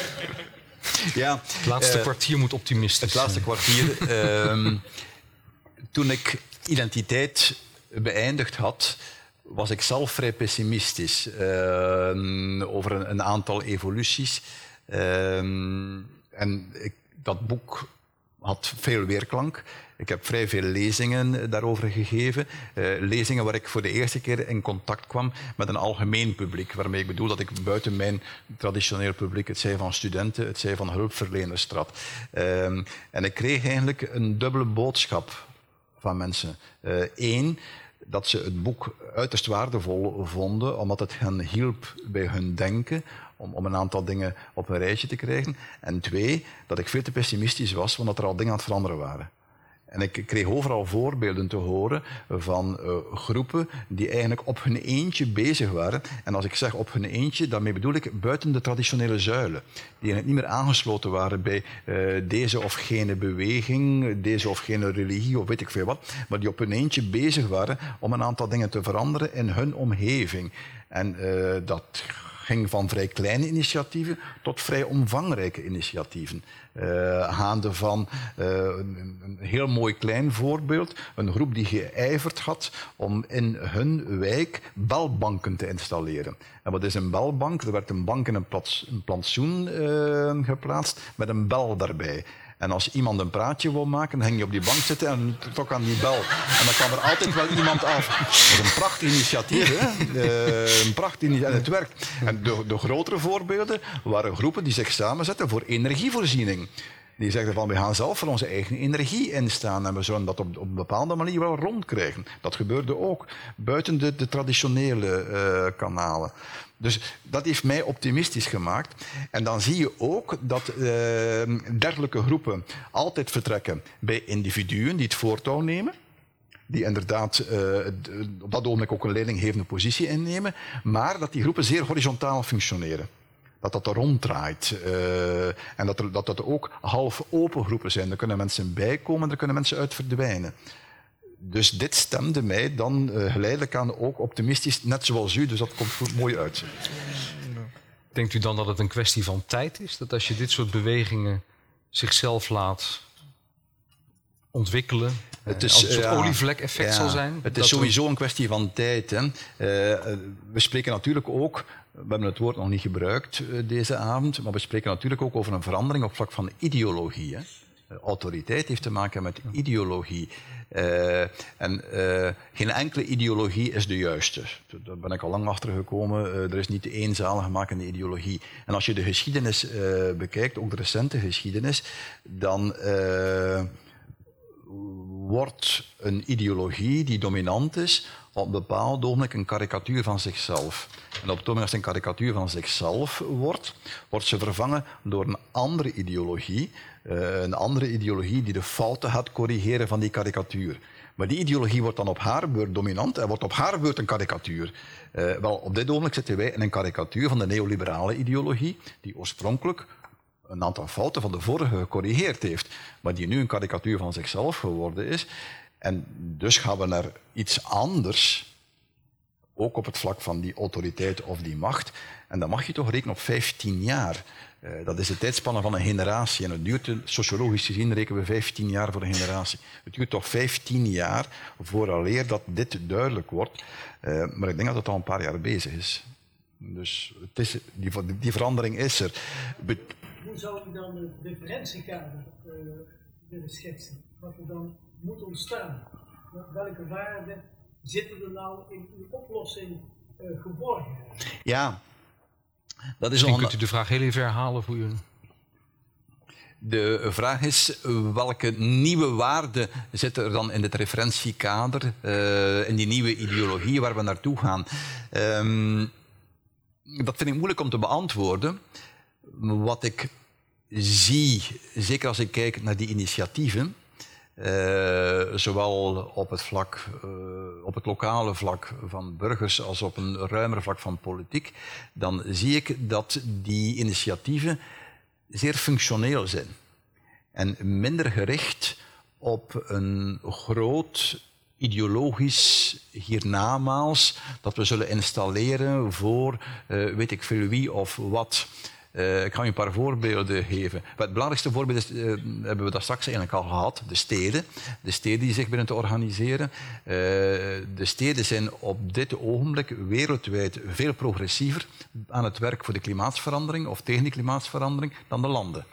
[laughs] ja, het laatste kwartier moet optimistisch Het laatste kwartier. [laughs] Ehm, toen ik identiteit beëindigd had, was ik zelf vrij pessimistisch uh, over een, aantal evoluties. Uh, en ik, dat boek had veel weerklank. Ik heb vrij veel lezingen daarover gegeven. Uh, lezingen waar ik voor de eerste keer in contact kwam met een algemeen publiek. Waarmee ik bedoel dat ik buiten mijn traditioneel publiek, het zij van studenten, het zij van hulpverleners trad. Ehm, en ik kreeg eigenlijk een dubbele boodschap van mensen. Eén, eh, dat ze het boek uiterst waardevol vonden, omdat het hen hielp bij hun denken, om, om een aantal dingen op een rijtje te krijgen. En twee, dat ik veel te pessimistisch was, omdat er al dingen aan het veranderen waren. En ik kreeg overal voorbeelden te horen van uh, groepen die eigenlijk op hun eentje bezig waren. En als ik zeg op hun eentje, daarmee bedoel ik buiten de traditionele zuilen. Die niet meer aangesloten waren bij uh, deze of gene beweging, deze of gene religie of weet ik veel wat. Maar die op hun eentje bezig waren om een aantal dingen te veranderen in hun omgeving. En uh, dat ging van vrij kleine initiatieven tot vrij omvangrijke initiatieven. Uh, gaande van uh, een, heel mooi klein voorbeeld. Een groep die geijverd had om in hun wijk belbanken te installeren. En wat is een belbank? Er werd een bank in een, een plantsoen uh, geplaatst met een bel daarbij. En als iemand een praatje wil maken, dan ging je op die bank zitten en trok aan die bel. En dan kwam er altijd wel iemand af. Dat is een prachtig initiatief, hè? Een prachtig initiatief. En het werkt. En de, de grotere voorbeelden waren groepen die zich samenzetten voor energievoorziening. Die zeggen van, we gaan zelf voor onze eigen energie instaan en we zullen dat op, op een bepaalde manier wel rondkrijgen. Dat gebeurde ook buiten de, de traditionele uh, kanalen. Dus dat heeft mij optimistisch gemaakt. En dan zie je ook dat uh, dergelijke groepen altijd vertrekken bij individuen die het voortouw nemen die inderdaad uh, op dat ogenblik ook een leidinggevende positie innemen, maar dat die groepen zeer horizontaal functioneren. Dat dat er ronddraait. Uh, en dat dat er ook half open groepen zijn. Er kunnen mensen bijkomen, er kunnen mensen uit verdwijnen dus dit stemde mij dan uh, geleidelijk aan ook optimistisch, net zoals u. Dus dat komt mooi uit. Denkt u dan dat het een kwestie van tijd is? Dat als je dit soort bewegingen zichzelf laat ontwikkelen, het is, als een soort olievlek-effect zal zijn? Het is sowieso een kwestie van tijd. Hè. Uh, we spreken natuurlijk ook, we hebben het woord nog niet gebruikt uh, deze avond, maar we spreken natuurlijk ook over een verandering op vlak van ideologie. Hè. Autoriteit heeft te maken met ideologie. Uh, en uh, geen enkele ideologie is de juiste. Daar ben ik al lang achter gekomen. Uh, er is niet de eenzaligmakende ideologie. En als je de geschiedenis bekijkt, ook de recente geschiedenis, dan wordt een ideologie die dominant is op een bepaald ogenblik een karikatuur van zichzelf. En op het moment als een karikatuur van zichzelf wordt, wordt ze vervangen door een andere ideologie. Uh, een andere ideologie die de fouten gaat corrigeren van die karikatuur. Maar die ideologie wordt dan op haar beurt dominant en wordt op haar beurt een karikatuur. Uh, wel, op dit ogenblik zitten wij in een karikatuur van de neoliberale ideologie, die oorspronkelijk een aantal fouten van de vorige gecorrigeerd heeft, maar die nu een karikatuur van zichzelf geworden is. En dus gaan we naar iets anders, ook op het vlak van die autoriteit of die macht. En dan mag je toch rekenen op 15 jaar. Uh, dat is de tijdspanne van een generatie. En het duurt, sociologisch gezien, rekenen we 15 jaar voor een generatie. Het duurt toch 15 jaar vooraleer dat dit duidelijk wordt. Uh, maar ik denk dat het al een paar jaar bezig is. Dus het is, die, die verandering is er. Hoe zou u dan het referentiekader willen schetsen? Wat er dan moet ontstaan? Welke waarden zitten er nou in uw oplossing uh, geborgen? Ja, dat is Misschien kunt u de vraag heel even herhalen voor u. De vraag is welke nieuwe waarden zitten er dan in het referentiekader, uh, in die nieuwe ideologie waar we naartoe gaan. Um, dat vind ik moeilijk om te beantwoorden. Wat ik zie, zeker als ik kijk naar die initiatieven, uh, zowel op het, vlak, uh, op het lokale vlak van burgers als op een ruimer vlak van politiek, dan zie ik dat die initiatieven zeer functioneel zijn. En minder gericht op een groot ideologisch hiernamaals dat we zullen installeren voor uh, weet ik veel wie of wat. Uh, ik ga u een paar voorbeelden geven. Het belangrijkste voorbeeld is, uh, hebben we daar straks eigenlijk al gehad, de steden. De steden die zich beginnen te organiseren. Uh, de steden zijn op dit ogenblik wereldwijd veel progressiever aan het werk voor de klimaatsverandering of tegen die klimaatsverandering dan de landen.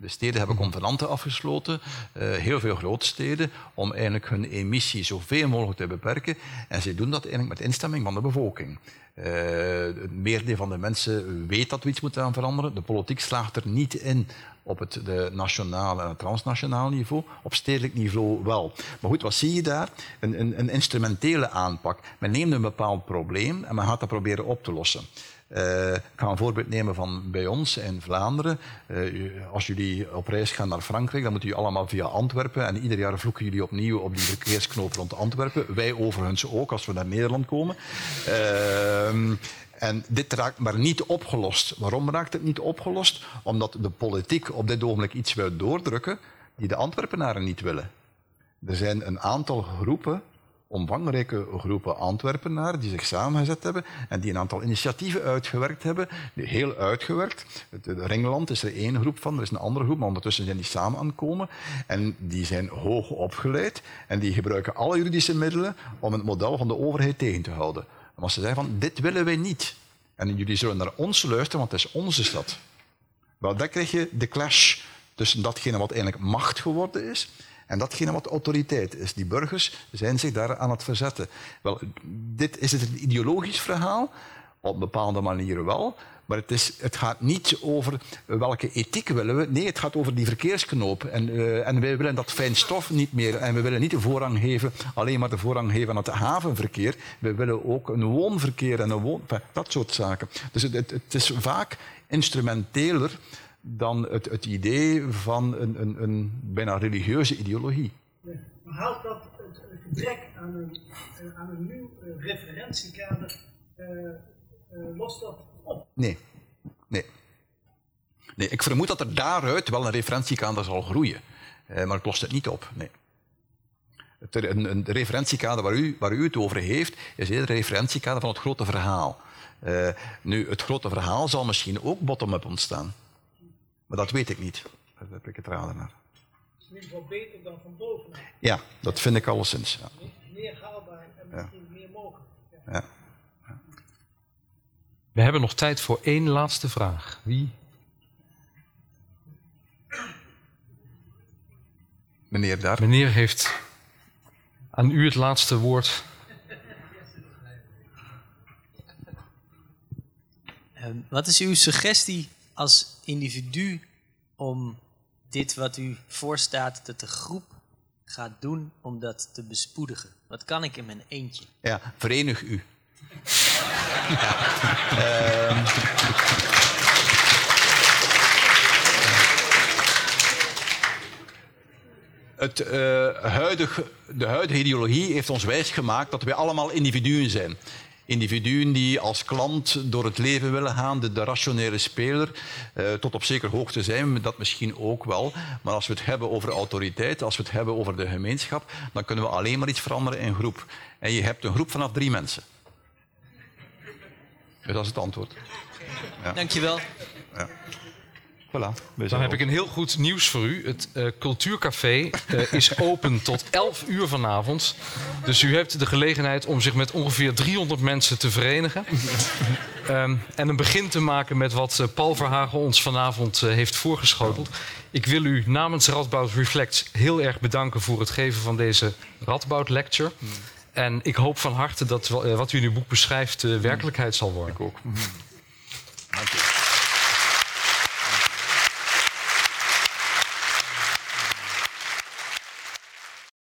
De steden hebben convenanten afgesloten, uh, heel veel grootsteden, om eigenlijk hun emissie zoveel mogelijk te beperken. En ze doen dat eigenlijk met instemming van de bevolking. Uh, het meerdere van de mensen weet dat we iets moeten aan veranderen. De politiek slaagt er niet in op het de nationale en het transnationaal niveau. Op stedelijk niveau wel. Maar goed, wat zie je daar? Een, een, een instrumentele aanpak. Men neemt een bepaald probleem en men gaat dat proberen op te lossen. Uh, ik ga een voorbeeld nemen van bij ons in Vlaanderen. Uh, als jullie op reis gaan naar Frankrijk, dan moeten jullie allemaal via Antwerpen. En ieder jaar vloeken jullie opnieuw op die verkeersknoop rond Antwerpen. Wij overigens ook, als we naar Nederland komen. Uh, en dit raakt maar niet opgelost. Waarom raakt het niet opgelost? Omdat de politiek op dit ogenblik iets wil doordrukken die de Antwerpenaren niet willen. Er zijn een aantal groepen omvangrijke groepen Antwerpenaren die zich samengezet hebben en die een aantal initiatieven uitgewerkt hebben, heel uitgewerkt. Het Ringland is er één groep van, er is een andere groep, maar ondertussen zijn die samen aan het komen en die zijn hoog opgeleid en die gebruiken alle juridische middelen om het model van de overheid tegen te houden. En als ze zeggen van, dit willen wij niet en jullie zullen naar ons luisteren, want het is onze stad. Wel, dan krijg je de clash tussen datgene wat eigenlijk macht geworden is en datgene wat autoriteit is. Die burgers zijn zich daar aan het verzetten. Wel, dit is het een ideologisch verhaal, op bepaalde manieren wel. Maar het, is, het gaat niet over welke ethiek willen we. Nee, het gaat over die verkeersknoop. En, uh, en wij willen dat fijn stof niet meer. En we willen niet de voorrang geven, alleen maar de voorrang geven aan het havenverkeer. We willen ook een woonverkeer en een woon... Dat soort zaken. Dus het, het, het is vaak instrumenteler dan het, het idee van een, een, een bijna religieuze ideologie. maar haalt dat het gebrek aan een, aan een nieuw uh, referentiekader, uh, uh, lost dat op? Nee. nee. Nee, ik vermoed dat er daaruit wel een referentiekader zal groeien. maar het lost het niet op, nee. Het, een, een referentiekader waar u, waar u het over heeft, is eerder een referentiekader van het grote verhaal. nu, het grote verhaal zal misschien ook bottom-up ontstaan. Maar dat weet ik niet. Daar heb ik het raden naar. Het is in ieder geval beter dan van boven. Ja, dat vind ik alleszins. Ja. Meer haalbaar en misschien ja. meer mogelijk. Ja. ja. We hebben nog tijd voor één laatste vraag. Wie? Meneer daar. Meneer heeft aan u het laatste woord. Uh, wat is uw suggestie als individu om dit wat u voorstaat, dat de groep ga doen om dat te bespoedigen? Wat kan ik in mijn eentje? Ja, verenig u. Ehm. het, uh, de huidige ideologie heeft ons wijsgemaakt dat wij allemaal individuen zijn. Individuen die als klant door het leven willen gaan, de, de rationele speler. Uh, tot op zekere hoogte zijn we dat misschien ook wel. Maar als we het hebben over autoriteit, als we het hebben over de gemeenschap, dan kunnen we alleen maar iets veranderen in groep. En je hebt een groep vanaf drie mensen. Dus dat is het antwoord. Ja. Dankjewel. Ja. Voilà, Dan heb ik een heel goed nieuws voor u. Het uh, Cultuurcafé uh, is open [laughs] tot 11 uur vanavond. Dus u hebt de gelegenheid om zich met ongeveer 300 mensen te verenigen. um, [laughs] en een begin te maken met wat uh, Paul Verhagen ons vanavond heeft voorgeschoteld. Ik wil u namens Radboud Reflects heel erg bedanken voor het geven van deze Radboud Lecture. En ik hoop van harte dat wat u in uw boek beschrijft werkelijkheid zal worden. Ik ook. Dank u.